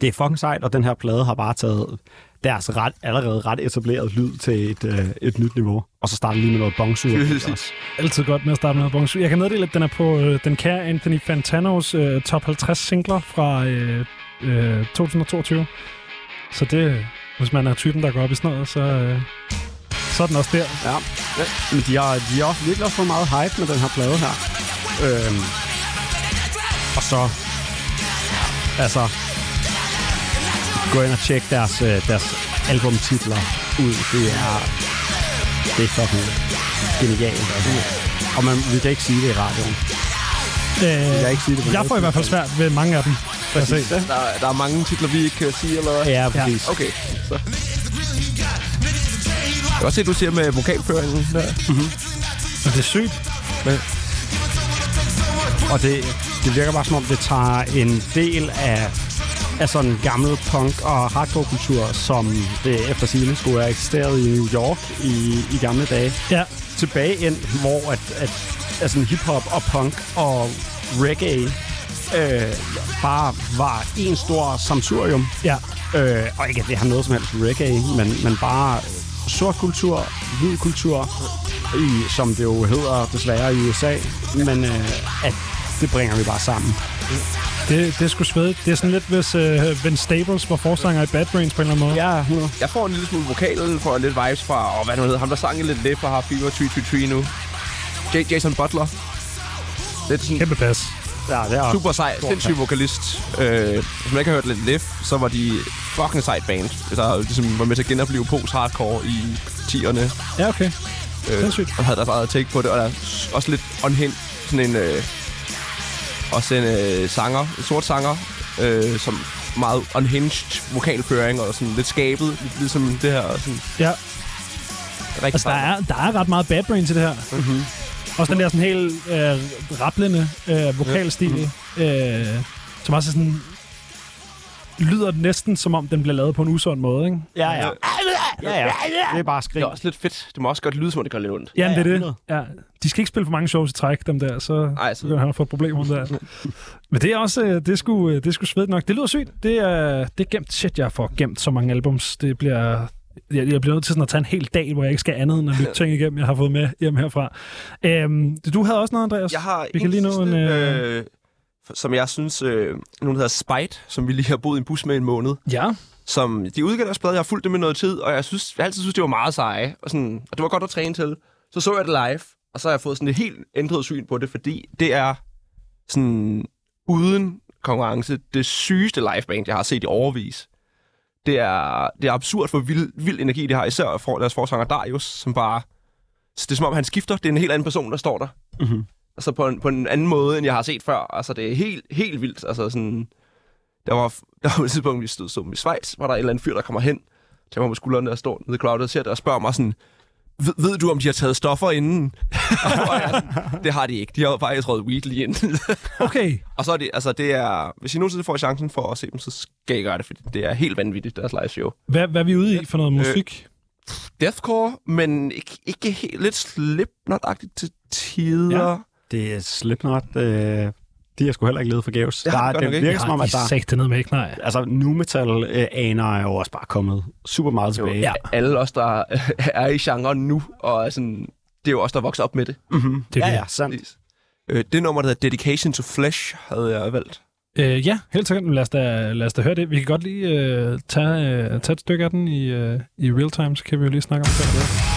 det er fucking sejt, og den her plade har bare taget deres ret, allerede ret etableret lyd til et, øh, et nyt niveau. Og så starter lige med noget bongsu. også. Altid godt med at starte med noget bonus. Jeg kan meddele, at den er på øh, den kære Anthony Fantanos øh, top 50 singler fra øh, øh, 2022. Så det, hvis man er typen, der går op i sådan noget, så, øh, så er den også der. Ja. Men de har, de har også virkelig også fået meget hype med den her plade her. Øhm, og så, altså, gå ind og tjek deres, øh, deres albumtitler ud. Det er, det er fucking genialt. Altså. Og man, vi kan ikke sige det i radioen. Øh, Jeg kan ikke sige det jeg får i hvert fald svært ved mange af dem. se. Der, der er mange titler, vi ikke kan sige, eller hvad? Ja, præcis. Ja. Okay, så. Jeg kan også se, at du siger med vokalføringen der. Og det er sygt. Og det, det virker bare som om, det tager en del af, af sådan en gammel punk- og hardcore-kultur, som det efter sigende skulle have eksisteret i New York i, i gamle dage, Ja, tilbage ind, hvor at, at, at sådan hip-hop og punk og reggae øh, bare var en stor samsurium. ja. Øh, og ikke, at det har noget som helst reggae, men, men bare sort kultur, hvid kultur, i, som det jo hedder desværre i USA, men øh, at det bringer vi bare sammen. Det, det er sgu svedigt. Det er sådan lidt, hvis øh, Vince Staples var forsanger i Bad Brains på en eller anden måde. Ja, 100. Jeg får en lille smule vokalen, får lidt vibes fra, og hvad nu hedder, ham der sang lidt lidt for har Fever 333 nu. J- Jason Butler. Det er sådan Kæmpe pas. Ja, det er super sej, sindssyg vokalist. Øh, hvis man ikke har hørt lidt Liv, så var de fucking sejt band. Der ligesom var med til at genopleve post-hardcore i 10'erne. Ja, okay. Øh, Sindssygt. og havde deres eget take på det, og der er også lidt unhint, sådan en, øh, også en øh, sanger, sort sanger, øh, som meget unhinged vokalføring, og sådan lidt skabet, ligesom det her. og Sådan, Ja, rigtig altså der er, der er ret meget Bad Brains i det her. Mm-hmm. Også den der sådan helt øh, rapplende øh, vokalstil, mm-hmm. øh, som også er sådan lyder næsten som om den bliver lavet på en usund måde, ikke? Ja, ja. Ja, ja. Det er bare skrig. Det er også lidt fedt. Det må også godt lyde, som om det gør lidt ondt. Jamen, Ja, det er det. Ja. De skal ikke spille for mange shows i træk, dem der, så, Ej, så han få problemer der. Men det er også, øh, det er sgu, øh, det sgu svedigt nok. Det lyder sygt. Det er, det er gemt. Shit, jeg får gemt så mange albums. Det bliver... Jeg, jeg bliver nødt til sådan at tage en hel dag, hvor jeg ikke skal andet end at lytte ting igennem, jeg har fået med hjem herfra. Øhm, du havde også noget, Andreas? Jeg har Vi kan en lige nå en, øh, øh, som jeg synes, øh, nogen der hedder Spite, som vi lige har boet i en bus med en måned, Ja. som de udgav deres plade. Jeg har fulgt det med noget tid, og jeg, synes, jeg altid synes, det var meget seje. Og, sådan, og det var godt at træne til. Så så jeg det live, og så har jeg fået sådan et helt ændret syn på det, fordi det er sådan uden konkurrence det sygeste liveband, jeg har set i overvis. Det er, det er absurd for vild, vild energi, de har, især for deres forsanger Darius, som bare... Så det er som om, han skifter. Det er en helt anden person, der står der. Mhm. Altså på en, på en anden måde, end jeg har set før. Altså, det er helt, helt vildt. Altså, sådan... Der var, der var et tidspunkt, vi stod som i Schweiz, hvor der er en eller anden fyr, der kommer hen til mig på skuldrene og står nede i crowdet og ser det og spørger mig sådan, ved, ved du, om de har taget stoffer inden? og jeg, sådan, det har de ikke. De har faktisk røget weed lige inden. Okay. og så er det, altså det er, hvis I nogensinde får chancen for at se dem, så skal I gøre det, fordi det er helt vanvittigt, deres live show. Hvad, hvad er vi ude i for noget musik? Deathcore, men ikke, ikke helt, lidt slipknot-agtigt til tider. Ja. Det er Slipknot. Øh, de har sgu heller ikke levet forgæves. Ja, der, er- det virker som om, at de der... sagt det ned med ikke? Nej. Altså, nu metal øh, aner er jo også bare kommet super meget Jo, tilbage. ja. Alle os, der er i genren nu, og er sådan, det er jo os, der vokser op med det. Mm-hmm. Det er ja, det. ja, sandt. Øh, det nummer, der hedder Dedication to Flesh, havde jeg valgt. Øh, ja, helt sikkert. Lad os, da, lad os da høre det. Vi kan godt lige øh, tage, øh, tage et stykke af den i, øh, i real time, så kan vi jo lige snakke om det.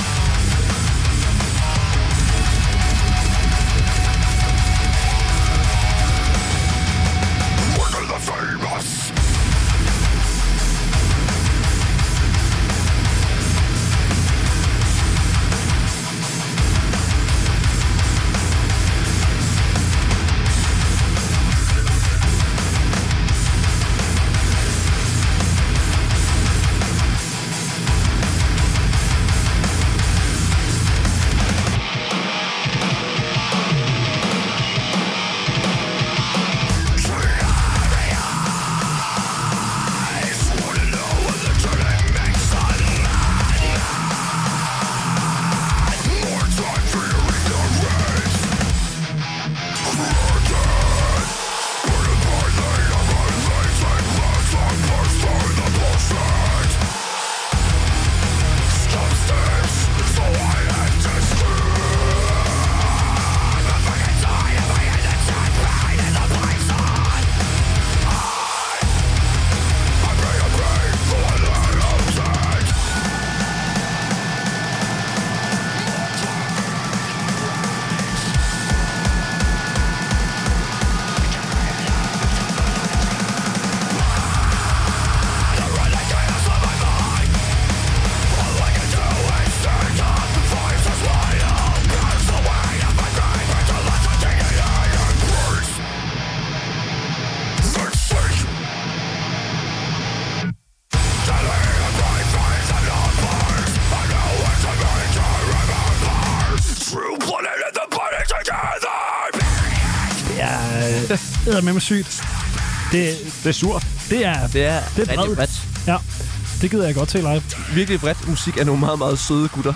Er med mig sygt. Det, Det er surt. det er, Det er, Det er bredt. bredt. ja, det gider jeg godt til live. Virkelig bredt musik af nogle meget, meget søde gutter.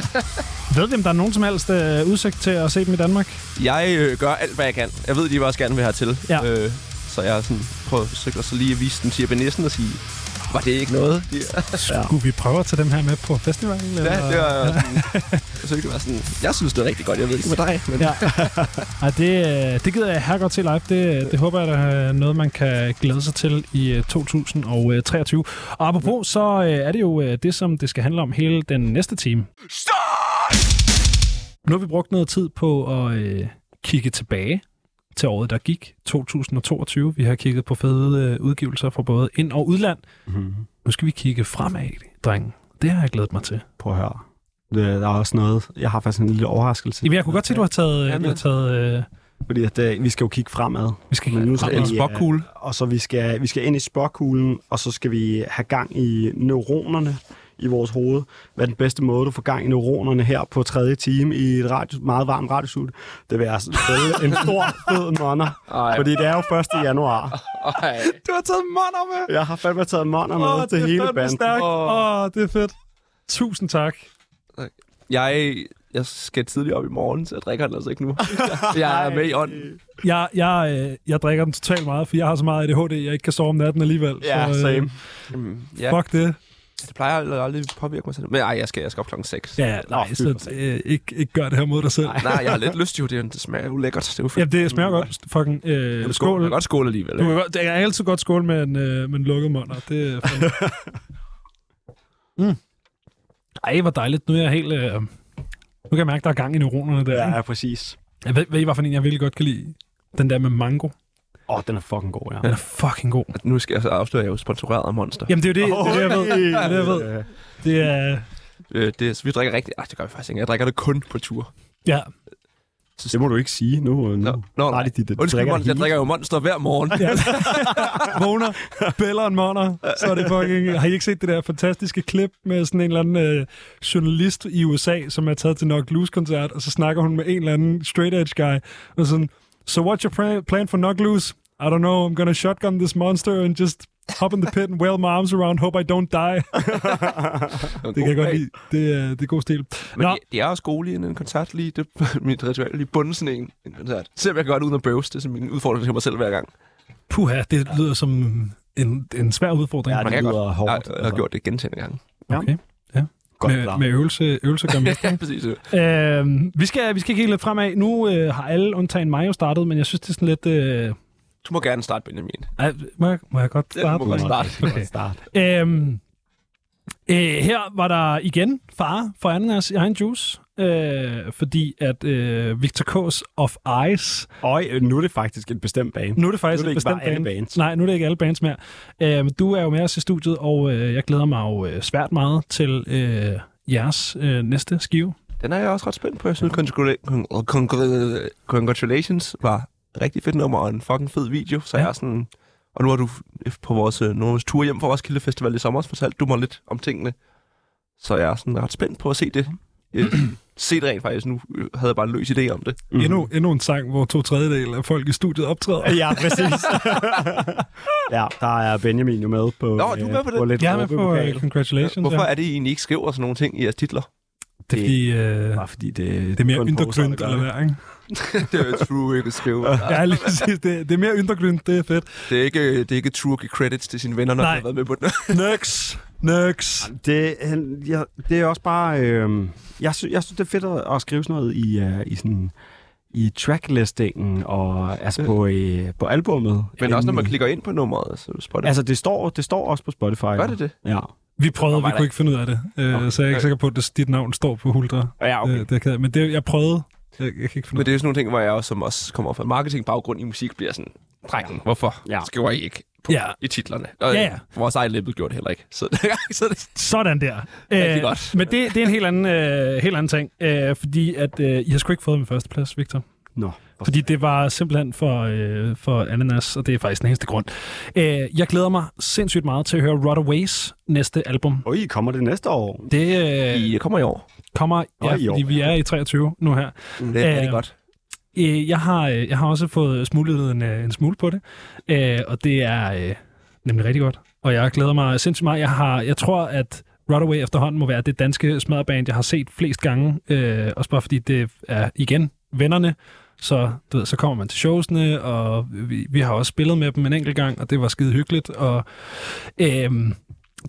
Ved vi, om der er nogen som helst øh, udsigt til at se dem i Danmark? Jeg øh, gør alt, hvad jeg kan. Jeg ved, de også gerne vil have til. Ja. Øh, så jeg har sådan prøvet forsøgt at så lige at vise den til Ebenessen og sige, var det ikke noget? De, Skulle vi prøve at tage dem her med på festivalen? ja, eller? det var sådan, jeg forsøgte at være sådan, jeg synes, det er rigtig godt. Jeg ved ikke med dig, men Ja. Ej, det, øh, det gider jeg her godt til live. Det, det håber jeg, der er noget, man kan glæde sig til i øh, 2023. Og apropos, så øh, er det jo øh, det, som det skal handle om hele den næste time. Nu har vi brugt noget tid på at øh, kigge tilbage til året, der gik, 2022. Vi har kigget på fede øh, udgivelser fra både ind- og udland. Mm-hmm. Nu skal vi kigge fremad, drenge. Det har jeg glædet mig til. Prøv at høre. Der er også noget... Jeg har faktisk en lille overraskelse. Jamen, jeg kunne godt se, at du har taget... Ja, du har taget øh, Fordi at, øh, vi skal jo kigge fremad. vi skal skal en vi, spokkugle. øh, Og så vi skal, vi skal ind i spokkuglen, og så skal vi have gang i neuronerne i vores hoved. Hvad er den bedste måde, du får gang i neuronerne her på tredje time i et radio, meget varmt radioshoot? Det vil selvfølgelig en stor, fed monner. Ej. Fordi det er jo 1. januar. Ej. Du har taget monner med! Jeg har fandme taget monner med til hele banden. Åh, Åh. oh, det er fedt. Tusind tak. Jeg, jeg skal tidligere op i morgen, så jeg drikker den altså ikke nu. jeg er med i ånden. Jeg, jeg, øh, jeg drikker den totalt meget, for jeg har så meget ADHD, jeg ikke kan sove om natten alligevel. Ja, så, øh, same. Fuck det. Det plejer aldrig, aldrig at påvirke mig selv. Men ej, jeg skal, jeg skal op klokken 6. Ja, nej, fy så øh, ikke, ikke gør det her mod dig selv. Nej, jeg har lidt lyst jo. Det, det smager jo lækkert. Det er jo. Ja, det smager godt. Fucking øh, skål. skål. Jeg kan godt skåle alligevel. Du ikke? kan godt, det er altid godt skål med en, øh, med en lukket mund, det er mm. Ej, hvor dejligt. Nu er jeg helt... Øh, nu kan jeg mærke, der er gang i neuronerne der. Ja, Ja. ja, præcis. Jeg ved, ved I, hvad for en, jeg virkelig godt kan lide? Den der med mango. Åh, oh, den er fucking god, ja. Den er fucking god. Nu skal jeg så afsløre, at jeg er jo sponsoreret af Monster. Jamen, det er jo det, det, er det jeg ved. Det er det, jeg ved. Det er... Øh, det, vi drikker rigtig... Ej, det gør vi faktisk ikke. Jeg drikker det kun på tur. Ja, Det må du ikke sige nu. nu. Nå, nå, har de dit, du Undskyld, drikker Monster, jeg drikker jo Monster hver morgen. ja. vågner, bæller en monner, så er det fucking... Har I ikke set det der fantastiske klip med sådan en eller anden øh, journalist i USA, som er taget til Knock Loose koncert, og så snakker hun med en eller anden straight edge guy, og sådan, so what's your pra- plan for Knock Loose? I don't know, I'm gonna shotgun this monster and just hop in the pit and wail my arms around, hope I don't die. det kan jeg godt lide. Det er, det er god stil. Men Nå. de, de er også gode lige en koncert. Lige det, mit ritual, lige bunde sådan en, en koncert. Se om jeg kan gøre det uden at bøvse. Det er sådan en udfordring til mig selv hver gang. Puha, det lyder som en, en svær udfordring. Ja, Man det kan lyder godt. hårdt. Jeg, jeg har gjort det gentagende gange. Okay. Godt Med, klar. med øvelse, øvelse gør mester. Ja, præcis. Øh, vi, skal, vi skal kigge lidt fremad. Nu øh, har alle undtagen mig jo startet, men jeg synes, det er sådan lidt... Øh, Du må gerne starte, Benjamin. ej, må, jeg, må jeg godt Ja, starte? du må godt starte. Okay. Start. Øhm, øh, her var der igen far for ananas i egen juice, øh, fordi at øh, Victor K's Of Ice, Og øh, nu er det faktisk en bestemt bane. nu er det faktisk Nu er det et ikke bestemt bare alle band. bands. Nej, nu er det ikke alle bands mere. Øh, du er jo med os i studiet, og øh, jeg glæder mig jo øh, svært meget til øh, jeres øh, næste skive. Den er jeg også ret spændt på. Jeg synes, congratula- con- con- Congratulations var rigtig fedt nummer og en fucking fed video. Så Ja. jeg er sådan... Og nu har du på vores, øh, nu, vores tur hjem fra Roskilde Festival i sommer fortalt du mig lidt om tingene. Så jeg er sådan ret spændt på at se det. Jeg, se det rent faktisk. Nu øh, havde jeg bare en løs idé om det. Mm. Endnu, endnu en sang, hvor to tredjedel af folk i studiet optræder. Ja, præcis. ja, der er Benjamin jo med på, Nå, du er med på det? på lidt Jeg er med på uh, Congratulations. Hvorfor ja. er det, I egentlig ikke skriver sådan nogle ting i jeres titler? Det er fordi, øh, Bare fordi det, det er mere undergrund der eller hvad, ikke? det er true, ikke at skrive. Ja, lige præcis. Det, det er mere undergrund, det er fedt. Det er ikke, det er ikke true at give credits til sine venner, når Nej. har været med på den. Nux. Nux. Det, han- ja, det er også bare... Øh, jeg, sy- jeg synes, det er fedt at, at skrive sådan noget i, uh, i sådan i tracklistingen og altså på, øh, på albummet. Men også når man Øhm, klikker ind på nummeret, altså Spotify. Altså, det står, det står også på Spotify. Gør det det? Ja. Vi prøvede, vi kunne ikke finde ud af det. Øh, Okay. så jeg er ikke sikker på, at det, dit navn står på Hultra. Ja, Okay. Det, det er. Men det, jeg prøvede. Jeg, jeg kan ikke finde Men det er jo sådan nogle ting, hvor jeg også, som også kommer fra marketingbaggrund i musik, bliver sådan, drengen, hvorfor Ja. skriver I ikke på, Ja. i titlerne? Og Ja, ja. vores eget label gjorde det heller ikke. Så, så det Sådan der. Rigtig godt. Men det, det er en helt anden, øh, helt anden ting. Øh, fordi at, øh, I har sgu ikke fået min første plads, Victor. Nå. Fordi det var simpelthen for, øh, for Ananas, og det er faktisk den eneste grund. Øh, jeg glæder mig sindssygt meget til at høre Runaways næste album. Oj, kommer det næste år? Det øh, I kommer i år. kommer, ja, Nå, i år, fordi vi er i 23 nu her. Det er Øh, rigtig godt. Øh, jeg, har, øh, jeg har også fået smuglet en, øh, en smule på det, øh, og det er øh, nemlig rigtig godt. Og jeg glæder mig sindssygt meget. Jeg, har, jeg tror, at Runaway efterhånden må være det danske smadreband, jeg har set flest gange. Øh, også bare fordi det er, igen, vennerne. Så, du ved, så kommer man til showsene, og vi, vi har også spillet med dem en enkelt gang, og det var skide hyggeligt. Og, øh,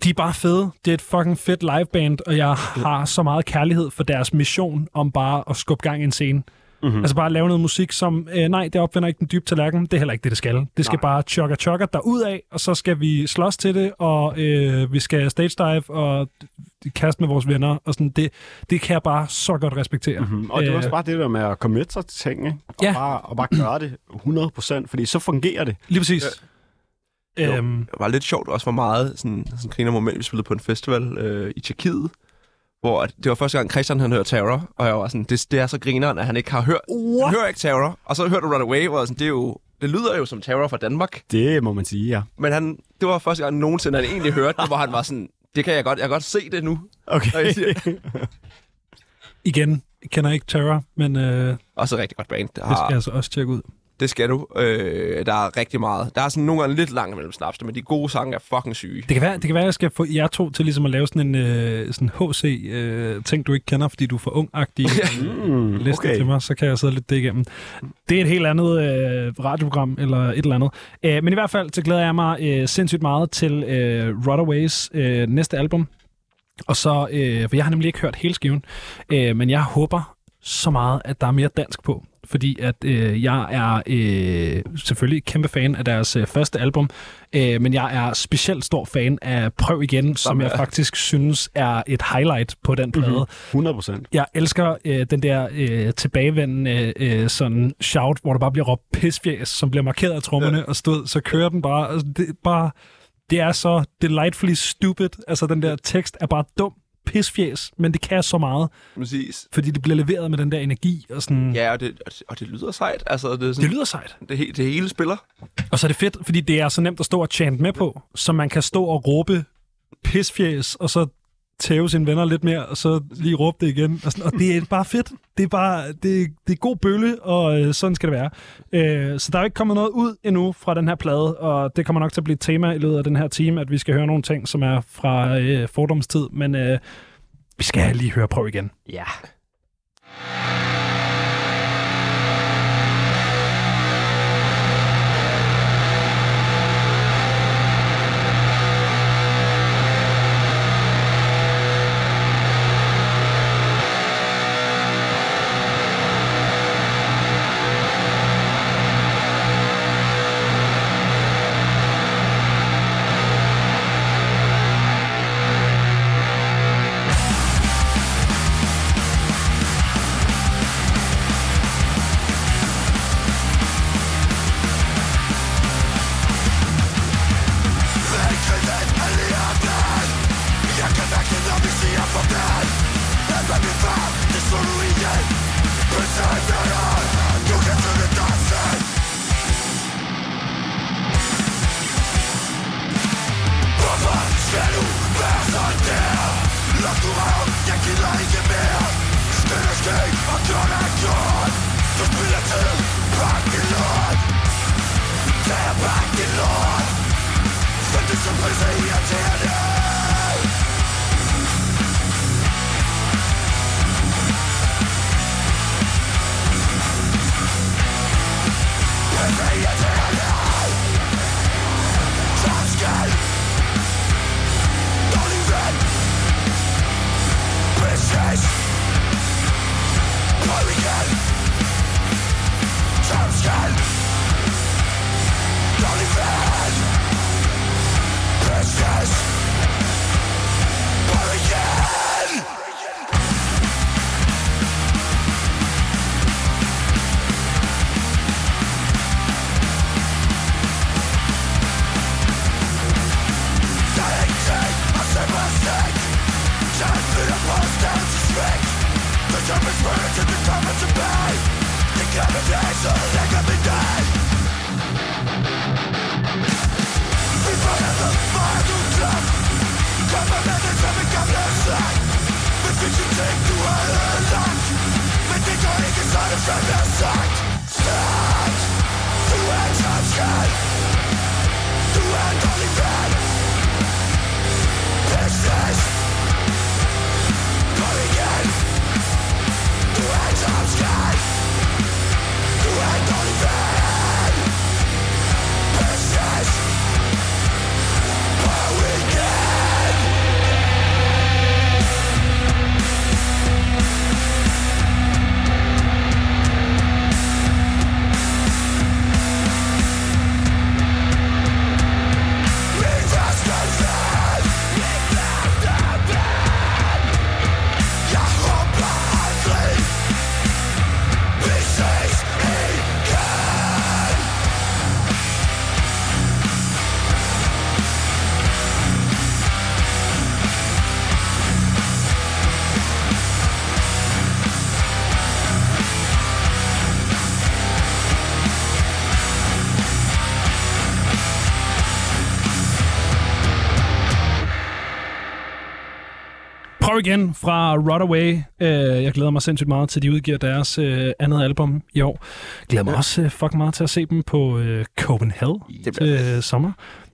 de er bare fede. Det er et fucking fedt liveband, og jeg har så meget kærlighed for deres mission om bare at skubbe gang i en scene. Mm-hmm. Altså bare lave noget musik, som, øh, nej, det opfinder ikke den dybe tallerken. Det er heller ikke det, det skal. Det skal Nej. bare chugga derud af, og så skal vi slås til det, og øh, vi skal stage dive og kaste med vores venner. Og sådan, det, det kan jeg bare så godt respektere. Mm-hmm. Og det er Øh, også bare det der med at committe sig til ting, ikke? Og, Ja. bare, og bare gøre det 100%, fordi så fungerer det. Lige præcis. Jo. Øhm, Det var lidt sjovt også, hvor meget sådan, sådan griner moment, vi spillede på en festival øh, i Tjekkiet, hvor at, det var første gang, Christian han hørte Terror, og jeg var sådan, det, det er så grineren, at han ikke har hørt, han hører ikke Terror, og så hørte du Runaway, hvor jeg sådan, det, er jo, det lyder jo som Terror fra Danmark, Det må man sige, ja. men han, det var første gang nogensinde, han egentlig hørte det, hvor han var sådan, det kan jeg godt, jeg kan godt se det nu. Okay. Siger- igen, jeg kender ikke Terror, men øh, Også et rigtig godt band. Det skal jeg har, altså også tjekke ud. Det skal du. Øh, der er rigtig meget. Der er sådan nogle gange lidt langt imellem snaps, men de gode sange er fucking syge. Det kan, være, det kan være, at jeg skal få jer to til ligesom at lave sådan en øh, sådan HC-ting, du ikke kender, fordi du er for ung-agtig. Mm, liste okay. til mig, så kan jeg sidde lidt det igennem. Det er et helt andet øh, radioprogram, eller et eller andet. Øh, men i hvert fald, så glæder jeg mig øh, sindssygt meget til øh, Runaways øh, næste album. Og så, øh, for jeg har nemlig ikke hørt hele skiven, øh, men jeg håber så meget, at der er mere dansk på. Fordi at øh, jeg er øh, selvfølgelig kæmpe fan af deres øh, første album, øh, men jeg er specielt stor fan af Prøv Igen, som jeg er- faktisk synes er et highlight på den plade. Mm-hmm. 100 procent. Jeg elsker øh, den der øh, tilbagevendende øh, sådan shout, hvor der bare bliver råbt pisfjæs, som bliver markeret af trommerne, ja. og stod, så kører den bare. Altså, det, er bare. det er så delightfully stupid. Altså, den der tekst er bare dum pisfjæs, men det kan så meget, Præcis. fordi det bliver leveret med den der energi, og sådan... Ja, og det, og det, og det lyder sejt. Altså, det, er sådan, Det lyder sejt. det, det hele spiller. Og så er det fedt, fordi det er så nemt at stå og chant med på, så man kan stå og råbe pisfjæs, og så tæve sine venner lidt mere, og så lige råbe det igen. Og, sådan, og det er bare fedt. Det er bare det, det er god bølle, og øh, sådan skal det være. Øh, så der er ikke kommet noget ud endnu fra den her plade, og det kommer nok til at blive et tema i løbet af den her time, at vi skal høre nogle ting, som er fra øh, fordomstid, men øh, vi skal lige høre prøv igen. Ja. Yeah. Igen fra Rodaway. Uh, jeg glæder mig sindssygt meget til, at de udgiver deres uh, andet album i år. Jeg glæder mig også uh, fucking meget til at se dem på uh, Copenhagen til uh, sommer.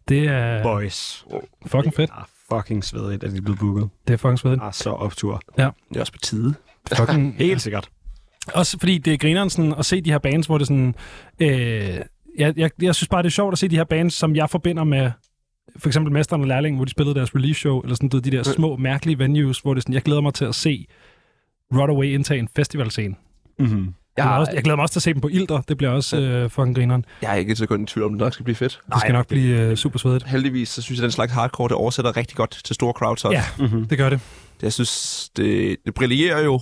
Det er Boys. fucking fedt. Det er fucking svedigt, at de er blevet booket. Det er fucking svedigt. Det er så optur. Det er også på tide. Fucking, Helt sikkert. Også fordi det er grineren sådan, at se de her bands, hvor det sådan... Øh, jeg, jeg, jeg synes bare, det er sjovt at se de her bands, som jeg forbinder med for eksempel Mesteren og Lærlingen, hvor de spillede deres release show, eller sådan du de der små, mærkelige venues, hvor det er sådan, jeg glæder mig til at se Rodaway indtage en festivalscene. Mm-hmm. Jeg, Jeg, har, også, jeg glæder mig også til at se dem på Ilder. Det bliver også øh, fucking grineren. jeg er ikke et sekund i tvivl om, det nok skal blive fedt. Det skal nok blive øh, super svedigt. Heldigvis, så synes jeg, at den slags hardcore, det oversætter rigtig godt til store crowds også. Ja, Mm-hmm. det gør det. Jeg synes, det, det brillerer jo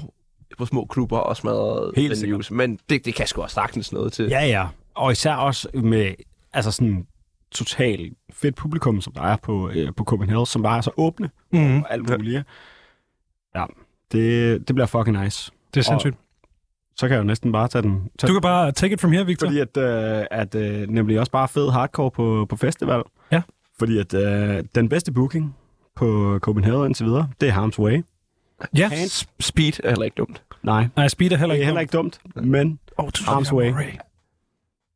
på små klubber og smadret Helt venues, men det, det kan sgu også sagtens noget til. Ja, ja. Og især også med altså sådan total fedt publikum, som der er på, øh, på Copenhagen, som bare er så åbne Mm, og alt muligt. Ja, det, det bliver fucking nice. det er sindssygt. Så kan jeg jo næsten bare tage den. Tage Du kan bare take it from here, Victor. Fordi at, øh, at øh, nemlig også bare fed hardcore på, på festival. Ja. Fordi at øh, den bedste booking på Copenhagen indtil videre, det er Harm's Way. Ja. S- Speed er heller ikke dumt. Nej, Nej, Speed er heller det ikke er heller ikke dumt, men Oh, to Arms Way.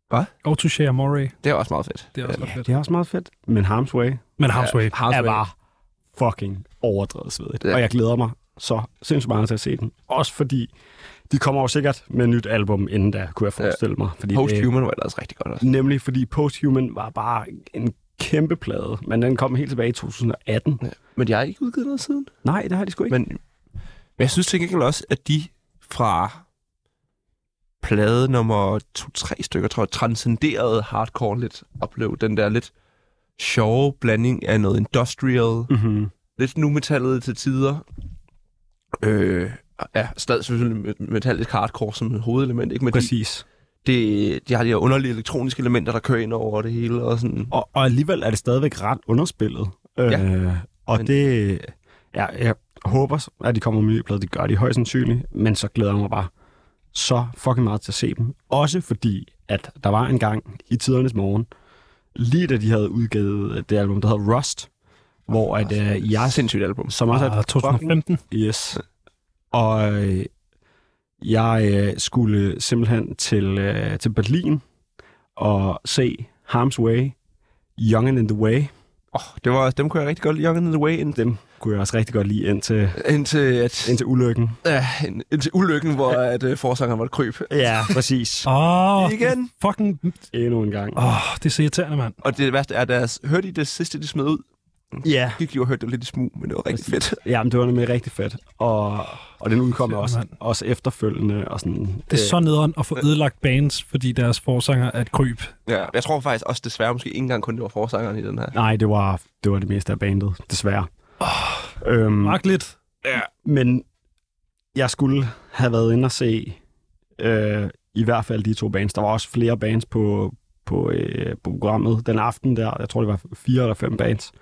Hvad? Oh, to share Moray. Det er også meget fedt. Det er også Ja. fedt. det er også meget fedt. Men Harm's Way Men Harm's Way. Harm's er Way. bare fucking overdrevet svedigt. Ja. Og jeg glæder mig så sindssygt meget til at se den. Også fordi, de kommer jo sikkert med et nyt album inden da, kunne jeg forestille mig. Fordi det- Post-Human var ellers rigtig godt også. Nemlig fordi Posthuman var bare en kæmpe plade, men den kom helt tilbage i 2018. Ja. Men jeg har ikke udgivet noget siden. Nej, det har de sgu ikke. Men, men jeg synes til gengæld også, at de fra plade nummer 2-3 stykker, tror jeg, transcenderede hardcore lidt. Oplevede den der lidt sjove blanding af noget industrial, Mm-hmm. lidt nu metallet til tider. Øh, ja, stadig selvfølgelig met- metallisk hardcore som hovedelement, ikke? Men de, Præcis. det, de har de her underlige elektroniske elementer, der kører ind over det hele, og sådan... Og, og alligevel er det stadigvæk ret underspillet. Ja. Øh, og Men- det... Ja, jeg håber, at de kommer med en ny plade. Det gør de højst sandsynligt. Men så glæder jeg mig bare så fucking meget til at se dem. Også fordi, at der var en gang i tidernes morgen, lige da de havde udgivet det album, der hedder Rust, hvor at, øh, jeg, Sindssygt album. som også er Ah, et fucking 2015. Yes. Og øh, jeg øh, skulle simpelthen til, øh, til Berlin og se Harm's Way, Young and in the Way. Oh, det var, dem kunne jeg rigtig godt lide, Young and the Way, ind, Dem kunne jeg også rigtig godt lide indtil, indtil, at, indtil ulykken. ja, ind- indtil ulykken, hvor at, uh, forsangeren var et kryb. Ja, præcis. Åh, oh, Igen. fucking... Endnu en gang. Åh, oh, det er så irriterende, mand. Og det værste er, deres, hørte I det sidste, de smed ud? Ja, Jeg gik lige og hørte det lidt i smug, men det var rigtig Præcis. fedt. Jamen, det var nemlig rigtig fedt. Og, og den udkom Shit, også, også efterfølgende. Og sådan, Det er så nederen at få ødelagt bands, fordi deres forsanger er et kryb. Ja, jeg tror faktisk også desværre måske ikke engang kun det var forsangeren i den her. Nej, det var, det var det meste af bandet, desværre. Oh, øhm, Magtligt. Men jeg skulle have været inde og se øh, i hvert fald de to bands. Der var også flere bands på, på, øh, på programmet den aften der. Jeg tror, det var fire eller fem bands.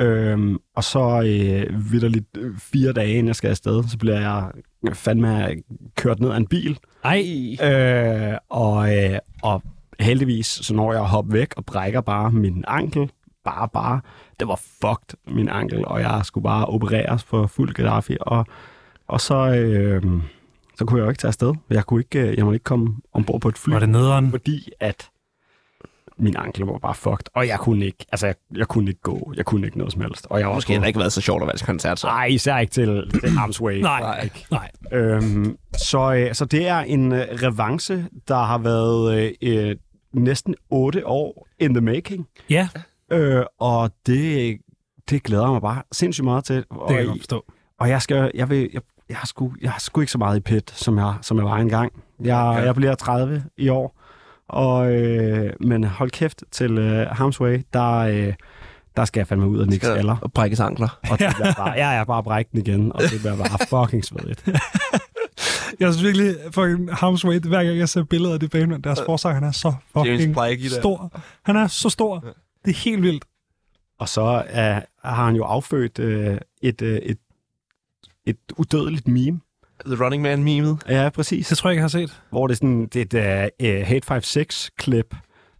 Øhm, og så øh, vidderligt øh, fire dage, inden jeg skal afsted, så bliver jeg fandme kørt ned af en bil. Ej. Øh, og, øh, og heldigvis, så når jeg at hoppe væk og brækker bare min ankel, bare, bare, det var fucked, min ankel, og jeg skulle bare opereres for fuld Gaddafi, og, og så, øh, så kunne jeg jo ikke tage afsted. Jeg kunne ikke, øh, jeg måtte ikke komme ombord på et fly, Var det nederen? fordi at min ankel var bare fucked, og jeg kunne ikke, altså jeg, jeg kunne ikke gå, jeg kunne ikke noget som helst, og jeg var Måske har det ikke været så sjovt at være til koncert, så. Nej, især ikke til, til Arms Way. Nej, nej. Øhm, så, øh, så det er en øh, revanche, der har været øh, næsten otte år in the making. Ja, Øh, og det, det glæder jeg mig bare sindssygt meget til. Og, det kan jeg forstå. og jeg skal, jeg vil, jeg, jeg har sgu, jeg har sgu ikke så meget i pit, som jeg, som jeg var engang. Jeg, Ja. jeg bliver 30 i år, og, øh, men hold kæft til øh, Harm's Way, der, øh, der skal jeg fandme ud af Nick Skaller. Og brækkes ankler. Og det bliver bare, jeg er bare bræk den igen, og det bliver bare fucking svedigt. Jeg synes virkelig, fucking Harm's Way, hver gang jeg ser billeder af det band, deres forsanger, han er så fucking stor. Han er så stor. Det er helt vildt. Og så er, har han jo affødt øh, et, øh, et, et udødeligt meme. The Running Man-memet. Ja, præcis. Det tror jeg ikke, jeg har set. Hvor det er sådan det er et uh, Hate 56-klip,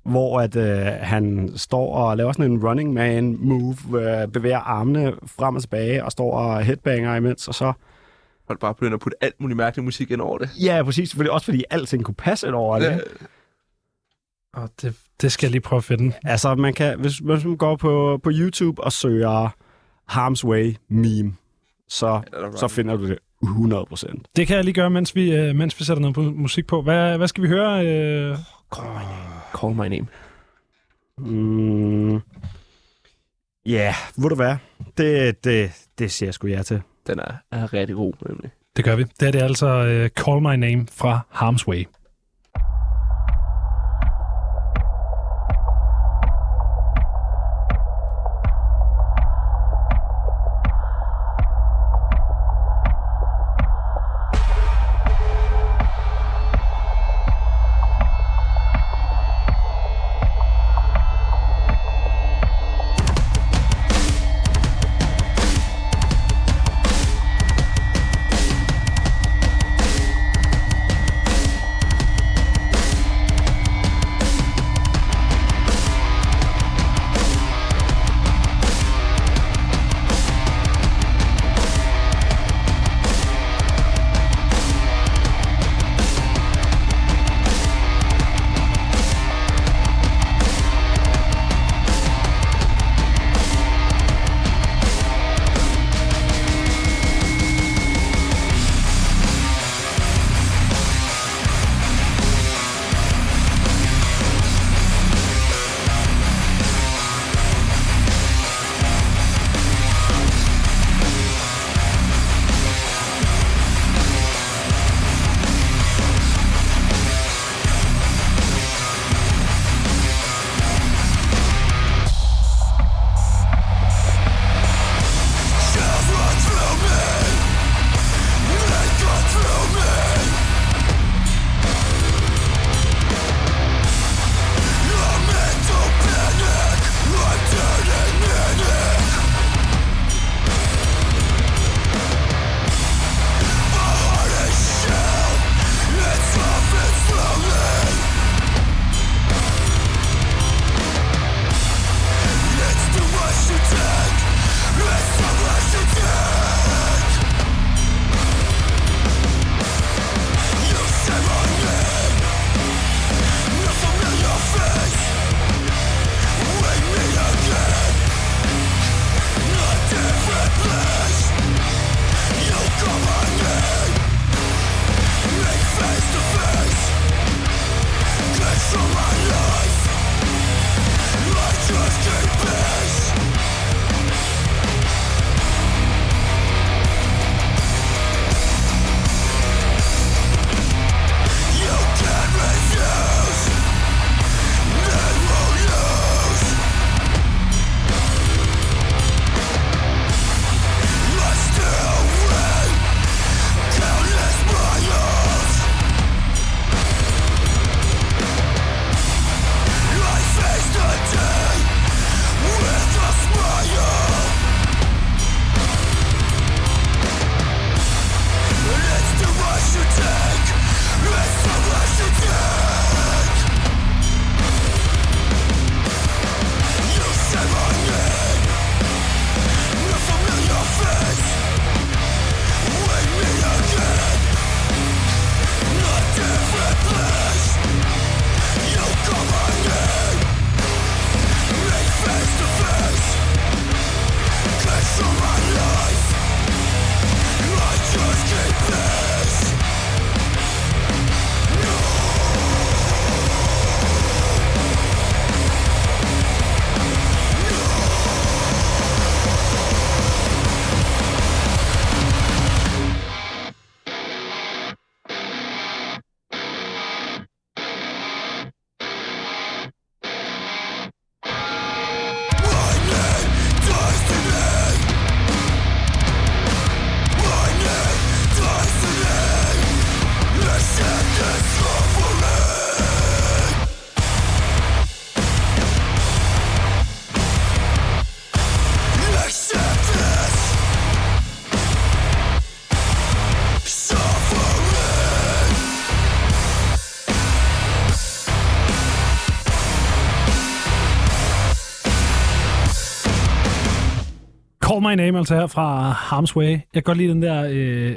hvor at, øh, han står og laver sådan en running man move, øh, bevæger armene frem og tilbage og står og headbanger imens, og så... Folk bare begynder at putte alt muligt mærkelig musik ind over det. Ja, præcis, fordi, også fordi alting kunne passe ind over det. Ja. Og det, det skal jeg lige prøve at finde. Altså, man kan, hvis, hvis man går på, på YouTube og søger Harm's Way meme, så, så finder du det 100 procent. Det kan jeg lige gøre, mens vi, øh, mens vi sætter noget på- musik på. Hvad, hvad skal vi høre? Øh, Call my name. Mm, ja, yeah, ved du hvad? Det, det, det siger jeg sgu ja til. Den er, er rigtig god, nemlig. det gør vi. Det er det altså øh, Call My Name fra Harm's Way. Call My Name, altså her fra Harm's Way. Jeg kan godt lide den der øh,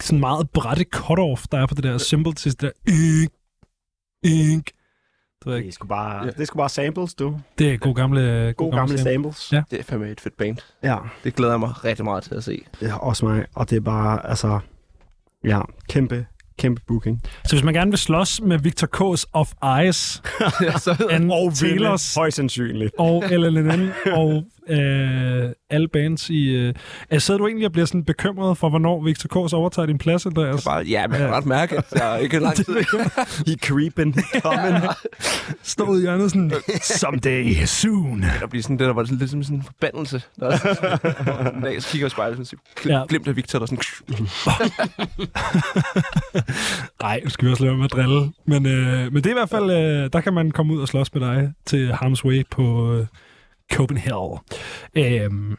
sådan meget brætte cut-off, der er på det der symbol til det der ink, ink. Det, Det er sgu bare, det er sgu bare samples, du. det er god gamle, God gamle samples. Ja. Det er fandme et fedt band. ja. Det glæder jeg mig rigtig meget til at se. Ja, også mig. Og det er bare, altså... Ja, kæmpe, kæmpe booking. Så hvis man gerne vil slås med Victor K's Of Eyes, så, and Og Taylors Højst sandsynligt. og LLNN og øh, alle bands i... Øh, altså, sidder du egentlig og bliver sådan bekymret for, hvornår Victor K's overtager din plads, Andreas? bare, ja, man kan ret mærke, at jeg er ikke lang tid. He creeping, coming. Stå ud i hjørnet sådan, someday soon. Der bliver sådan, det der var lidt som sådan en forbandelse. Der er sådan, en dag, så kigger jeg i spejlet, sådan, Ja. ja. glimt af Victor, der sådan... Nej, nu skal vi også lade med at drille. Men, øh, men det er i hvert fald, øh, der kan man komme ud og slås med dig til Harm's Way på øh, Copenhagen. Øh,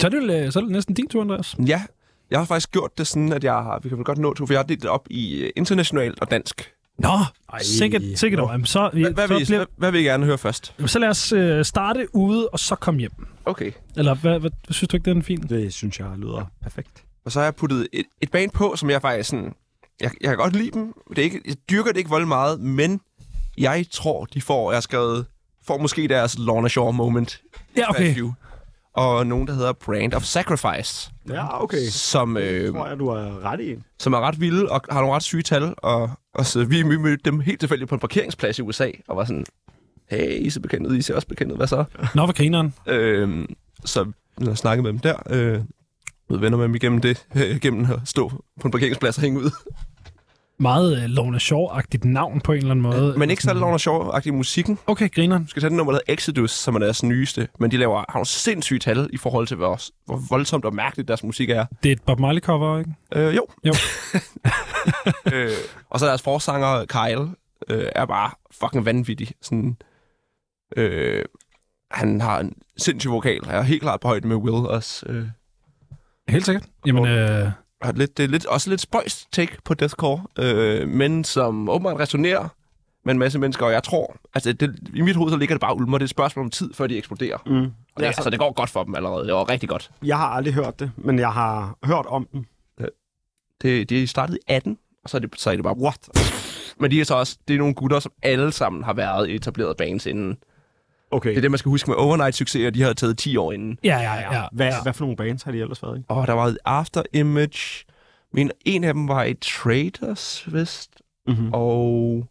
så, er det, øh, så er det næsten din tur, Andreas. Ja, jeg har faktisk gjort det sådan, at jeg har, vi kan vel godt nå to, for jeg har delt det op i øh, internationalt og dansk. Nå, sikkert, sikkert over. Så, Hvad, hvad, så, vil, I, bliver, hvad, hvad vil I gerne høre først? så lad os øh, starte ude, og så komme hjem. Okay. Eller hvad, hvad, synes du ikke, det er en fin? Det synes jeg lyder perfekt. Og så har jeg puttet et, et band på, som jeg faktisk sådan... Jeg, jeg kan godt lide dem. Det er ikke, jeg dyrker det ikke vold meget, men jeg tror, de får, jeg har skrevet, får måske deres Lorna Shore moment. Ja, okay. Statue. Og nogen, der hedder Brand of Sacrifice, Ja, okay. som, øh, tror jeg, du har ret i. som er ret vilde og har nogle ret syge tal. Og, og så vi mødte dem helt tilfældigt på en parkeringsplads i USA, og var sådan, hey, I ser bekendt ud, I ser også bekendt hvad så? Nå, hvor grineren. Øh, så jeg snakkede med dem der. Øh, venner med dem igennem det, øh, gennem at stå på en parkeringsplads og hænge ud. Meget øh, Lorna Shore-agtigt navn på en eller anden måde. Men ikke så Lorna Shore-agtig i musikken. Okay, grineren. Du skal tage den nummer, der Exodus, som er deres nyeste. Men de laver, har nogle sindssyge tal i forhold til, hvor, hvor voldsomt og mærkeligt deres musik er. Det er et Bob Marley-cover, ikke? Øh, jo. Jo. øh, og så deres forsanger, Kyle, øh, er bare fucking vanvittig. Sådan, øh, han har en sindssyg vokal. Jeg er helt klart på højde med Will også. Øh, Helt sikkert. Jamen, øh, har lidt, det er lidt, også lidt spøjst take på deathcore, øh, men som åbenbart resonerer med en masse mennesker, og jeg tror, altså det, i mit hoved så ligger det bare ulmer, det er et spørgsmål om tid, før de eksploderer. Mm. Og det, altså, det går godt for dem allerede, det var rigtig godt. Jeg har aldrig hørt det, men jeg har hørt om den. Det, de startede i 18, og så er det, så er det bare... What? Men de er så også, det er nogle gutter, som alle sammen har været i etableret bands inden. Okay. Det er det, man skal huske med overnight-succeser, de har taget 10 år inden. ja, ja, ja. Hvad, hvad for nogle bands har de ellers været i? Og der var et After Image, men en af dem var i Traders, vist. Mm-hmm. Og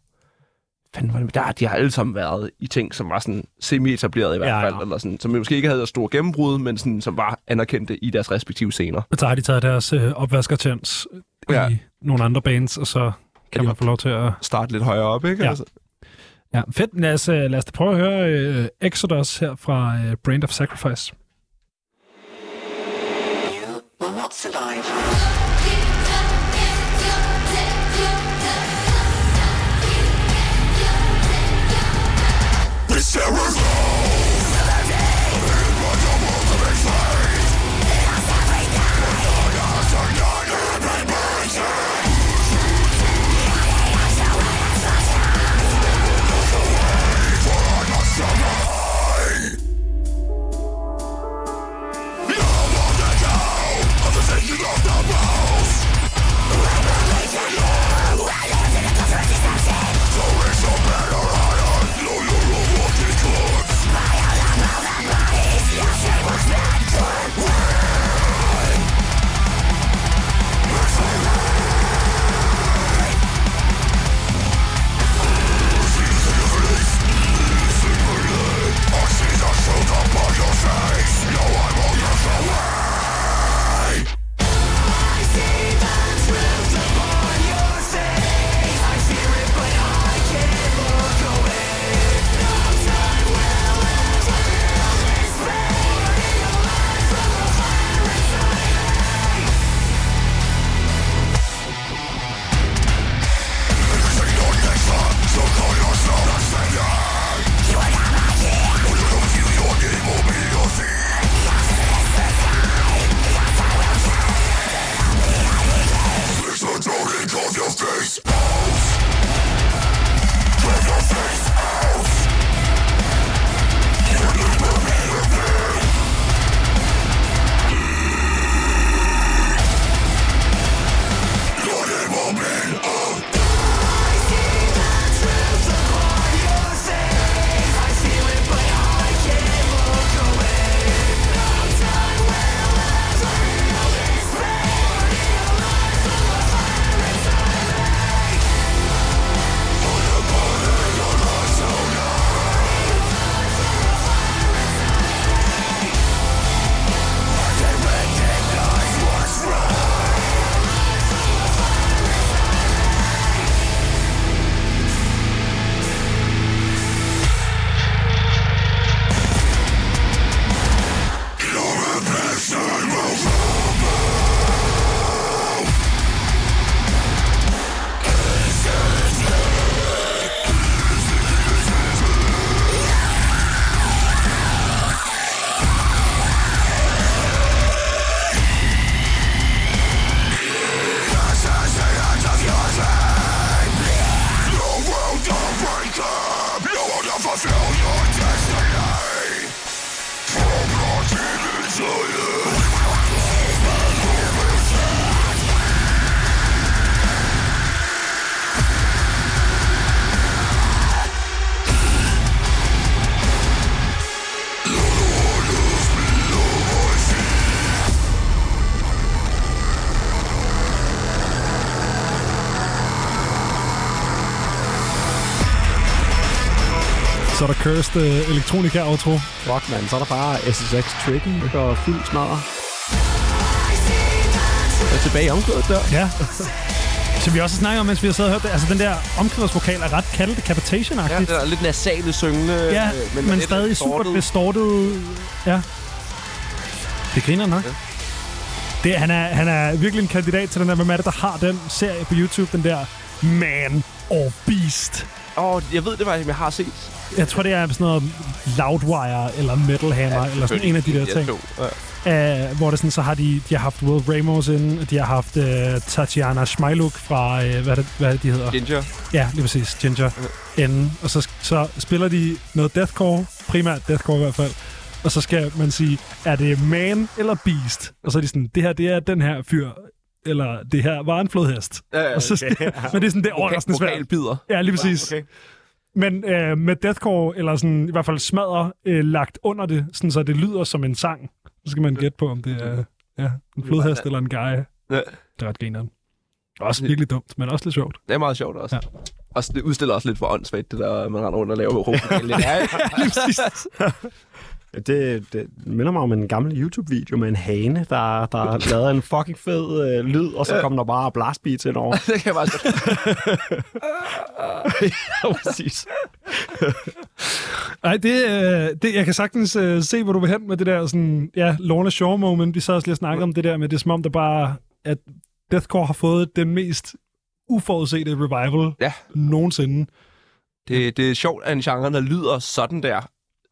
fanden var det, der, de har alle sammen været i ting, som var sådan semi-etableret i hvert Ja, fald, ja. eller sådan, som måske ikke havde store gennembrud, men sådan, som var anerkendte i deres respektive scener. Og så har de taget deres øh, opvaskertjans ja. Ja. i nogle andre bands, og så kan de man få lov til at... Starte lidt højere op, ikke? Ja. Altså. Ja, fedt. Lad os, øh, lad os da prøve at høre øh, Exodus her fra øh, Brand of Sacrifice. You will not survive. Of the Yeah. Der Cursed uh, Electronica outro. Fuck, man. Så er der bare SSX Tricky og fint smadret. Jeg er tilbage i omkvædet der. Ja. Som vi også har snakket om, mens vi har siddet og hørt det. Altså, den der omkvædersvokal er ret kaldet Ja, decapitation-agtigt. det er lidt nasale syngende. Ja, øh, men, men stadig super distorted. Ja. Det griner nok. Ja. Det, han, er, han er virkelig en kandidat til den der, hvem er det, der har den serie på YouTube, den der Man or Beast. Åh, oh, jeg ved det faktisk, jeg har set. Jeg tror, det er sådan noget Loudwire eller Metal Hammer, ja, eller sådan en af de der ting. Ja. Uh, hvor det sådan, så har de, de har haft Will Ramos inde, og de har haft uh, Tatiana Schmeiluk fra, uh, hvad, det, hvad det, de hedder? Ginger. Ja, lige præcis. Ginger. Enden. Og så, så spiller de noget deathcore, primært deathcore i hvert fald. Og så skal man sige, er det man eller beast? Og så er de sådan, det her, det er den her fyr, eller det her var en flodhest. Ja, Og så, okay. men det er sådan, det er overraskende svært. Vokalbider. Ja, lige præcis. Okay. Men øh, med deathcore, eller sådan, i hvert fald smadre, øh, lagt under det, sådan, så det lyder som en sang. Så skal man gætte på, om det er ja, en flodhest eller en guy. Ja. Det er ret grineren. Også virkelig dumt, men også lidt sjovt. Det er meget sjovt også. Ja. Ja. Også, det udstiller også lidt for åndssvagt, det der, man render rundt og laver råb. lidt er, Det, det minder mig om en gammel YouTube-video med en hane, der, der lavede en fucking fed øh, lyd, og så kom der bare blastbeats ind over. det kan jeg godt. ja, præcis. Nej, det, øh, det, jeg kan sagtens øh, se, hvor du vil hen med det der sådan, ja, Lorna Shore moment. Vi sad også lige og snakkede om det der med, det er som om, der bare, at Deathcore har fået den mest uforudsete revival Ja. nogensinde. Det, det er sjovt, at en genre, der lyder sådan der,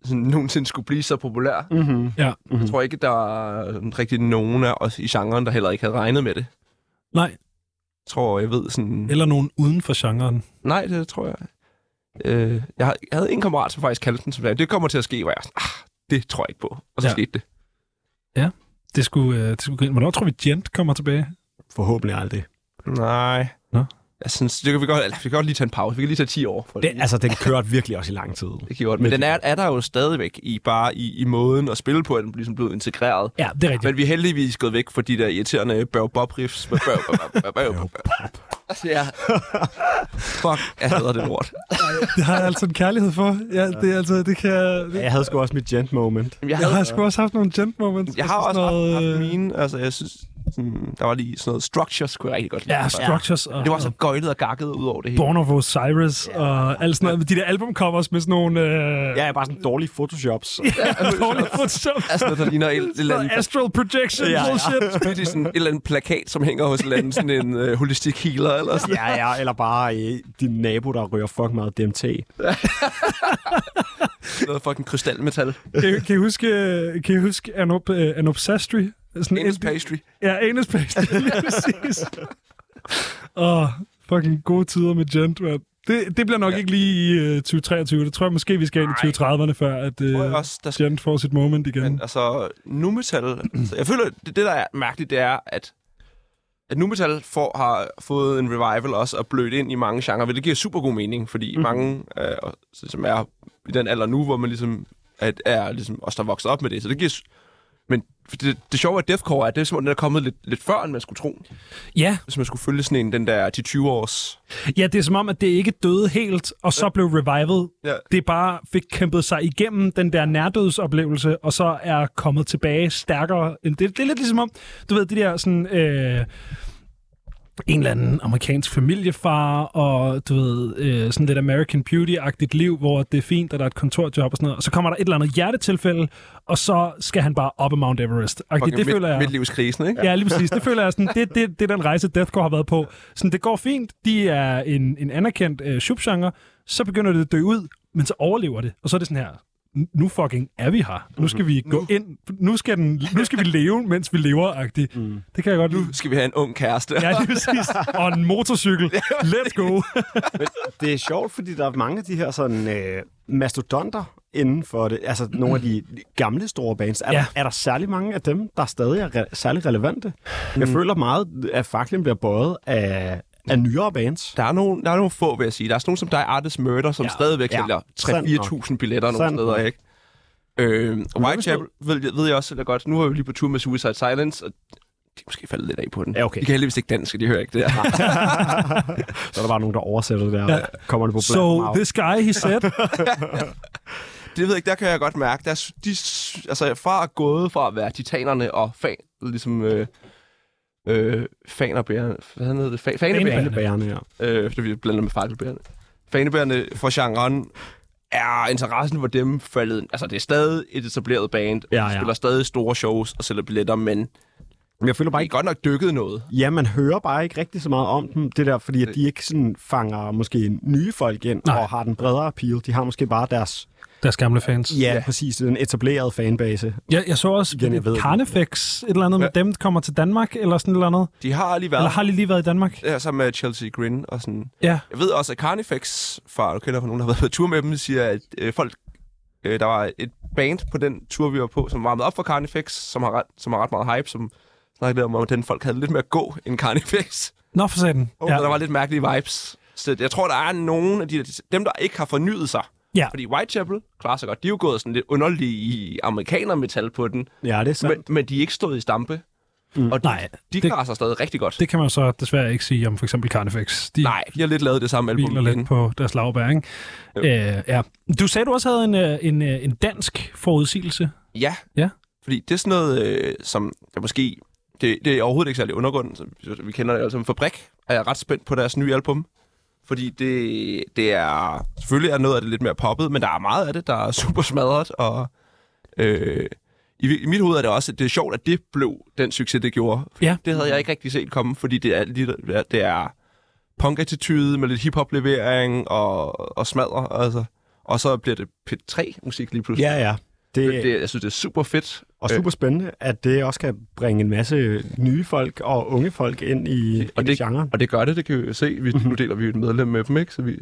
sådan, nogensinde skulle blive så populær. Mm-hmm. Ja. Jeg tror ikke, der er rigtig nogen af os i genren, der heller ikke havde regnet med det. Nej, Jeg tror, jeg ved sådan... eller nogen uden for genren. Nej, det tror jeg. Øh, jeg, havde, jeg havde en kammerat, som faktisk kaldte den som det. Det kommer til at ske, hvor jeg sådan, ah, det tror jeg ikke på. Og så Ja. ja. skete det. Det skulle, øh, det skulle grine. Hvornår tror vi, Gent kommer tilbage? Forhåbentlig aldrig. Nej. Nå. Jeg synes, det kan vi godt, eller, vi kan godt lige tage en pause. Vi kan lige tage 10 år. For Det, altså, den kørte virkelig også i lang tid. det kan godt. Men den er, er der jo stadigvæk i bare i, i måden at spille på, at den ligesom blevet integreret. Ja, det er rigtigt. Men vi er heldigvis gået væk fra de der irriterende bøv bob riffs med bøv Ja. Fuck, jeg hader det lort. Det har jeg altså en kærlighed for. Ja, det, er altså, det kan jeg... Det, Jeg havde sgu også mit gent moment. Jeg, jeg havde, har sgu også haft nogle gent moments. jeg har Altså også sådan haft, noget, haft øh, mine. Altså, jeg synes, sådan, der var lige sådan noget structures, kunne jeg rigtig godt lide. Ja, Structures og, Det var så gøjlet og gakket ud over det hele. Born of Osiris og alt sådan noget. De der albumcovers med sådan nogle... Øh, Ja, bare sådan dårlige photoshops. dårlige Photoshop. Altså, noget, der ligner et, et eller andet Astral projection Ja, ja. bullshit. Det er sådan et eller andet plakat, som hænger hos en eller anden, sådan en uh, holistic healer eller sådan. ja, ja, eller bare øh, din nabo, der rører fucking meget DMT. noget fucking krystalmetal. Kan, kan I huske, kan I huske Anop, uh, Anopsastry? Sådan Anus en- pastry. Ja, Anus Pastry, lige præcis. Åh, oh, fucking gode tider med Gent, man. Det, det bliver nok ja. ikke lige i uh, 2023. Det tror jeg måske, vi skal ind i 2030'erne, før at uh, også, der skal Gent får sit moment igen. Men altså, nu metal... Altså, jeg føler, det, det der er mærkeligt, det er, at at nu metal får, har fået en revival også og blødt ind i mange genrer, hvilket giver super god mening, fordi mm-hmm. mange, øh, som er i den alder nu, hvor man ligesom er, er ligesom os, der er vokset op med det, så det giver... Men det, det sjove af deathcore er, at det er som om, den er kommet lidt, lidt før, end man skulle tro. Ja, Hvis man skulle følge sådan en, den der til 20 års... ja, det er som om, at det ikke døde helt, og så blev revival. Ja. Det bare fik kæmpet sig igennem den der nærdødsoplevelse, og så er kommet tilbage stærkere. end Det, det er lidt ligesom om, du ved, de der sådan... Øh, en eller anden amerikansk familiefar, og du ved, øh, sådan lidt American Beauty-agtigt liv, hvor det er fint, at der er et kontorjob og sådan noget, og så kommer der et eller andet hjertetilfælde, og så skal han bare op ad Mount Everest. Agtigt, det midt, føler jeg... Midtlivskrisen, ikke? Ja, lige præcis. Det føler jeg sådan, det, det, det er den rejse, Deathcore har været på. Sådan, det går fint. De er en, en anerkendt øh, subgenre. Så begynder det at dø ud, men så overlever det. Og så er det sådan her, "N- nu fucking er vi her. Nu skal vi gå ind. Nu skal, den, nu skal vi leve, mens vi lever, agtigt. Mm. Det kan jeg godt lide. Skal vi have en ung kæreste? Ja, lige præcis. Og en motorcykel. Let's go. Det er sjovt, fordi der er mange af de her sådan øh, mastodonter inden for det. Altså nogle af de gamle store bands. Er, ja. der, er der særlig mange af dem, der stadig er re- særlig relevante? Mm. Jeg føler meget, at faklen bliver bøjet af, af nyere bands. Der er, nogle, der er nogle få, vil jeg sige. Der er sådan nogle som dig, Artist Murder, som Ja. stadigvæk Ja. sælger Sandt 3-4.000 billetter nogle Sandt steder, nok. ikke? Øh, Whitechapel ved, jeg- ved jeg også selv godt. Nu er vi lige på tur med Suicide Silence, og de er måske faldet lidt af på den. Ja, okay. De kan heldigvis ikke dansk, de hører ikke det her. Så er der bare nogen, der oversætter det der. Ja. Kommer det på So black this guy, he said... det ved jeg ikke, der kan jeg godt mærke. Der, er de, altså, fra at gået fra at være titanerne og fan, ligesom øh, øh, fanerbærerne, hvad hedder det? Fa- fanebærerne. Fanebærerne, ja. Øh, det vi blander med fakkelbærerne. Fanebærerne for genren er interessen for dem faldet. Altså, det er stadig et etableret band. Ja, De ja. spiller stadig store shows og sælger billetter, men Men jeg føler bare ikke... godt nok dykket noget. Ja, man hører bare ikke rigtig så meget om dem. Det der, fordi at de ikke sådan fanger måske nye folk ind Nej. og har den bredere appeal. De har måske bare deres... Deres gamle fans. Ja, ja. præcis. Den etablerede fanbase. Jeg, jeg så også, Igen, jeg ved. Carnifex, et eller andet med Ja. dem, kommer til Danmark, eller sådan et eller andet. De har lige været Eller har de lige været i Danmark? ja, sammen med Chelsea Grin og sådan. Ja. Jeg ved også, at Carnifex, fra du kender fra nogen, der har været på tur med dem, siger, at øh, folk, øh, der var et band på den tur, vi var på, som varmede op for Carnifex, som har ret, som har ret meget hype, som snakkede om, at den folk havde lidt mere at gå end Carnifex. Nå, for satan. Oh, ja. Der var lidt mærkelige vibes. Så jeg tror, der er nogen af de der, dem, der ikke har fornyet sig. Ja. Fordi Whitechapel klarer sig godt. De er jo gået sådan lidt underligt i amerikanermetal på den. Ja, det er sandt. Men, men de er ikke stået i stampe. Mm. Og de, Nej, de det- klarer sig stadig rigtig godt. Det kan man så desværre ikke sige om for eksempel Carnifex. De Nej, de har lidt lavet det samme album igen. lidt på deres lavbær, ikke? Jo. Øh, ja. Du sagde, du også havde en, øh, en, øh, en dansk forudsigelse. Ja. Ja. Fordi det er sådan noget, øh, som jeg måske... Det, det er overhovedet ikke særlig undergrunden. Så vi kender det jo som Fabrik. Er jeg ret spændt på deres nye album. Fordi det, det er... Selvfølgelig er noget af det lidt mere poppet, men der er meget af det, der er super smadret. Og øh, i, i mit hoved er det også, at det er sjovt, at det blev den succes, det gjorde. Ja. Det havde jeg ikke rigtig set komme, fordi det er, det er punk-attitude med lidt hip-hop-levering og, og smadre. Altså. Og så bliver det P3-musik lige pludselig. Ja, ja. Det, Det, jeg synes, det er super fedt. og super spændende, at det også kan bringe en masse nye folk og unge folk ind i, og, ind i det, genren. og det gør det, det kan vi jo se. Vi, Mhm. nu deler vi et medlem med dem, ikke? Så vi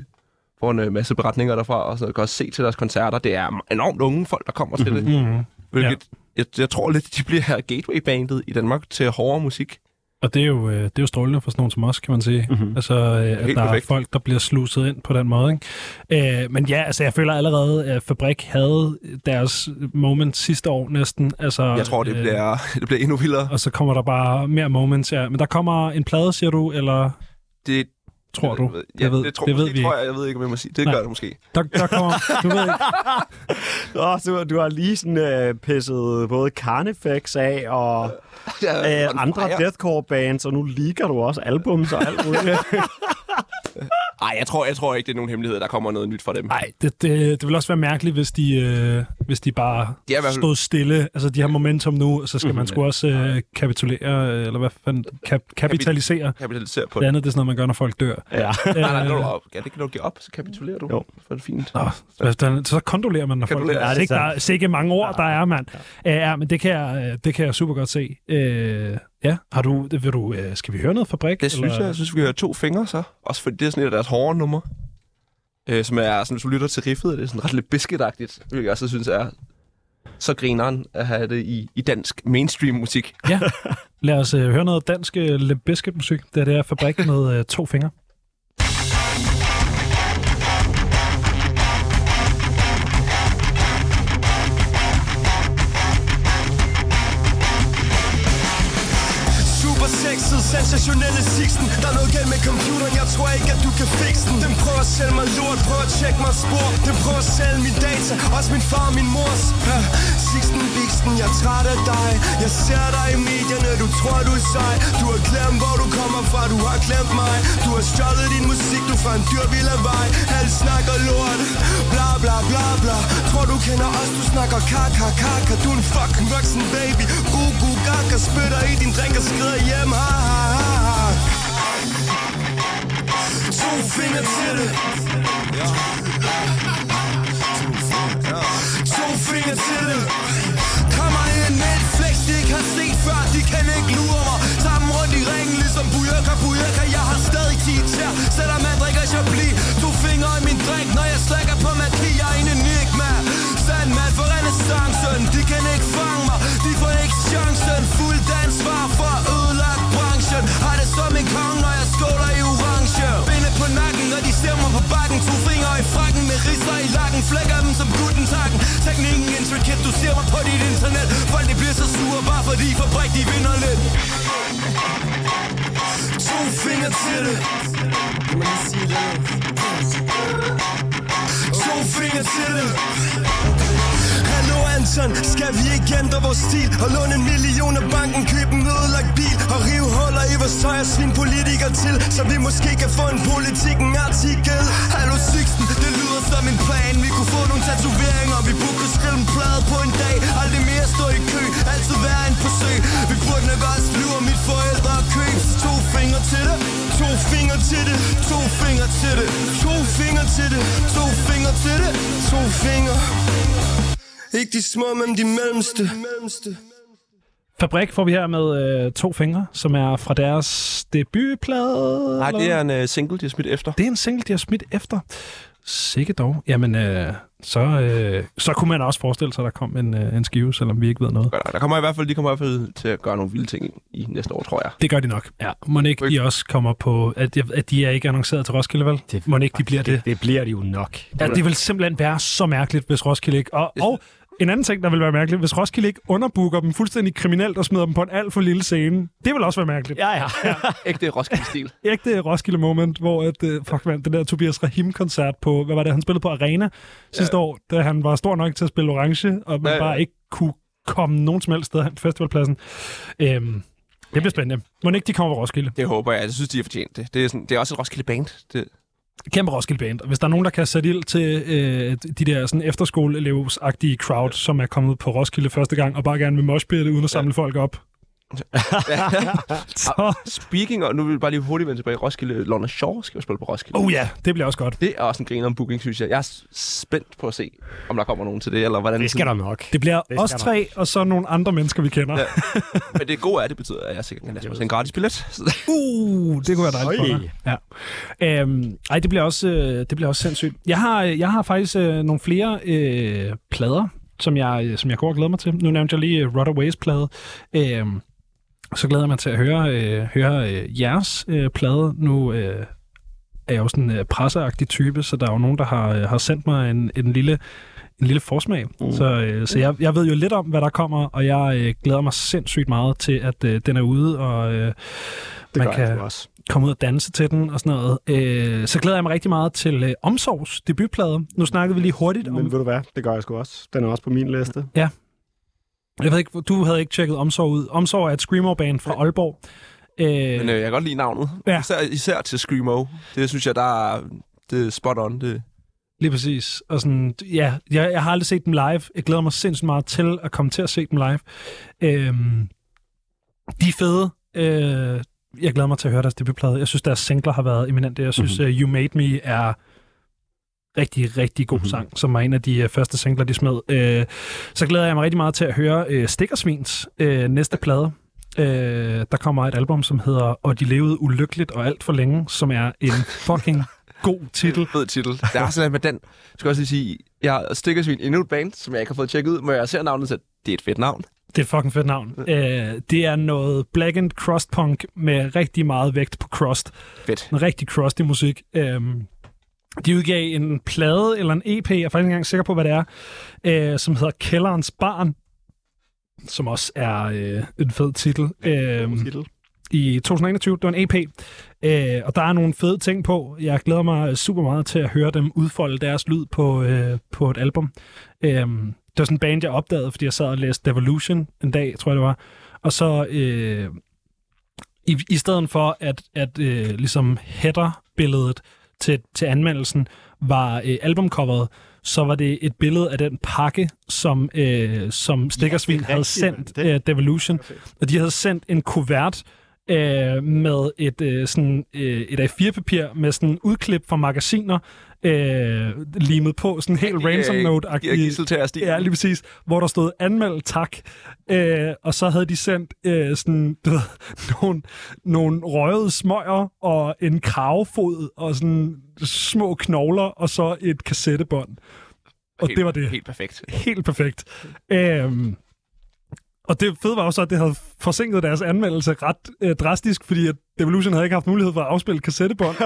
får en øh, masse beretninger derfra, og så kan også se til deres koncerter. Det er enormt unge folk, der kommer til det. Mm. Hvilket, jeg, jeg tror lidt, de bliver her gateway-bandet i Danmark til hårdere musik. Og det er, jo, øh, det er jo strålende for sådan nogen som os, kan man sige. Mm-hmm. Altså, øh, at Helt der perfekt. er folk, der bliver sluset ind på den måde. Ikke? Øh, men ja, altså, jeg føler allerede, at Fabrik havde deres moment sidste år næsten. Altså, Jeg tror, det bliver, det bliver endnu vildere. Og så kommer der bare mere moments, ja. Men der kommer en plade, siger du, eller Det, tror du? Ja, det ved, det, tror, det ved måske, vi tror jeg, jeg ved ikke, om jeg må sige. Det Nej. gør det måske. Der, der kommer, du ved ikke. Åh, du, du har lige sådan øh, pisset både Carnifex af og Ja, øh, andre deathcore bands, og nu ligger du også albums og alt muligt. Nej, jeg tror, jeg tror ikke, det er nogen hemmelighed, der kommer noget nyt fra dem. Nej, det, det, det vil også være mærkeligt, hvis de, øh, hvis de bare De er fald- stod stille. Altså, de har momentum nu, og så skal Mhm. man sgu også øh, kapitulere, øh, eller hvad fanden, kap, kapitalisere. Kapitalisere på Det det. andet, det er sådan noget, man gør, når folk dør. ja. Nej, nej, Øh, når du op. Ja, det kan du give op, så kapitulerer du. Jo. Så er det fint. Nå, så, så kondolerer man, når folk dør. ja, Ja, det det er ikke, der er sikkert mange ord, der er, mand. Ja, ja men det kan, jeg, øh, det kan jeg super godt se. Øh, ja, har du, vil du, øh, skal vi høre noget fabrik? Det synes jeg. Jeg synes, vi har to fingre så. Også fordi det er sådan et af deres hårde numre. Øh, som er sådan, hvis du lytter til riffet, er det sådan ret lidt biscuitagtigt. Hvilket jeg også synes er så grineren at have det i, i dansk mainstream musik. Ja, lad os øh, høre noget dansk øh, Le Biscuit musik. Det er det her fabrik med øh, to fingre. Sensationelle sixten. Der er noget galt med computeren, jeg tror ikke at du kan fikse den. Den prøver at sælge mig lort, prøver at tjekke mig spor. Den prøver at sælge min data, også min far og min mors. Ja. Sixten, Bixten, jeg er træt af dig. Jeg ser dig i medierne, du tror du er sej. Du har glemt hvor du kommer fra, du har glemt mig. Du har stjålet din musik, du fra en dyr vild af vej. Alt snakker lort, bla bla bla bla. Tror du kender os, du snakker kaka kaka Du er en fucking voksen baby. Gu gu gaga, spytter i din drink og skrider hjem. Ha ha ha ha To fingre til det To fingre til det Kommer ind med et flex, de ikke frakken i lakken Flækker dem som gutten takken. Teknikken intricate, du ser mig på dit internet. Folk de bliver så sure, bare fordi fabrik de vinder lidt. To fingre til det. To fingre til det. Sådan skal vi ikke ændre vores stil Og låne en million af banken, købe en ødelagt bil Og rive huller i vores tøj og svin politikere til Så vi måske kan få en politikken artikel. Hallo Sixten, det lyder som en plan. Vi kunne få nogle tatoveringer, vi burde kunne skrive en plade på en dag. Aldrig mere stå i kø, altid være en forsøg. Vi burde nok også flyve mit forældre og købe To fingre til det, to fingre til det To fingre til det, to fingre til det To fingre til det, to fingre. Ikke de små, men de mellemste Fabrik får vi her med øh, to fingre, som er fra deres debutplade. Nej, det er en uh, single, de har smidt efter. det er en single, de har smidt efter. Sikke dog. Jamen, øh, så, øh, så kunne man også forestille sig, at der kom en, øh, en skive, selvom vi ikke ved noget. Der kommer i hvert fald, de kommer i hvert fald til at gøre nogle vilde ting i næste år, tror jeg. Det gør de nok. Ja. Må ikke de også kommer på, at, at de er ikke annonceret til Roskilde, vel? Det- Må ikke de bliver det? Det bliver de jo nok. Ja, det vil simpelthen være så mærkeligt, hvis Roskilde ikke... Og, og en anden ting, der vil være mærkeligt, hvis Roskilde ikke underbooker dem fuldstændig kriminelt og smider dem på en alt for lille scene. Det vil også være mærkeligt. Ja, ja. Ægte Roskilde-stil. Ægte Roskilde moment, hvor at, uh, fuck man, den der Tobias Rahim-koncert på, hvad var det, han spillede på Arena sidste år, da han var stor nok til at spille orange, og man Ja, ja. bare ikke kunne komme nogen som helst sted hen på festivalpladsen. Øhm, det bliver spændende. Må ikke de kommer på Roskilde? Det håber jeg. Jeg synes, de har fortjent det. Det er, sådan, det er også et Roskilde-band. Det, Kæmpe Roskilde Band. Hvis der er nogen, der kan sætte ild til øh, de der sådan efterskoleelevsagtige crowd, som er kommet på Roskilde første gang, og bare gerne vil moshpitte uden at samle folk op, så... Speaking of, nu vil vi bare lige hurtigt vende tilbage. Roskilde, Lorna Shaw skal jo spille på Roskilde. Oh ja, det bliver også godt. Det er også en griner om booking, synes jeg. Jeg er spændt på at se, om der kommer nogen til det, eller hvordan Det skal der nok. Det bliver Det os tre, og så nogle andre mennesker, vi kender. Ja. Men det gode er, det betyder, at jeg sikkert kan lade mig en gratis billet. Uh, det kunne være dejligt for Oj. dig. Ja. Øhm, ej, det bliver, også, øh, det bliver også sindssygt. Jeg har, jeg har faktisk øh, nogle flere øh, plader, som jeg, øh, som jeg går og glæder mig til. Nu nævnte jeg lige øh, Runaways plade. Øhm, så glæder jeg mig til at høre, øh, høre øh, jeres øh, plade. Nu øh, er jeg jo sådan en øh, presseagtig type, så der er jo nogen, der har, øh, har sendt mig en, en lille en lille forsmag. Mm. Så, øh, så jeg, jeg ved jo lidt om, hvad der kommer, og jeg øh, glæder mig sindssygt meget til, at øh, den er ude, og øh, man kan også. komme ud og danse til den og sådan noget. Øh, så glæder jeg mig rigtig meget til øh, Omsorgs debutplade. Nu snakkede vi lige hurtigt om... Men ved du hvad? Det gør jeg sgu også. Den er også på min liste. Jeg ved ikke, du havde ikke tjekket Omsorg ud. Omsorg er et screamo-band fra Aalborg. Øh, Men øh, jeg kan godt lide navnet. Ja. Især, især til Screamo. Det synes jeg, der er, det er spot on. Det, Lige præcis. Og sådan, ja, jeg, jeg har aldrig set dem live. Jeg glæder mig sindssygt meget til at komme til at se dem live. Øhm, de er fede. Øh, jeg glæder mig til at høre deres debutplade. Jeg synes, deres singler har været eminente. Jeg synes, mm-hmm. uh, You Made Me er rigtig, rigtig god mm-hmm. sang, som var en af de uh, første singler, de smed. Øh, så glæder jeg mig rigtig meget til at høre uh, Stikkersvins uh, næste plade. Øh, der kommer et album, som hedder Og de levede ulykkeligt og alt for længe, som er en fucking god titel. fed titel. Det er sådan, med den, jeg skal også lige sige, jeg stikker svin endnu et band, som jeg ikke har fået tjekket ud, men jeg ser navnet, så det er et fedt navn. Det er et fucking fedt navn. Øh, det er noget black and crust punk med rigtig meget vægt på crust. Fedt. En rigtig crusty musik. Øhm, de udgav en plade eller en EP, jeg er faktisk ikke engang sikker på, hvad det er, øh, som hedder Kælderens Barn, som også er øh, en fed titel. Øhm, Titel. i 2021. Det var en EP, øh, og der er nogle fede ting på. Jeg glæder mig super meget til at høre dem udfolde deres lyd på, øh, på et album. Øh, det var sådan en band, jeg opdagede, fordi jeg sad og læste Devolution en dag, tror jeg det var. Og så øh, i, i stedet for, at, at øh, ligesom header-billedet til, til anmeldelsen var øh, albumcoveret, så var det et billede af den pakke, som, øh, som Stikkersvin er havde sendt øh, Devolution. Og de havde sendt en kuvert øh, med et, øh, sådan, øh, et A4-papir med sådan udklip fra magasiner, øh, limet på, sådan helt ransom note stil. Ja, lige præcis. Hvor der stod anmeld tak. Øh, og så havde de sendt øh, sådan, du ved, nogle, nogle røgede smøger og en kravfod og sådan små knogler og så et kassettebånd. Og helt, det var det. Helt perfekt. Helt perfekt. Øhm, og det fede var også, at det havde forsinket deres anmeldelse ret øh, drastisk, fordi at Devolution havde ikke haft mulighed for at afspille kassettebånd.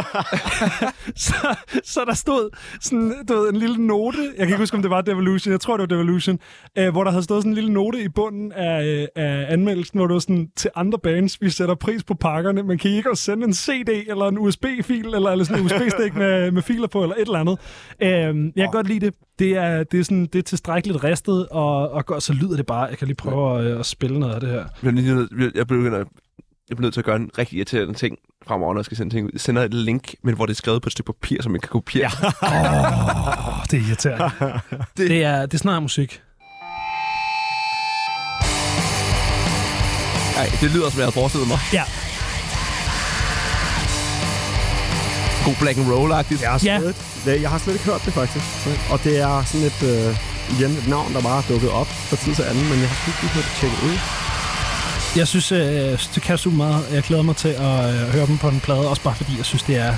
så, så der stod sådan, du ved, en lille note, jeg kan ikke huske, om det var Devolution, jeg tror, det var Devolution, øh, hvor der havde stået sådan en lille note i bunden af, øh, af anmeldelsen, hvor det var sådan, til andre bands, vi sætter pris på pakkerne, men kan I ikke også sende en CD eller en USB-fil, eller, eller sådan en USB-stik med, med filer på, eller et eller andet. Øh, jeg kan godt lide det. det er, det er, sådan, det er tilstrækkeligt ristet, og, og, og så lyder det bare. Jeg kan lige prøve at, at spille noget af det her. Jeg jeg begynder, jeg bliver nødt til at gøre en rigtig irriterende ting fremover, når jeg skal sende ting ud. Jeg sender et link, men hvor det er skrevet på et stykke papir, som jeg kan kopiere. Ja. Åh, det er irriterende. det, det, er, det er sådan her musik. Ej, det lyder, som jeg havde forestillet mig. Ja, God black and roll-agtigt. Jeg har, Ja. slet, jeg har slet ikke hørt det, faktisk. Og det er sådan et, øh, igen, et navn, der bare er dukket op fra tid til anden, men jeg har sgu ikke lige hørt det tjekke ud. jeg synes, øh, det kan super meget. Jeg glæder mig til at øh, høre dem på en plade, også bare fordi jeg synes, det er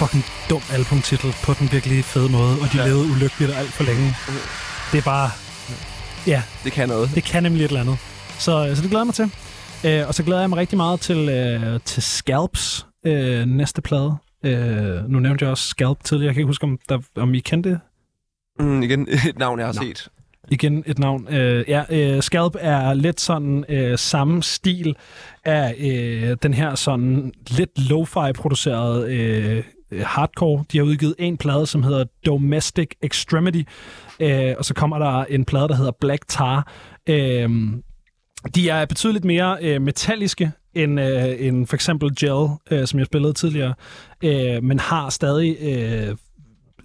fucking dum albumtitel på den virkelig fede måde, og de ja. levede ulykkeligt alt for længe. Det er bare... Ja, Det kan noget. det kan nemlig et eller andet. Så, øh, så det glæder jeg mig til. Øh, og så glæder jeg mig rigtig meget til, øh, til Scalps øh, næste plade. Øh, nu nævnte jeg også Scalp tidligere. Jeg kan ikke huske, om, der, om I kendte det. Mm, igen, et navn, jeg har set. Igen et navn. Øh, ja, øh, Scalp er lidt sådan øh, samme stil af øh, den her sådan lidt lo-fi produceret øh, hardcore. De har udgivet en plade, som hedder Domestic Extremity, øh, og så kommer der en plade, der hedder Black Tar. Øh, de er betydeligt mere øh, metalliske end, øh, end for eksempel Gel, øh, som jeg spillede tidligere, øh, men har stadig øh,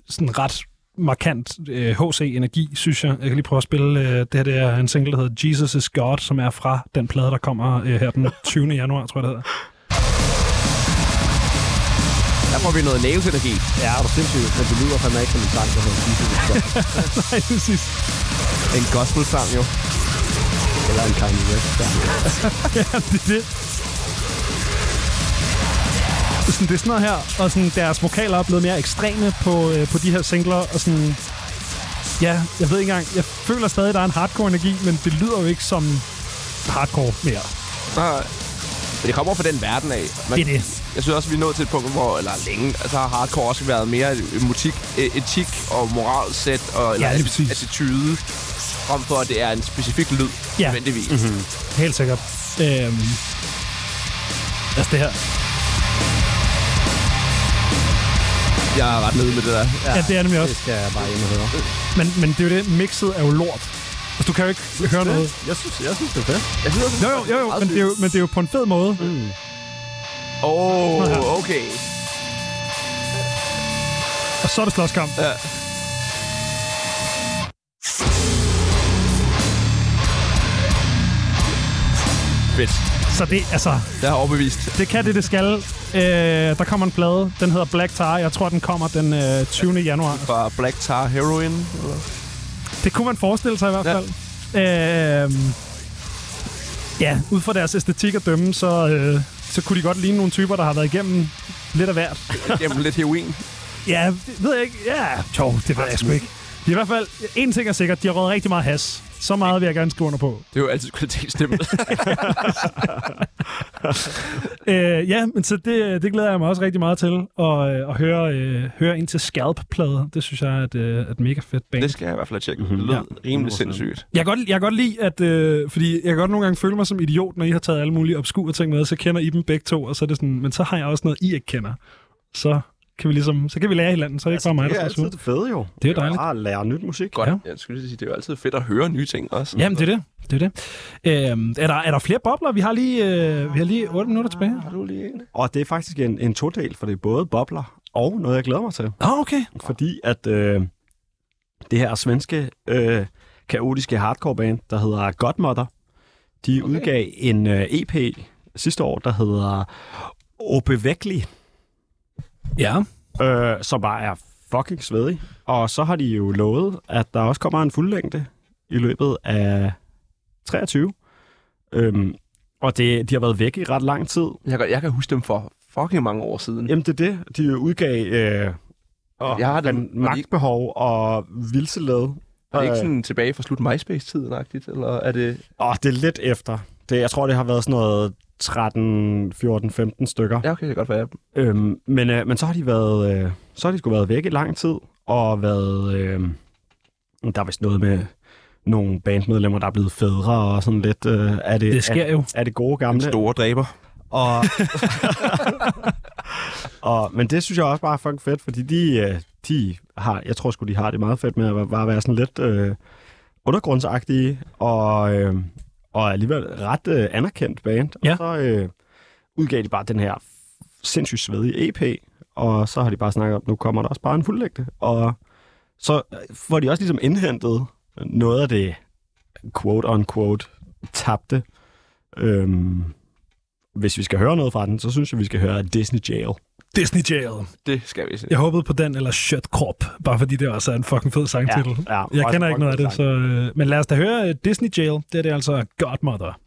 sådan ret markant øh, HC-energi, synes jeg. Jeg kan lige prøve at spille øh, det her. Det er en single, der hedder Jesus is God, som er fra den plade, der kommer øh, her den 20. januar, tror jeg, det hedder. Der får vi noget nævesenergi. Ja, er du sindssygt, men det lyder fandme ikke som en sang, der hedder Jesus is God. Nej, præcis. En gospel-sang, jo. Eller en Kanye West sang. ja, det er det. Sådan, det er sådan noget her, og sådan, deres vokaler er blevet mere ekstreme på, øh, på de her singler, og sådan, ja, jeg ved ikke engang, jeg føler stadig, at der er en hardcore-energi, men det lyder jo ikke som hardcore mere. Nej. Men det kommer fra den verden af. Man, Det er det. Jeg synes også, vi er nået til et punkt, hvor, eller længe, altså har hardcore også været mere etik, etik og moralsæt og eller Ja, præcis. attitude, frem for at det er en specifik lyd, Ja. nødvendigvis. Mm-hmm. Helt sikkert. Øhm, altså det her. Jeg er ret nede med det der. Ja, ja det er nemlig også. Det skal jeg bare ind og høre. Men, men det er jo det, mixet er jo lort. Altså, du kan jo ikke høre noget. Jeg synes, jeg synes det er fedt. Jeg synes Jo, jo, jo, jo men, det er jo, men det er jo på en fed måde. Mm. Åh, oh, okay. Og så er det slåskamp. Ja. Fedt. Så det, altså, Det har overbevist. det kan det, det skal. Øh, der kommer en plade. Den hedder Black Tar. Jeg tror, den kommer den øh, 20. januar. Fra Black Tar Heroin. Eller? Det kunne man forestille sig i hvert Ja. fald. Øh, ja, ud fra deres æstetik at dømme, så, øh, så kunne de godt ligne nogle typer, der har været igennem lidt af hvert. Gennem lidt heroin. Ja, det ved jeg ikke. Ja, jo, det ved jeg sgu ikke. Er i hvert fald, en ting er sikkert, de har røget rigtig meget has. Så meget vil jeg gerne skrive under på. Det er jo altid kvalitetsstempel. Øh, ja, men så det, det glæder jeg mig også rigtig meget til. Og, øh, at høre, øh, høre ind til Scalp-plade. Det synes jeg er et, øh, et mega fedt band. det skal jeg i hvert fald tjekke. Mhm. Det lyder Ja. rimelig sindssygt. Jeg kan godt, jeg kan godt lide, at... Øh, fordi jeg kan godt nogle gange føle mig som idiot, når I har taget alle mulige obskure ting med, så kender I dem begge to, og så er det sådan... Men så har jeg også noget, I ikke kender. Så kan vi ligesom... Så kan vi lære hinanden, så er det ikke bare mig, Det der er skal altid det fede jo. Det er jo dejligt. Bare at lære nyt musik. Godt. Ja. Jeg skulle lige sige, det er jo altid fedt at høre nye ting også. Jamen, det er det. Det er det. Øhm, er, der, er der flere bobler? Vi har lige, øh, vi har lige 8 minutter tilbage. Har du lige en? Og det er faktisk en, en todel, for det er både bobler og noget, jeg glæder mig til. Ah, okay. Fordi at øh, det her svenske øh, kaotiske hardcore band, der hedder Godmother, de okay. udgav en øh, EP sidste år, der hedder Obevækkelig, Ja. øh, som bare er fucking svedig. Og så har de jo lovet, at der også kommer en fuldlængde i løbet af 23. Øhm, og det, de har været væk i ret lang tid. Jeg kan, jeg kan huske dem for fucking mange år siden. Jamen, det er det. De udgav øh, og Jeg har dem- den, magtbehov og vilseled. Er det ikke Øh, sådan tilbage fra slut MySpace-tiden-agtigt, eller er det... Åh, det er lidt efter. Det, jeg tror, det har været sådan noget 13, 14, 15 stykker. Ja, okay, det kan godt være. Øhm, men, øh, men så har de været, øh, så har de sgu været væk i lang tid, og været, øh, der er vist noget med nogle bandmedlemmer, der er blevet fædre og sådan lidt. Øh, er det, Det sker er, jo. er det gode Den gamle? store dræber. Og, og, men det synes jeg også bare er fucking fedt, fordi de, øh, de har, jeg tror sgu, de har det meget fedt med at bare være sådan lidt øh, undergrundsagtige, og, øh, og alligevel ret øh, anerkendt band. Ja. Og så øh, udgav de bare den her sindssygt svedige EP, og så har de bare snakket om, nu kommer der også bare en fuldlægte. Og så får de også ligesom indhentet noget af det quote-unquote tabte. Øhm, hvis vi skal høre noget fra den, så synes jeg, vi skal høre Disney Jail. Disney Jail. Det skal vi se. Jeg håbede på den, eller Shut Crop, bare fordi det også er en fucking fed sangtitel. Ja, ja, jeg kender ikke noget af det, så, øh, men lad os da høre øh, Disney Jail. Det er det altså Godmother.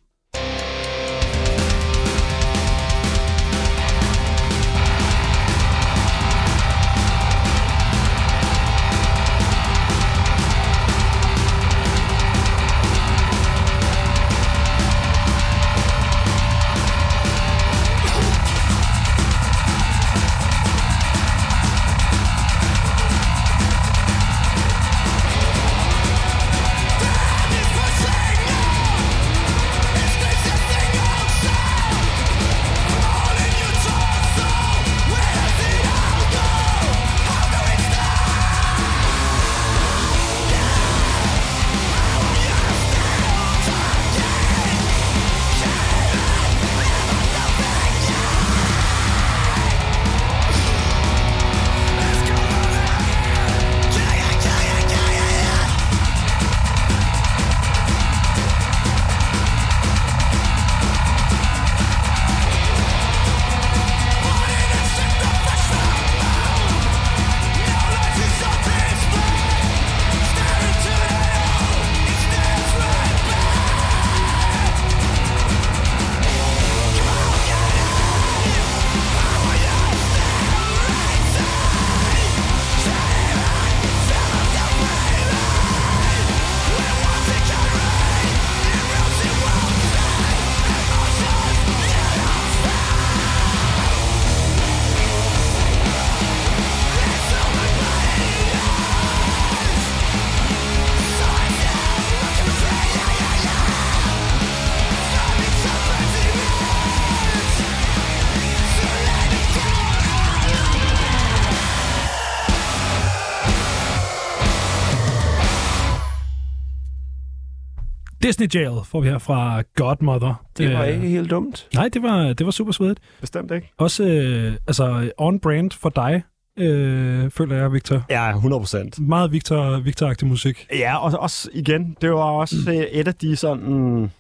Disney Jail får vi her fra Godmother. Det var Øh, ikke helt dumt. Nej, det var, det var super svedigt. Bestemt ikke. Også øh, altså on-brand for dig, øh, føler jeg, Victor. Ja, 100 procent. Meget Victor, Victor-agtig musik. Ja, og også igen, det var også øh, et af de sådan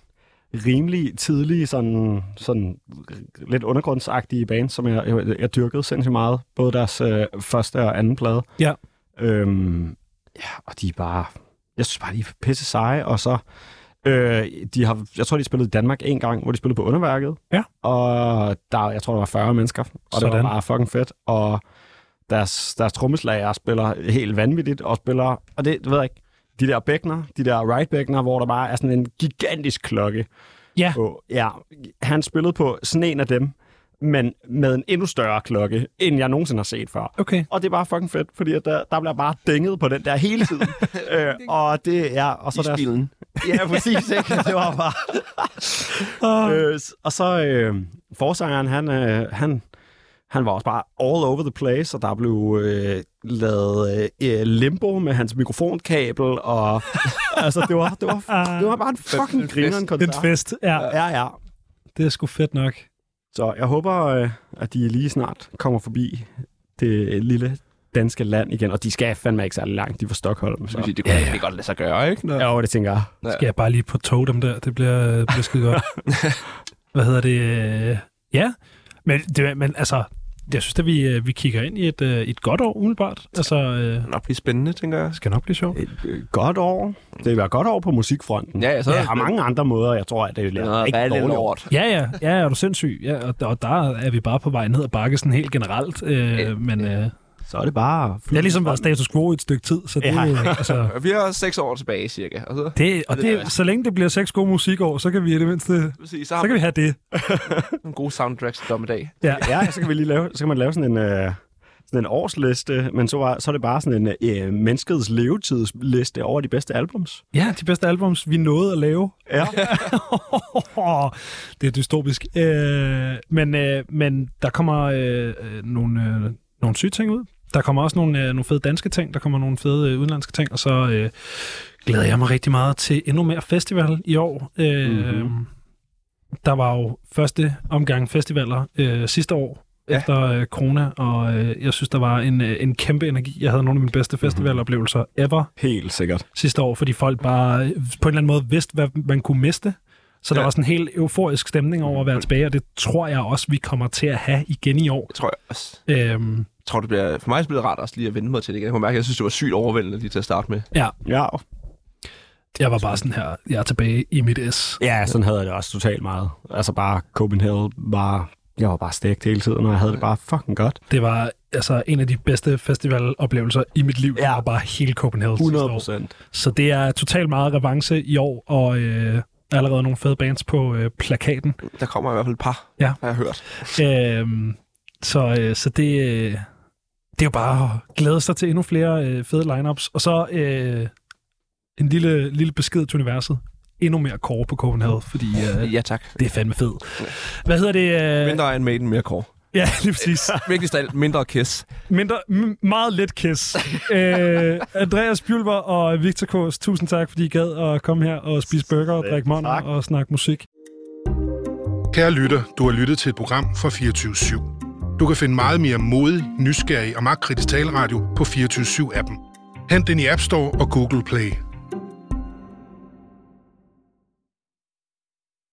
rimelig tidlige, sådan, sådan lidt undergrundsagtige bands, som jeg, jeg, jeg dyrkede sindssygt meget. Både deres øh, første og anden plade. Ja. Øhm, ja, og de er bare... Jeg synes bare, de er pisse seje, og så... Øh, de har, jeg tror, de spillede i Danmark en gang, hvor de spillede på underværket. Ja. Og der, jeg tror, der var 40 mennesker, og det Sådan. var bare fucking fedt. Og deres, deres trommeslager spiller helt vanvittigt, og spiller, og det, det ved jeg ikke, de der bækner, de der right bækner, hvor der bare er sådan en gigantisk klokke. Ja. På. Ja, han spillede på sådan en af dem, men med en endnu større klokke, end jeg nogensinde har set før. Okay. Og det er bare fucking fedt, fordi at der, der bliver bare dænget på den der hele tiden. øh, og det er... Og så I deres, spillen. Ja, præcis. Ikke? Det var bare... øh, s- og så øh, forsangeren, han, øh, han, han var også bare all over the place, og der blev øh, lavet øh, limbo med hans mikrofonkabel, og altså, det var, det var, det var bare en fucking en grineren En koncert. fest, ja. Ja, ja. Det er sgu fedt nok. Så jeg håber, øh, at de lige snart kommer forbi det lille danske land igen, og de skal fandme ikke særlig langt, de er fra Stockholm. Så. Det kunne ja, ja. godt lade sig gøre, ikke? Nå. Ja, det tænker jeg. Skal jeg bare lige på tog dem der? Det bliver, det bliver skide godt. Hvad hedder det? Øh, Ja, men, det, men altså, jeg synes at vi, øh, vi kigger ind i et, øh, et godt år umiddelbart. Altså, øh, Det nok blive spændende, tænker jeg. det skal nok blive sjovt. Et øh, godt år. Det vil være et godt år på musikfronten. Ja, ja, så Der er mange andre måder, jeg tror, at det er Ja, rigtig det dårligt år. lort? Ja, ja, ja, er du sindssyg. Ja, og, og der er vi bare på vej ned ad bakke sådan helt generelt. Øh, men øh, Så er det bare... det har ligesom været status quo i et stykke tid, så det, Ja. ja. altså, Vi har seks år tilbage, cirka. Og så, det, og det, så længe det bliver seks gode musikår, så kan vi i det mindste, præcis, så så kan vi have det. nogle gode soundtracks til dommedag. Ja. Ja, så kan, vi lige lave, så kan man lave sådan en, øh, sådan en årsliste, men så, var, så er det bare sådan en øh, menneskets levetidsliste over de bedste albums. ja, de bedste albums, vi nåede at lave. Ja. det er dystopisk. Øh, men, øh, men der kommer øh, øh, nogle, øh, nogle syge ting ud. der kommer også nogle, øh, nogle fede danske ting, der kommer nogle fede øh, udenlandske ting, og så øh, glæder jeg mig rigtig meget til endnu mere festival i år. Øh, mm-hmm. Der var jo første omgang festivaler øh, sidste år, ja. efter øh, corona, og øh, jeg synes, der var en, øh, en kæmpe energi. Jeg havde nogle af mine bedste festivaloplevelser ever Helt sikkert. sidste år, fordi folk bare øh, på en eller anden måde vidste, hvad man kunne miste. Så der Ja. var sådan en helt euforisk stemning over at være tilbage, og det tror jeg også, vi kommer til at have igen i år. Det tror jeg også. Øhm, Jeg tror, det bliver, for mig bliver det rart også lige at vende mig til det igen. Jeg kunne mærke, at jeg synes, det var sygt overvældende lige til at starte med. ja, Ja. jeg var bare sådan her, jeg er tilbage i mit S. ja, sådan havde jeg det også totalt meget. Altså bare Copenhagen var... Jeg var bare stegt hele tiden, og jeg havde det bare fucking godt. Det var altså en af de bedste festivaloplevelser i mit liv. Ja. Det var bare hele Copenhagen sidste 100 år. procent. Så det er totalt meget revanche i år, og øh, allerede nogle fede bands på øh, plakaten. Der kommer i hvert fald et par, Ja. har jeg hørt. Øhm, så, øh, så det, øh, det er jo bare at glæde sig til endnu flere øh, fede lineups. Og så øh, en lille, lille besked til universet. Endnu mere kåre på Copenhagen, fordi øh, Ja, tak. det er fandme fedt. Hvad hedder det? Øh, Mindre Iron Maiden, mere kår. Ja, lige præcis. Vigtigst af alt, mindre Kiss. Mindre, m- meget let kiss. øh, Andreas Bjulver og Victor Kås, tusind tak, fordi I gad at komme her og spise burger og drikke måneder og snakke musik. Kære lytter, du har lyttet til et program fra 24 Du kan finde meget mere modig, nysgerrig og magtkritisk taleradio på 24 appen Hent den i App Store og Google Play.